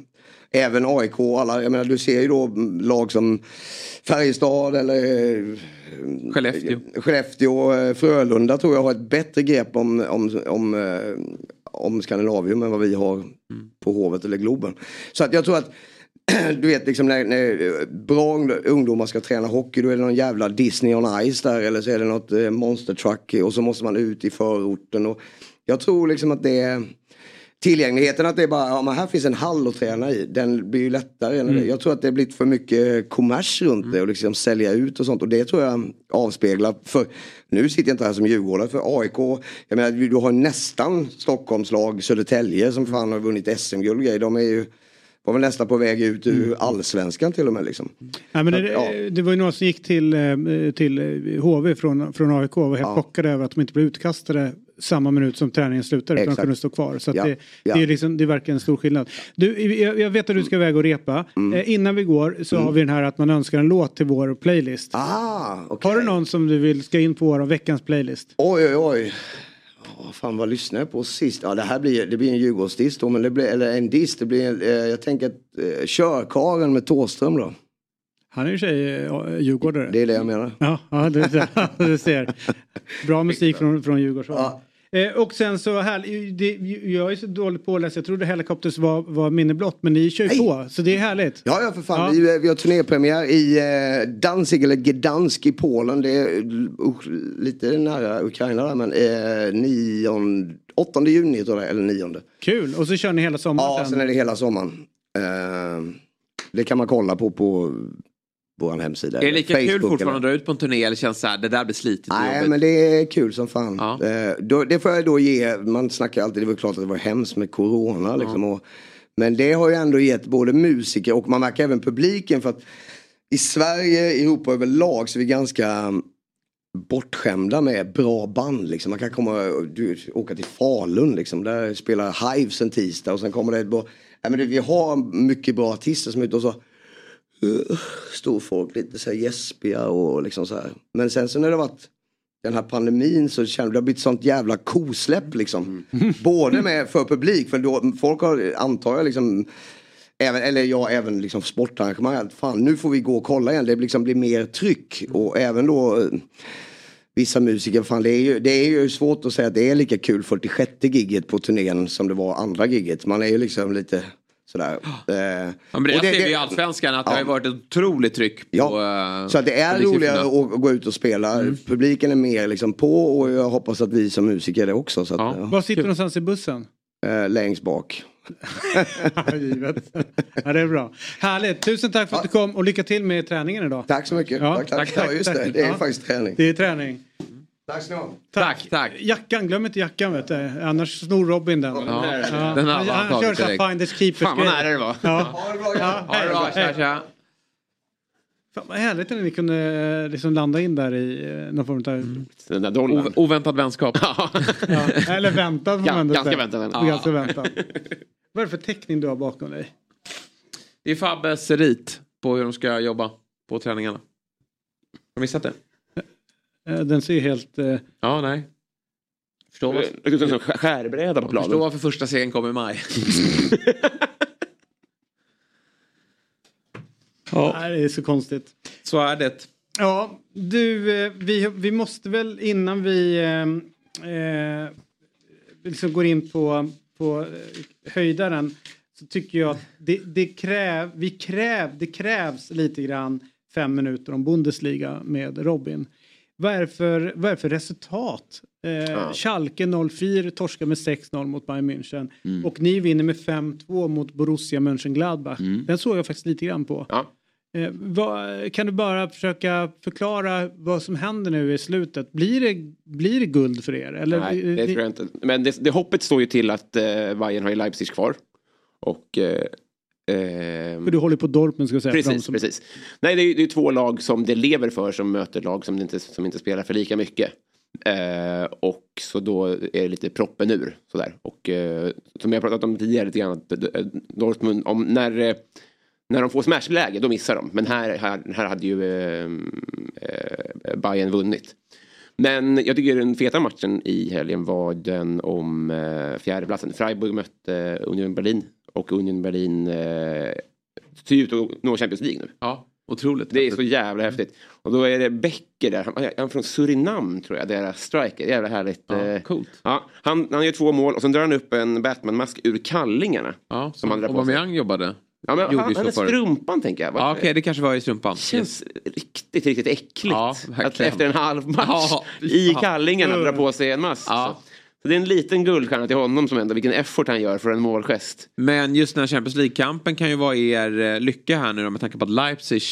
Även AIK och alla, jag menar du ser ju då lag som Färjestad eller eh, Skellefteå. Skellefteå, eh, Frölunda tror jag har ett bättre grepp om, om, om, eh, om Skandinavium än vad vi har på Hovet eller Globen. Så att jag tror att du vet liksom när, när bra ung- ungdomar ska träna hockey då är det någon jävla Disney on Ice där eller så är det något eh, monster truck och så måste man ut i förorten. Och jag tror liksom att det är tillgängligheten att det är bara, ja men här finns en hall att träna i. Den blir ju lättare. Mm. Jag tror att det har blivit för mycket kommers runt det och liksom sälja ut och sånt. Och det tror jag avspeglar, för nu sitter jag inte här som djurgårdare för AIK, jag menar du har nästan Stockholmslag, Södertälje som fan har vunnit SM-guld. De är ju var väl nästan på väg ut ur allsvenskan till och med liksom. Ja, men det, Ja. det var ju några som gick till, eh, till eh, HV från, från AIK och var helt chockade över att de inte blev utkastade samma minut som träningen slutade. Utan de kunde stå kvar. Så Ja, det, ja. det, är liksom, det verkar en stor skillnad. Du, jag, jag vet att du ska iväg och repa. Mm. Eh, innan vi går så har vi den här att man önskar en låt till vår playlist. Ah, Har du någon som du vill ska in på vår veckans playlist? Oj oj oj. Oh, fan vad lyssnade jag på sist? Ja det här blir, det blir en Djurgårdsdiss då men det blir, eller en diss. Det blir, en, eh, jag tänker att eh, Körkaren med Thåström då. Han är ju tjej eh, djurgårdare. Det är det jag menar. Ja, ja du, ser. Bra musik från, från Djurgårdshåll. Eh, och sen så här, det, jag är så dålig på att läsa, jag trodde Helicopters var, var minne blott men ni kör ju på så det är härligt. Ja, ja för fan. Vi, vi har turnépremiär i eh, Danzig eller Gdansk i Polen. Det är uh, lite nära Ukraina där men eh, 9, 8 juni tror jag, eller 9. Kul, och så kör ni hela sommaren Ja, sen är det hela sommaren. Eh, det kan man kolla på på vår hemsida. Är det lika kul Facebook fortfarande eller- att dra ut på en turné eller känns det här, det där blir slitigt Nej jobbigt? men det är kul som fan. Eh, då, det får jag då ge, man snackar alltid, det var klart att det var hemskt med corona liksom. Och, men det har ju ändå gett både musiker och man märker även publiken för att i Sverige, Europa överlag så är vi ganska bortskämda med bra band. Liksom. Man kan komma du, åka till Falun liksom. Där spelar Hives en tisdag och sen kommer det ett bra... Nej, men det, vi har mycket bra artister som är ute och så uh, står folk lite så här gäspiga och liksom så här. Men sen så när det varit den här pandemin så känner det har blivit sånt jävla kosläpp liksom. Både med för publik, för då, folk har antar jag liksom Även, eller ja, även liksom sportarrangemang. Fan, nu får vi gå och kolla igen. Det liksom blir mer tryck. Och även då eh, vissa musiker. Fan, det, är ju, det är ju svårt att säga att det är lika kul 46 gigget på turnén som det var andra gigget. Man är ju liksom lite sådär. Eh, Ja, men det, och ser vi i Allsvenskan att det har varit ett otroligt tryck på... eh, så att det är publiksiffrorna. roligare att, gå ut och spela. Mm. Publiken är mer liksom på och jag hoppas att vi som musiker är det också. Så att, ja. Var sitter du någonstans i bussen? Eh, längst bak. Givet. Ja, det är bra. Härligt. Tusen tack för att du kom och lycka till med träningen idag. Tack så mycket. Ja, Tack, tack. Ja, just det. Det är faktiskt träning. Det är träning. Tack ska ni ha. Tack, tack. Jackan, glöm inte jackan vet du. Annars snor Robin den. Ja, Ja. den har han, han kör så här direkt. finders keepers Fan vad nära det var. Ja. Ha det bra. Ja, Ha det bra, tja tja. Fan, vad härligt när ni kunde eh, liksom landa in där i eh, någon form av... Den där dollarn. Oväntad vänskap. Ja, eller väntad får man ändå ganska väntad. Ja. Ganska väntad. Vad är det för teckning du har bakom dig? Det är Fabbes rit på hur de ska jobba på träningarna. Har du missat det? Eh, Den ser helt... eh, Ja, nej. Förstår en skärbräda på Förstår planen. varför första serien kom i maj. ja, Nej, det är så konstigt. så är det. Ja, du, eh, vi, vi måste väl innan vi eh, liksom går in på, på höjdaren så tycker jag att det, det, kräv, vi kräv, det krävs lite grann fem minuter om Bundesliga med Robin. Vad är det för, vad är för resultat? Eh, Ja. Schalke 04 torskar med 6-0 mot Bayern München. Mm. Och ni vinner med 5-2 mot Borussia Mönchengladbach. Den såg jag faktiskt lite grann på. Eh, vad, kan du bara försöka förklara vad som händer nu i slutet? Blir det, blir det guld för er? Eller, Nej, det eh, tror jag inte. Men det, det hoppet står ju till att eh, Bayern har ju Leipzig kvar. Och... Eh, För du håller på Dortmund ska jag säga. Precis, som- precis. Nej, det är, det är två lag som det lever för som möter lag som inte, som inte spelar för lika mycket. Eh, och så då är det lite proppen ur. Sådär. Och eh, som jag pratat om tidigare lite grann, att eh, Dortmund, om, när, eh, när de får smashläge då missar de. Men här, här, här hade ju eh, eh, Bayern vunnit. Men jag tycker den feta matchen i helgen var den om eh, fjärdeplatsen. Freiburg mötte Union Berlin och Union Berlin eh, ser ut att nå Champions League nu. Ja, otroligt. Det är så jävla häftigt. Och då är det Becker där, han är från Surinam tror jag, deras striker. Jävla härligt. Ja, coolt. Ja, han, han gör två mål och sen drar han upp en Batman-mask ur kallingarna. Ja, som han drar på. Aubameyang jobbade. Ja, men han, han är strumpan tänker jag. Ja, okej, det kanske var i strumpan. Känns riktigt, riktigt äckligt. Ja, att efter en halv match Ja, i kallingarna dra på sig en mask. Så. Så det är en liten guldstjärna till honom som ändå, vilken effort han gör för en målgest. Men just den här Champions League-kampen kan ju vara er eh, lycka här nu då, med tanke på att Leipzig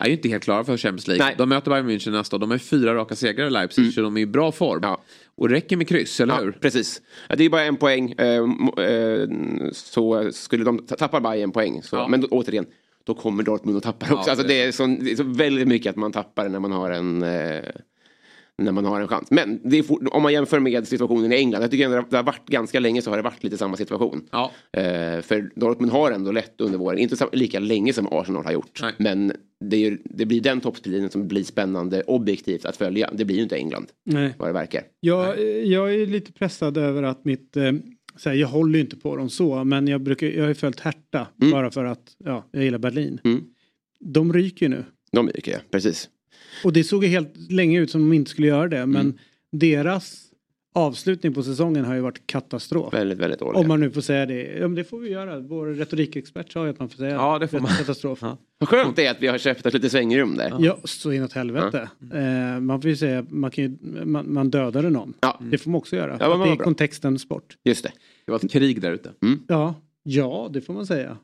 är ju inte helt klara för Champions League. De möter Bayern München nästa år. De har fyra raka segrar i Leipzig så de är i bra form. Och det räcker med kryss, eller Ja, hur? precis. Ja, Det är bara en poäng. eh, mo- eh, Så skulle de ta- tappa Bayern poäng. Så, Men då, återigen, då kommer Dortmund att tappa Ja, också. Alltså, det- det, är så, det är så väldigt mycket att man tappar när man har en eh, när man har en chans. Men det är for, om man jämför med situationen i England. Jag tycker ändå det har varit ganska länge så har det varit lite samma situation. Ja. Eh, för Dortmund har ändå lätt under våren. Inte lika länge som Arsenal har gjort. Men det, är, ju- det blir den toppstriden som blir spännande objektivt att följa. Det blir ju inte England. Nej. Vad det verkar. Jag, jag är lite pressad över att mitt... Eh, så här, jag håller ju inte på dem så, men jag, brukar, jag har ju följt Hertha bara för att ja, jag gillar Berlin. De ryker ju nu. De ryker, ja. Precis. Och det såg ju helt länge ut som de inte skulle göra det, men deras avslutning på säsongen har ju varit katastrof. Väldigt, väldigt dålig. Om man nu får säga det. Ja, men det får vi göra. Vår retorikexpert sa ju att man får säga Ja, det får man. katastrof. Vad skönt det är att vi har köpt lite svängrum där. Ja, så inåt helvete. Eh, man får ju säga man, kan ju, man, man dödade någon. Det får man också göra. Ja, det är kontexten sport. Just det. Det var ett krig där ute. Ja, ja, det får man säga.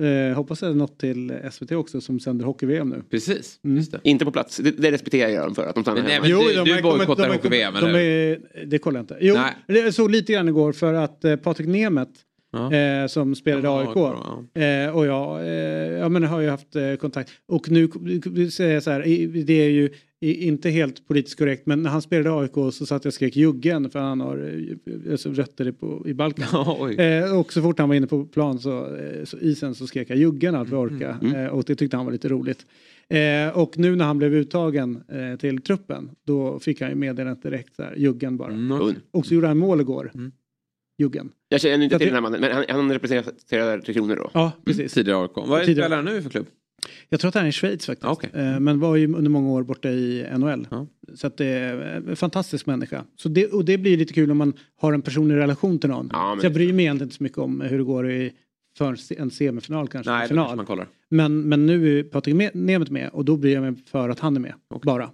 Eh, hoppas det är något till SVT också som sänder hockey-VM nu. Precis. Just det. Inte på plats. Det, det respekterar jag dem för. Att de stannar hemma. nej, men du- de du bojkottar de hockey-VM, eller de är, Det kollar jag inte. Jo, Nej. det jag såg lite grann igår för att eh, Patrik Nemeth eh, som spelade i Ja, AIK ja. eh, och jag, eh, ja, men har ju haft eh, kontakt. Och nu säger jag så här, det är ju inte helt politiskt korrekt men när han spelade AIK så satt jag och skrek juggen för han har eh, alltså, rötter i, på, i Balkan. Oj. Eh, och så fort han var inne på plan så, eh, så isen så skrek jag juggen allt vad jag orkade. Mm. Eh, och det tyckte han var lite roligt. Eh, och nu när han blev uttagen till truppen då fick han ju meddelandet direkt så här, juggen bara. Mm. Och så gjorde han mål igår. Mm. Juggen. Jag känner inte till den här mannen. Men han, han representerar Tre Kronor då? Ja, precis. Tidigare AIK. Vad spelar han nu för klubb? Jag tror att han är i Schweiz faktiskt. Okej. Eh, men var ju under många år borta i NHL. Så att det är en fantastisk människa. Så det, och det blir lite kul om man har en personlig relation till någon. Ja, men- så jag bryr mig egentligen inte så mycket om hur det går i för en semifinal kanske. Nej, en final. Men, men nu är Patrik Me- Nemeth med och då bryr jag mig för att han är med. Bara.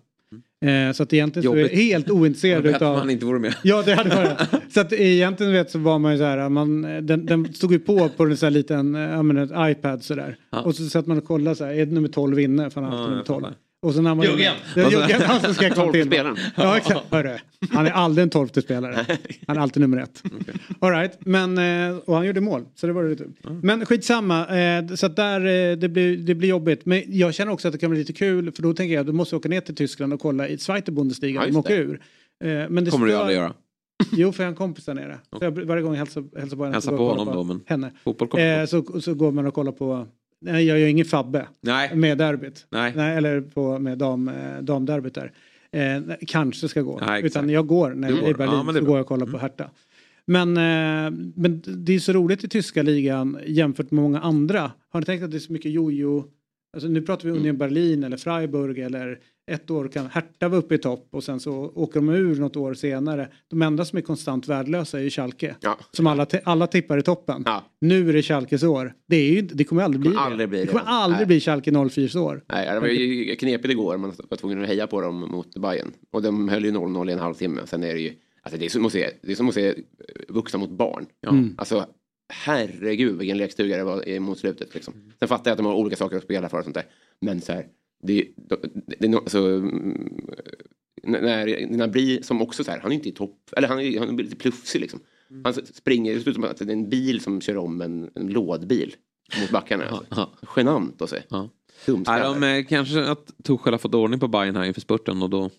Eh, så att egentligen så är Jobbigt. jag helt ointresserad utav... att man inte vore med. Ja det hade varit. så att egentligen vet så var man ju så här, man, den, den stod ju på på en sån här liten, eh, ja men ett iPad sådär. Och så satt man och kollade så här, är det nummer 12 inne? För har Ja, nummer jag 12. Och så när man... Juggen! Ja, Juggen, han som ska komma till. Tolvte Ja exakt, hörru. Han är aldrig en tolfte spelare. Han är alltid nummer ett. All right. men eh, och han gjorde mål. Så det var lite. Men skitsamma. Eh, så att där, eh, det, blir, det blir jobbigt. Men jag känner också att det kan bli lite kul. För då tänker jag att du måste åka ner till Tyskland och kolla i Zweite Bundesliga. Ja, de åker det. ur. Men det kommer du aldrig göra. Jo, för jag har en kompis där nere. Så jag, varje gång jag hälsar, hälsar på henne Hälsa så på honom kollar då, men henne. fotboll kommer Eh, så, så går man och kollar på, nej jag gör ingen Fabbe Nej. med derbyt. Nej. eller på, med dam, eh, damderbyt där. Eh, kanske ska gå. Nej. Utan jag går när jag är i. Berlin Ja, så går jag och kollar på Hertha. Men, eh, men det är så roligt i tyska ligan jämfört med många andra. Har ni tänkt att det är så mycket jojo Alltså nu pratar vi Mm. Union Berlin eller Freiburg eller ett år kan Hertha vara uppe i topp och sen så åker de ur något år senare. De enda som är konstant värdelösa är ju Schalke. Ja. Som alla, alla tippar i toppen. Nu är det Schalkes år. Det, är ju, det kommer aldrig bli kommer aldrig det. bli det det. kommer aldrig Nej. bli Schalke 04 år. Nej, det var ju knepigt igår. Man var tvungen att heja på dem mot Bayern. Och de höll ju 0-0 i en halvtimme. Sen är det ju... Alltså det är som att se, det är som att se vuxna mot barn. Mm. Alltså herregud vilken lekstuga det var mot slutet. Liksom. Sen fattar jag att de har olika saker att spela för och sånt där. Men så här, det, det, det är no, alltså, mm, när, blir som också så här, han är inte i topp, eller han är, han är lite plufsig liksom. Han springer, det ser ut som att det är en bil som kör om en, en lådbil mot backarna. Alltså. Genant att se. Dumt Nej, de, eh, kanske att Tuchel har fått ordning på Bayern här inför spurten och då...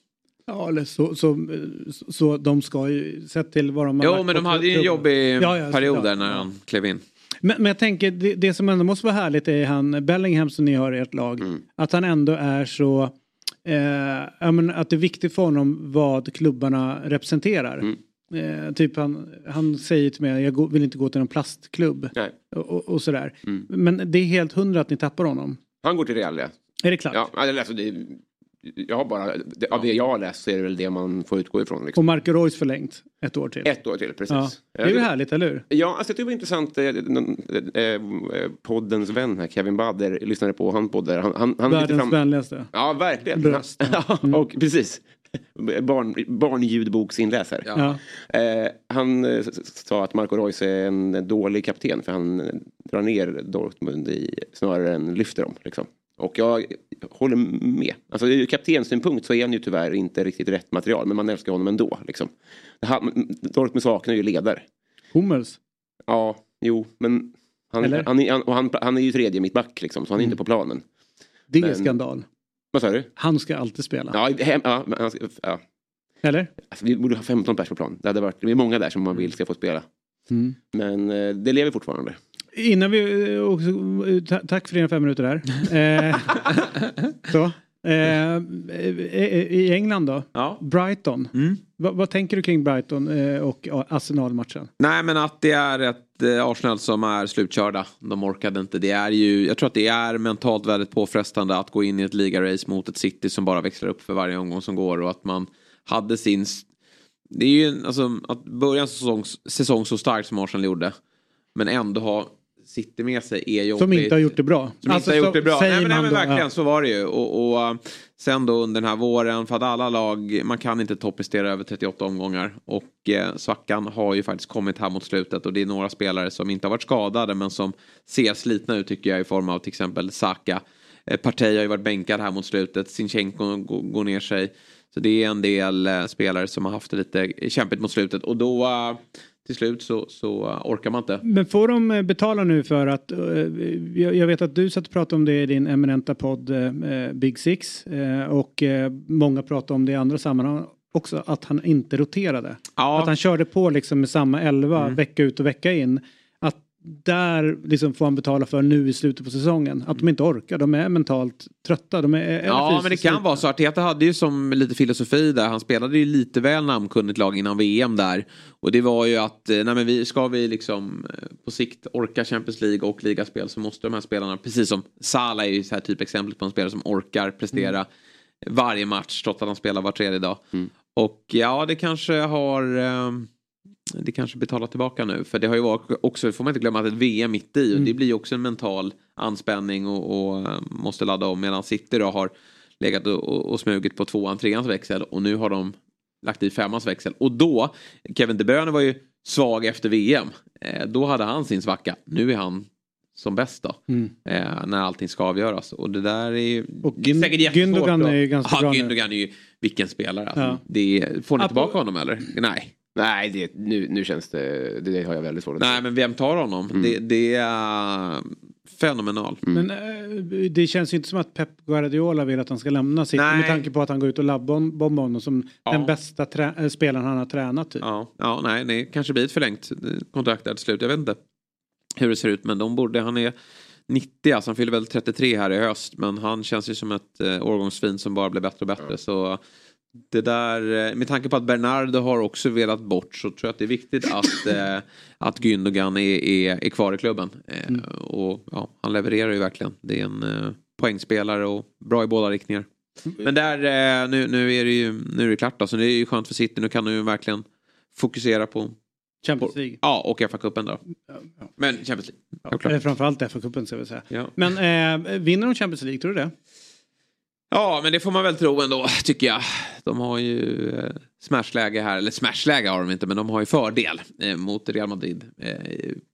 Ja, eller så, så, så, så de ska ju, sett till vad de har Jo men de hade ju en jobbig Ja, ja, period där när han klev in. Men, men jag tänker, det, det som ändå måste vara härligt är han Bellingham som ni har i ert lag. Mm. Att han ändå är så, eh, ja, men att det är viktigt för honom vad klubbarna representerar. Mm. Eh, typ han, han säger till mig, jag vill inte gå till någon plastklubb. Och, och, sådär. Mm. Men det är helt hundra att ni tappar honom. Han går till Real ja. Är det klart? Ja, alltså det, jag har bara, det, av det jag har läst så är det väl det man får utgå ifrån. Liksom. Och Marco Reus förlängt ett år till. Ett år till, precis. Ja. Det är ju härligt, eller hur? Ja, alltså det var intressant. Eh, eh, eh, poddens vän här, Kevin Badder, lyssnade på han poddar. Han, han, han Världens fram... vänligaste. Ja, verkligen. Bröst. Ja, och precis. Barn, barnljudboksinläsare. Ja. Eh, han sa att Marco Reus är en dålig kapten för han drar ner Dortmund i, snarare än lyfter dem. Liksom. Och jag håller med. Alltså ur kaptensynpunkt så är han ju tyvärr inte riktigt rätt material. Men man älskar honom ändå. Liksom. Dortmund saknar ju ledare. Hummels. Ja, jo, men han, Eller? han, är, han, och han, han är ju tredje mittback liksom, så han är inte på planen. Det är Men- skandal. Vad sa du? Han ska alltid spela. Ja, hem, ja, han, ska- ja. Eller? Alltså, vi borde ha 15 pers på plan. Det hade varit, det är många där som man vill ska få spela. Mm. Men eh, det lever fortfarande. Innan vi eh, också, eh, ta, tack för dina fem minuter där. Eh, så. Eh, I England då? Ja. Brighton. Va, vad tänker du kring Brighton och Arsenal-matchen? Nej men att det är ett Arsenal som är slutkörda. De orkade inte. Det är ju, jag tror att det är mentalt väldigt påfrestande att gå in i ett ligarace mot ett City som bara växlar upp för varje omgång som går och att man hade sin... Det är ju alltså att börja en säsong, säsong så starkt som Arsenal gjorde. Men ändå ha City med sig är jobbigt. Som inte har gjort det bra. Som Alltså, inte har så gjort det bra. Nej men, nej, men verkligen ja. så var det ju. Och, och uh, sen då under den här våren för att alla lag, man kan inte topprestera över 38 omgångar. Och eh, svackan har ju faktiskt kommit här mot slutet och det är några spelare som inte har varit skadade men som ser slitna ut tycker jag i form av till exempel Saka. Eh, Partey har ju varit bänkad här mot slutet, Sinchenko går, går ner sig. Så det är en del eh, spelare som har haft det lite kämpigt mot slutet och då eh, till slut så, så eh, orkar man inte. Men får de eh, betala nu för att, eh, jag vet att du satt och pratade om det i din eminenta podd Big Six och många pratar om det i andra sammanhang också, att han inte roterade. Att han körde på liksom med samma elva Mm. vecka ut och vecka in. Där liksom får han betala för nu i slutet på säsongen. Att de inte orkar, de är mentalt trötta. De är, Ja, men det kan vara så. Arteta hade ju som lite filosofi där. Han spelade ju lite väl namnkunnigt lag innan VM där. Och det var ju att, eh, nej men vi, ska vi liksom eh, på sikt orka Champions League och ligaspel så måste de här spelarna, precis som Salah är ju så här typ exempel på en spelare som orkar prestera varje match trots att han spelar var tredje dag. Och ja, det kanske har eh, det kanske betalar tillbaka nu. För det har ju varit också, får man inte glömma att ett VM mitt i. Och Mm. det blir ju också en mental anspänning och, och eh, måste ladda om. Medan City då har legat och, och, och smugit på tvåan, treans växel. Och nu har de lagt i femmans växel. Och då, Kevin De Bruyne var ju svag efter VM. Eh, då hade han sin svacka. Nu är han som bäst då. Mm. Eh, när allting ska avgöras. Och det där är ju Och är säkert jättesvårt. Gündogan är ju ganska ja, bra nu. Gündogan är ju vilken spelare. Alltså. Ja. Det, får ni Apropå- tillbaka honom eller? Nej. Nej, det, nu, nu känns det, det har jag väldigt svårt att Nej men vem tar honom? Mm. Det, det är fenomenal. Men eh, det känns ju inte som att Pep Guardiola vill att han ska lämna City Nej. med tanke på att han går ut och labbombar honom som Ja. den bästa eh, spelaren han har tränat typ. Ja, ja nej, det kanske blir ett förlängt eh, kontrakt där till slut. Jag vet inte hur det ser ut men de borde, han är 90, alltså han fyller väl 33 här i höst men han känns ju som ett eh, årgångsvin som bara blir bättre och bättre. Så det där, eh, med tanke på att Bernardo har också velat bort så tror jag att det är viktigt att, eh, att Gündogan är, är, är kvar i klubben. Eh, Och ja, han levererar ju verkligen. Det är en, eh, poängspelare och bra i båda riktningar. Men där, eh, nu, nu är det ju nu är det klart då, så det är ju skönt för City. Nu kan de ju verkligen fokusera på Champions League. Ja, och FA-cupen då. Men Champions League. Ja, framförallt FA-cupen ska vi säga. Ja. Men eh, vinner de Champions League, tror du det? Ja, men det får man väl tro ändå, tycker jag. De har ju eh, smashläge här, eller smashläge har de inte, men de har ju fördel eh, mot Real Madrid eh,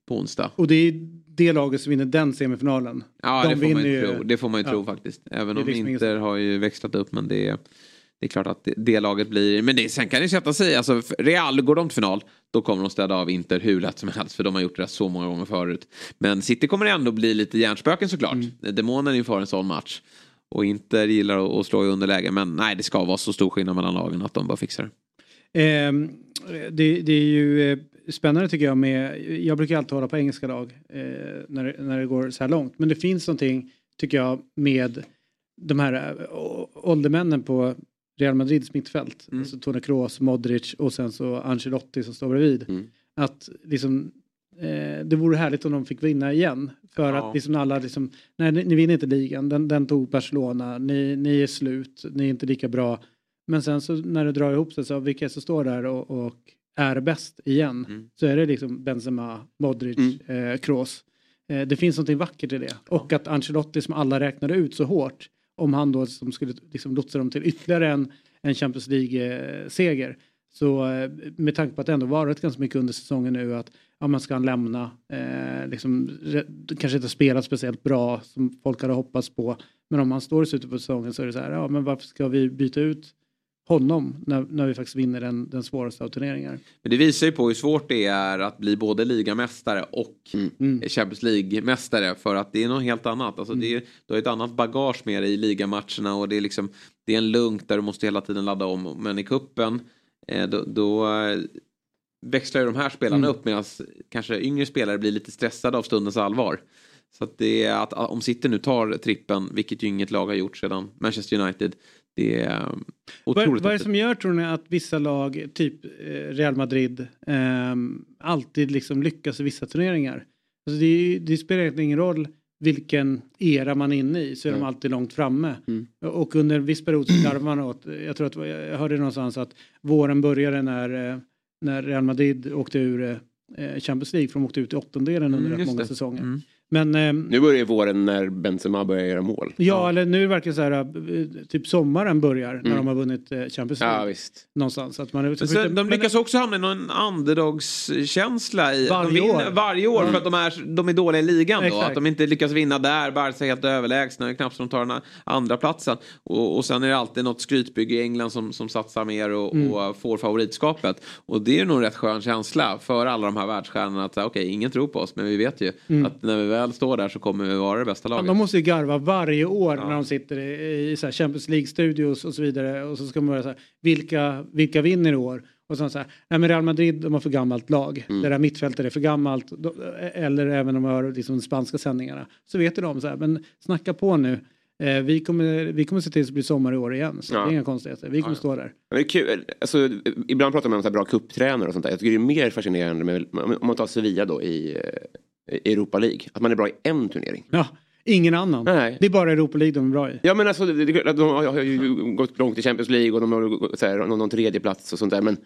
på onsdag. Och det är det laget som vinner den semifinalen. Ja, de det får, man ju tro. det får man ju ja. tro faktiskt. Även om liksom Inter har ju växlat upp, men det är, det är klart att det, det laget blir... Men det, sen kan det sätta sig, alltså Real, går de till final, då kommer de städa av Inter hur lätt som helst, för de har gjort det så många gånger förut. Men City kommer ändå bli lite hjärnspöken såklart. Mm. Demonen inför en sån match. Och Inter gillar att- slå i underläge, men nej, det ska vara så stor skillnad mellan lagen att de bara fixar det. Ehm, det, det är ju eh, spännande tycker jag med, jag brukar alltid hålla på engelska lag eh, när, när det går så här långt. Men det finns någonting, tycker jag, med de här eh, åldermännen på Real Madrids mittfält. Alltså Toni Kroos, Modric och sen så Ancelotti som står bredvid. Att liksom, eh, det vore härligt om de fick vinna igen. För Ja. att liksom alla liksom, nej ni, ni vinner inte ligan, den, den tog Barcelona, ni, ni är slut, ni är inte lika bra. Men sen så när det drar ihop sig så vilka som står där och, och är bäst igen Mm. så är det liksom Benzema, Modric, eh, Kroos. Eh, det finns någonting vackert i det. Och att Ancelotti som alla räknade ut så hårt om han då som skulle liksom lotsa dem till ytterligare en, en Champions League-seger. Så eh, med tanke på att det ändå varit ganska mycket under säsongen nu att ja, man ska han lämna, eh, liksom, kanske inte spelat speciellt bra som folk hade hoppats på. Men om han står i slutet på säsongen så är det så här, ja men varför ska vi byta ut honom när, när vi faktiskt vinner den, den svåraste av turneringar. Men det visar ju på hur svårt det är att bli både ligamästare och Mm. Champions League-mästare. För att det är något helt annat. Alltså det är, du har ett annat bagage med dig i ligamatcherna och det är liksom det är en lugn där du måste hela tiden ladda om. Men i kuppen eh, då, då växlar ju de här spelarna Mm. upp medan kanske yngre spelare blir lite stressade av stundens allvar. Så att det är att om City nu tar trippen, vilket ju inget lag har gjort sedan Manchester United. Det är eh, Vad, otroligt vad är det som gör tror ni att vissa lag, typ eh, Real Madrid, ehm, alltid liksom lyckas i vissa turneringar? Alltså det, det spelar egentligen ingen roll vilken era man är inne i så är de Mm. alltid långt framme. Och under en viss period så man åt, jag tror att jag hörde någonstans att våren började när, eh, när Real Madrid åkte ur eh, Champions League för de åkte ut i åttondelen under Mm, rätt många det. säsonger. Mm. Men ehm, Nu börjar ju våren när Benzema börjar göra mål. Ja, eller nu är det verkligen så här, eh, typ sommaren börjar när Mm. de har vunnit eh, Champions League. Ja, visst. Någonstans. Att man, Men sen, de lyckas också hamna i någon underdogskänsla i, Varje år. varje år Ja. för att de är, de är dåliga i ligan då. Exakt. Att de inte lyckas vinna där, Barca är helt överlägsna, det är knappt som de tar den andra platsen. Och, och sen är det alltid något skrytbygge i England som, som satsar mer och, Mm. och får favoritskapet. Och det är nog en rätt skön känsla för alla de här världsstjärnorna att okej, ingen tror på oss men vi vet ju Mm. att när vi väl står där så kommer vi vara det bästa Ja, laget. de måste ju garva varje år när de sitter i, i så här Champions League-studios och så vidare. Och så ska man vara så här, vilka, vilka vinner i år? Och sen så här, nej men Real Madrid de har för gammalt lag. Mm. Det där mittfältet är för gammalt. De- Eller även om man hör liksom de spanska sändningarna. Så vet ju de så här, men snacka på nu. Eh, vi, kommer, vi kommer se till att det blir sommar i år igen. Så Ja. det är inga konstigheter. Vi kommer Ja. stå där. Men det är kul. Alltså, ibland pratar man om så här bra kupptränare och sånt där. Jag tycker det är mer fascinerande med, om man tar Sevilla då i Europa League. Att man är bra i en turnering. Ja, ingen annan. Nej. Det är bara Europa League de är bra i. Ja men alltså det, det, de har ju gått långt i Champions League och de har så här, någon, någon tredje plats och sånt där. Men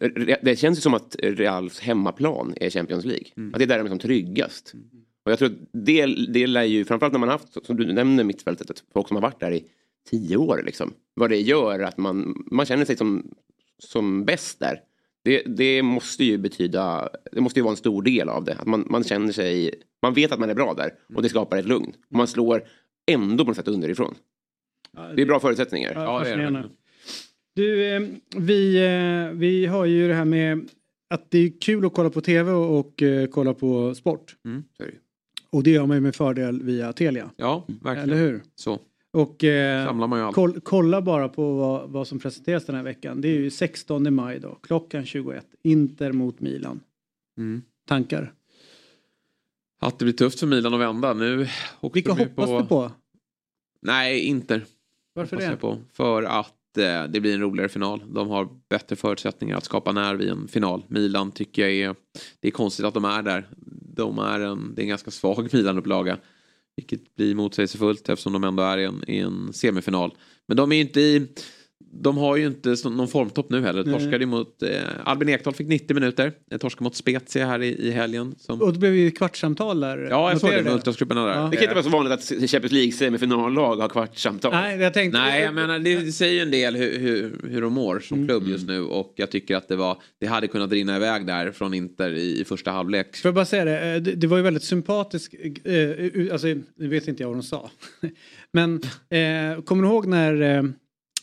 eh, det känns ju som att Reals hemmaplan är Champions League. Att det är där de är som tryggast. Och jag tror att det, det lär ju, framförallt när man haft, som du nämner mittfältet, folk som har varit där i tio år liksom. Vad det gör att man, man känner sig som, som bäst där. Det, det måste ju betyda, det måste ju vara en stor del av det. Att man, man känner sig, man vet att man är bra där och det skapar ett lugn. Och man slår ändå på något sätt underifrån. Det är bra förutsättningar. Ja, fascinerande. Du, eh, vi, eh, vi har ju det här med att det är kul att kolla på tv och, och eh, kolla på sport. Mm. Och det gör man ju med fördel via Telia. Ja, verkligen. Eller hur? Så. Och eh, koll, kolla bara på vad, vad som presenteras den här veckan. Det är ju 16 maj då, klockan 21. Inter mot Milan. Mm. Tankar? Att det blir tufft för Milan att vända. Nu Vilka hoppas du på? Nej, Inter. Varför hoppas det? På. För att eh, det blir en roligare final. De har bättre förutsättningar att skapa nerv i en final. Milan tycker jag är... Det är konstigt att de är där. De är en, det är en ganska svag Milan-upplaga. Vilket blir motsägelsefullt eftersom de ändå är i en, i en semifinal. Men de är inte i... De har ju inte någon formtopp nu heller. Torskade ju mot... Eh, Albin Ekdal fick 90 minuter. Torskade mot Spezia här i, i helgen. Som... Och det blev ju kvartssamtal där. Ja, jag såg det. Noterade Multitalsgrupperna där. Ja. Det kan inte vara så vanligt att Champions League semifinallag har kvartssamtal. Nej, jag tänkte... Nej, jag menar det säger ju en del hur, hur, hur de mår som Mm. klubb just nu och jag tycker att det var det hade kunnat rinna iväg där från Inter i, i första halvlek. Får jag bara säga det, eh, det, det var ju väldigt sympatiskt, eh, eh, alltså nu vet inte jag vad de sa. Men eh, kommer du ihåg när eh,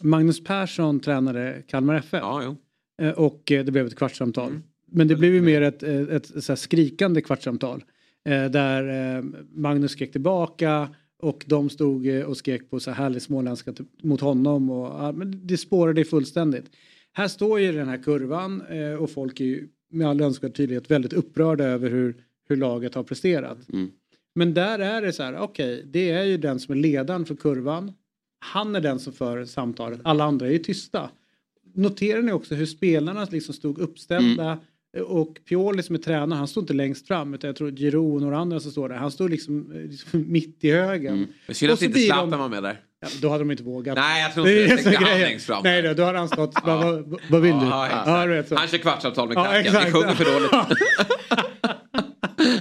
Magnus Persson tränade Kalmar FF? Ja. Eh, och eh, det blev ett kvartssamtal. Men det blev ju mer ett, ett, ett här skrikande kvartssamtal. Eh, där eh, Magnus skrek tillbaka och de stod eh, och skrek på så här härlig småländska mot honom. Och, men det spårade fullständigt. Här står ju den här kurvan eh, och folk är ju med all önskvärd tydlighet väldigt upprörda över hur, hur laget har presterat. Men där är det så här, okej, det är ju den som är ledaren för kurvan. Han är den som för samtalet, alla andra är ju tysta. Noterar ni också hur spelarna liksom stod uppställda och Pioli som är tränare, han stod inte längst fram utan jag tror Giroud och några andra som står där. Han stod liksom, liksom mitt i högen. Men synd att inte de- Zlatan var med där. Ja, då hade de inte vågat. Nej, jag tror inte det. är Tänkte han längst fram. Nej, då, då hade han stått, vad, vad vill du? Ja. Ja. Han kör kvartsavtal med Ja, klacken. Vi sjunger för dåligt.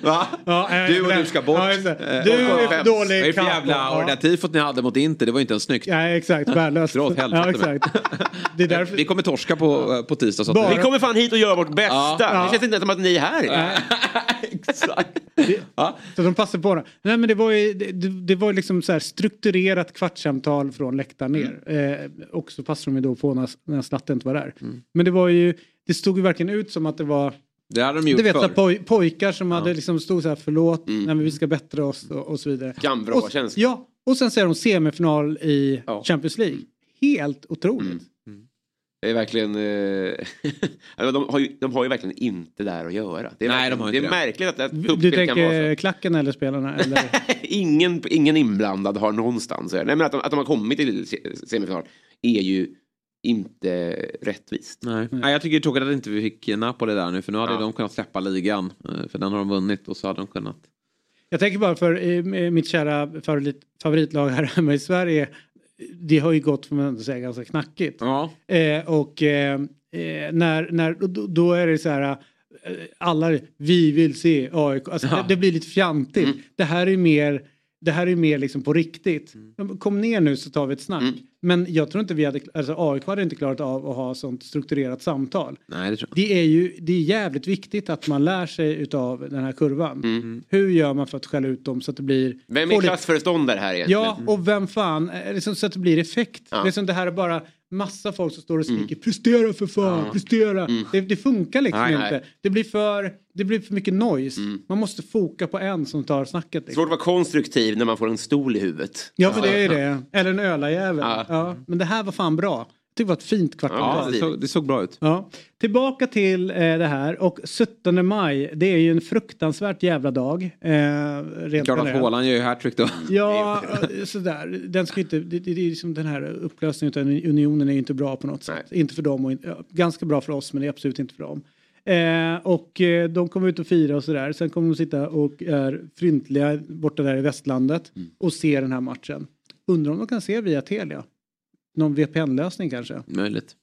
Va? Ja, Du och du ska bort. Ja, det. Eh, Du är dålig Vad är det för jävla... Ja. Det ni hade mot Inter, det var inte ens snyggt. Ja, exakt. Värdelöst. Dra åt helvete Ja, med. exakt. Det är därför... Vi kommer torska på, eh, på tisdag. Så att Bara- Vi kommer fan hit och gör vårt bästa. Ja. Det känns inte som att ni är här. Så de passar på det. Nej men det var ju, det, det det var liksom så här strukturerat kvartssamtal från läktaren ner. Mm. Eh, och så passade de ju då på när, när Slatte inte var där. Men det var ju, det stod ju verkligen ut som att det var Det hade de gjort du vet, så förr. poj, pojkar som hade liksom stod så här förlåt, nej, men vi ska bättra oss och, och så vidare. Gambra och, känsla. Ja, och sen ser de semifinal i Champions League. Helt otroligt. Det är verkligen... Eh, alltså, de, har ju, de har ju verkligen inte där att göra. Det är, Nej, de har det inte är det. märkligt att, att Du så. tänker klacken eller spelarna? Eller? ingen, ingen inblandad har någonstans. Nej, men att, de, att de har kommit till se- semifinal är ju inte rättvist. Nej. Nej, jag tycker det är tråkigt att inte vi fick Napoli där nu för nu hade Ja. de kunnat släppa ligan. eh, För den har de vunnit och så hade de kunnat. Jag tänker bara för eh, mitt kära favorit, favoritlag här hemma i Sverige. Det har ju gått, får man ändå säga, ganska knackigt. Ja. Eh, och eh, eh, när, när, då, då är det så här. eh, Alla, vi vill se AIK. Alltså, Ja. det, det blir lite fjantigt. Mm. Det här är mer, det här är mer liksom på riktigt. Kom ner nu så tar vi ett snack. Mm. Men jag tror inte vi hade, alltså AIK hade inte klarat av att ha sånt strukturerat samtal. Nej, det tror jag. Det är ju det är jävligt viktigt att man lär sig utav den här kurvan. Hur gör man för att skälla ut dem så att det blir... Mm. Vem är klassföreståndare här egentligen? Ja, och vem fan, eh, liksom, så att det blir effekt. Ja. Liksom, det här är bara massa folk som står och skriker prestera för fan, Ja. prestera. Mm. Det, det funkar liksom Nej, inte. nej. Det blir, för, det blir för mycket noise. Man måste foka på en som tar snacket. Liksom. Svårt att vara konstruktiv när man får en stol i huvudet. Ja, men det är det. Eller en ölajävel. Ja. Ja. Men det här var fan bra. Jag tycker det var ett fint Ja, kvartal. det, såg, det såg bra ut. Ja. Tillbaka till eh, det här och 17 maj det är ju en fruktansvärt jävla dag. Eh, rent Klart att. Haaland gör ju hattrick då. Ja, eh, sådär. Den ska inte, det, det, är liksom den här upplösningen av unionen är ju inte bra på något sätt. Inte för dem och inte, ja, ganska bra för oss men det är absolut inte för dem. Eh, och eh, de kommer ut och fira och sådär. Sen kommer de sitta och är fryntliga borta där i västlandet och se den här matchen. Undrar om de kan se via Telia. Någon VPN-lösning kanske. Möjligt.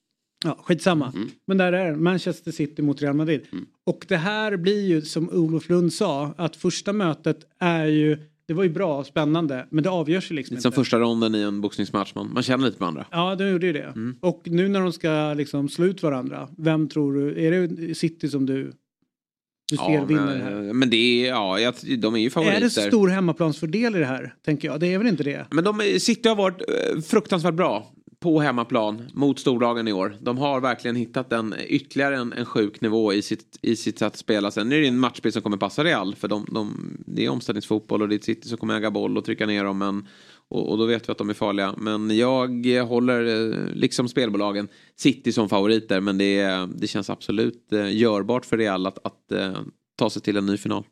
Ja, skitsamma. Men där är. Manchester City mot Real Madrid. Och det här blir ju som Olof Lund sa att första mötet är ju det var ju bra och spännande men det avgörs ju liksom Lite som inte. första ronden i en boxningsmatch. Man, man känner lite på andra. Ja, de gjorde ju det. Och nu när de ska liksom slå ut varandra, vem tror du, är det City som du, du ser Ja, vinner det här? men, det är, ja, jag, de är ju favoriter. Är det så stor hemmaplansfördel i det här? Tänker jag. Det är väl inte det? Men de, City har varit eh, fruktansvärt bra på hemmaplan mot storlagen i år. De har verkligen hittat en, ytterligare en, en sjuk nivå i sitt, i sitt sätt att spela. Sen är det en matchbild som kommer passa Real. För de, de, det är omställningsfotboll och det är City som kommer äga boll och trycka ner dem. Men, och, och då vet vi att de är farliga. Men jag håller, eh, liksom spelbolagen, City som favoriter. Men det, det känns absolut eh, görbart för Real att, att eh, ta sig till en ny final.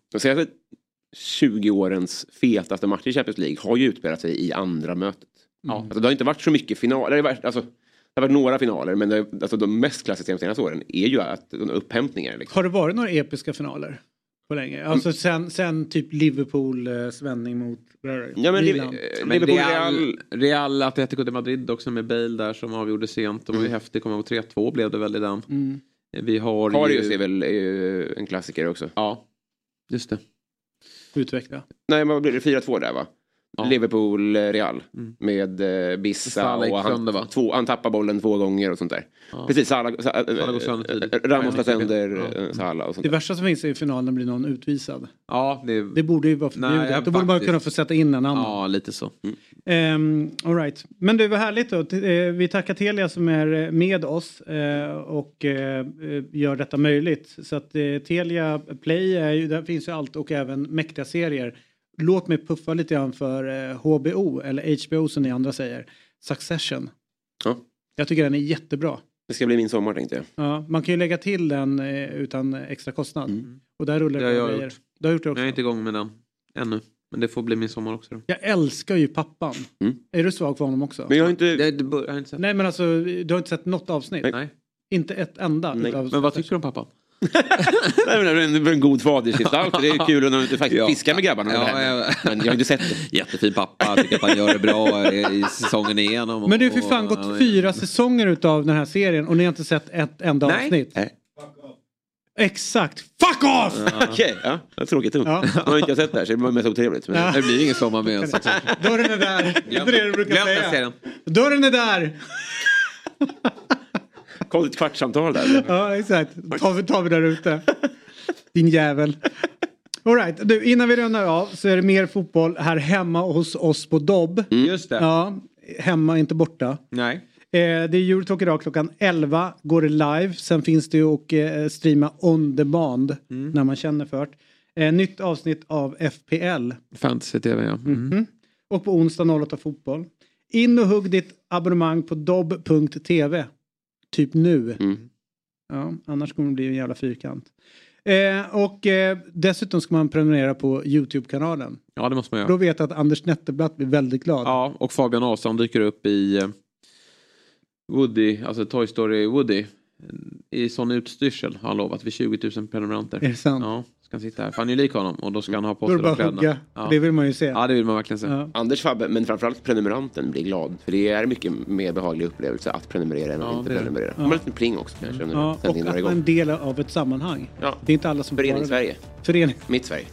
20 årens fetaste match i Champions League har ju utspelat sig i andra mötet. Ja. Alltså, det har inte varit så mycket finaler. Det har varit, alltså, det har varit några finaler men det, alltså, de mest klassiska de senaste åren är ju att de upphämtningar. Liksom. Har det varit några episka finaler? på länge. Alltså sen, sen typ Liverpools vändning mot Ja, men Milan. Liv- Men Liverpool, Real, Real. Atletico de Madrid också med Bale där som avgjorde sent. Det var ju häftigt, kommer jag ihåg 3-2 blev det väl i den. Mm. Vi har Karius ju... är väl eh, en klassiker också. Ja, just det. Utveckla. Nej, men vad blir det? 4-2 där va? Ja. Liverpool, eh, Real. Mm. Med eh, Bissa Salah och han, sönder, va? två, han tappar bollen två gånger och sånt där. Ja. Precis, Salah, Sa- eh, Salah går sönder tidigt. eh, Ramos tar sönder ja. eh, Salah och sånt Det värsta som finns i finalen blir någon utvisad. Ja, det, Det borde ju vara förbjudet. Då borde man faktiskt. kunna få sätta in en annan. ja lite så. Um, all right. Men det var härligt då. Eh, Vi tackar Telia som är eh, med oss eh, och eh, eh, gör detta möjligt. Så att eh, Telia Play, är ju, där finns ju allt och även mäktiga serier. Låt mig puffa lite grann för eh, HBO, eller HBO som ni andra säger. Succession. Ja. Jag tycker den är jättebra. Det ska bli min sommar tänkte jag. Ja, man kan ju lägga till den eh, utan extra kostnad. Mm. Och där rullar Det har på jag grejer. gjort. Du har gjort det också? Jag är inte igång med den ännu. Men det får bli min sommar också. Då. Jag älskar ju pappan. Mm. Är du svag för honom också? Men jag har inte... Bör, jag har inte sett. Nej men alltså, du har inte sett något avsnitt? Nej. Inte ett enda? Nej. Men vad tycker du om pappan? Nej, men det är en, god fadersgestalt. Det är kul när du faktiskt Ja. fiskar med grabbarna. Ja, det ja. Men jag har inte sett det. Jättefin pappa, tycker att han gör det bra i säsongen igenom. Men du har för fan Och- gått fyra säsonger utav den här serien och ni har inte sett ett enda Nej. avsnitt? Nej. Exakt! Fuck off! Okej, ja. Det är tråkigt. Ja. Ja. Nu har inte sett det här så det var mest otrevligt. Men... Ja. Det blir ingen sommar med ens. Dörren är där. Det är det du brukar Glöm den säga. serien. Dörren är där! Kom ett kvartssamtal där. Ja exakt. Tar vi, tar vi där ute. Din jävel. Alright, du innan vi rundar av så är det mer fotboll här hemma hos oss på Dobb. Just det. Ja, hemma inte borta. Nej. Eh, det är Eurotalk idag klockan 11 går det live. Sen finns det ju att eh, streama on demand när man känner för det. Eh, nytt avsnitt av FPL. Fantasy-tv ja. Mm. Mhm. Och på onsdag 08 fotboll. In och hugg ditt abonnemang på dobb.tv. Typ nu. Mm. Ja, annars kommer det bli en jävla fyrkant. Eh, och eh, dessutom ska man prenumerera på YouTube-kanalen. Ja det måste man göra. Då vet jag att Anders Netterblatt blir väldigt glad. Ja, och Fabian Ahlstrand dyker upp i eh, Woody, alltså Toy Story Woody. I sån utstyrsel har han lovat vid 20 000 prenumeranter. Är det sant? Ja, ska han sitta här. För han är ju lik honom och då ska han ha på sig det de kläderna. Ja. Det vill man ju se. ja, det vill man verkligen se. Ja. Anders Fabbe, men framförallt prenumeranten blir glad. För det är mycket mer behaglig upplevelse att prenumerera än att Ja, inte prenumerera. Ja. Man har en liten pling också kanske. när Ja, och att vara en del av ett sammanhang. Ja. Det är inte alla som Förening får det. Sverige. Förening. Mitt Sverige.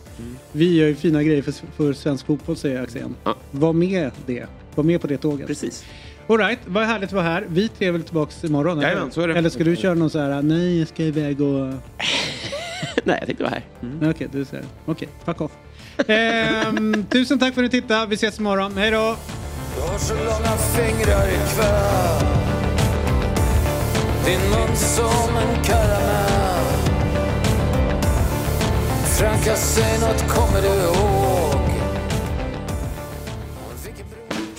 Vi gör ju fina grejer för, för svensk fotboll säger Axén. Ja. Var med det. Var med på det tåget. Precis. Alright, vad härligt att vara här. Vi tre är väl tillbaka imorgon? eller? Jajamän, så är det. Eller ska du köra någon så här, nej jag ska iväg och... Nej, jag tänkte vara här. Nej, Okej, du säger Okej, fuck off. Ehm, tusen tack för att ni tittade. Vi ses imorgon. Hej då! Du har så långa fingrar ikväll Din mun som en karamell Franka, säg något, kommer du ihåg?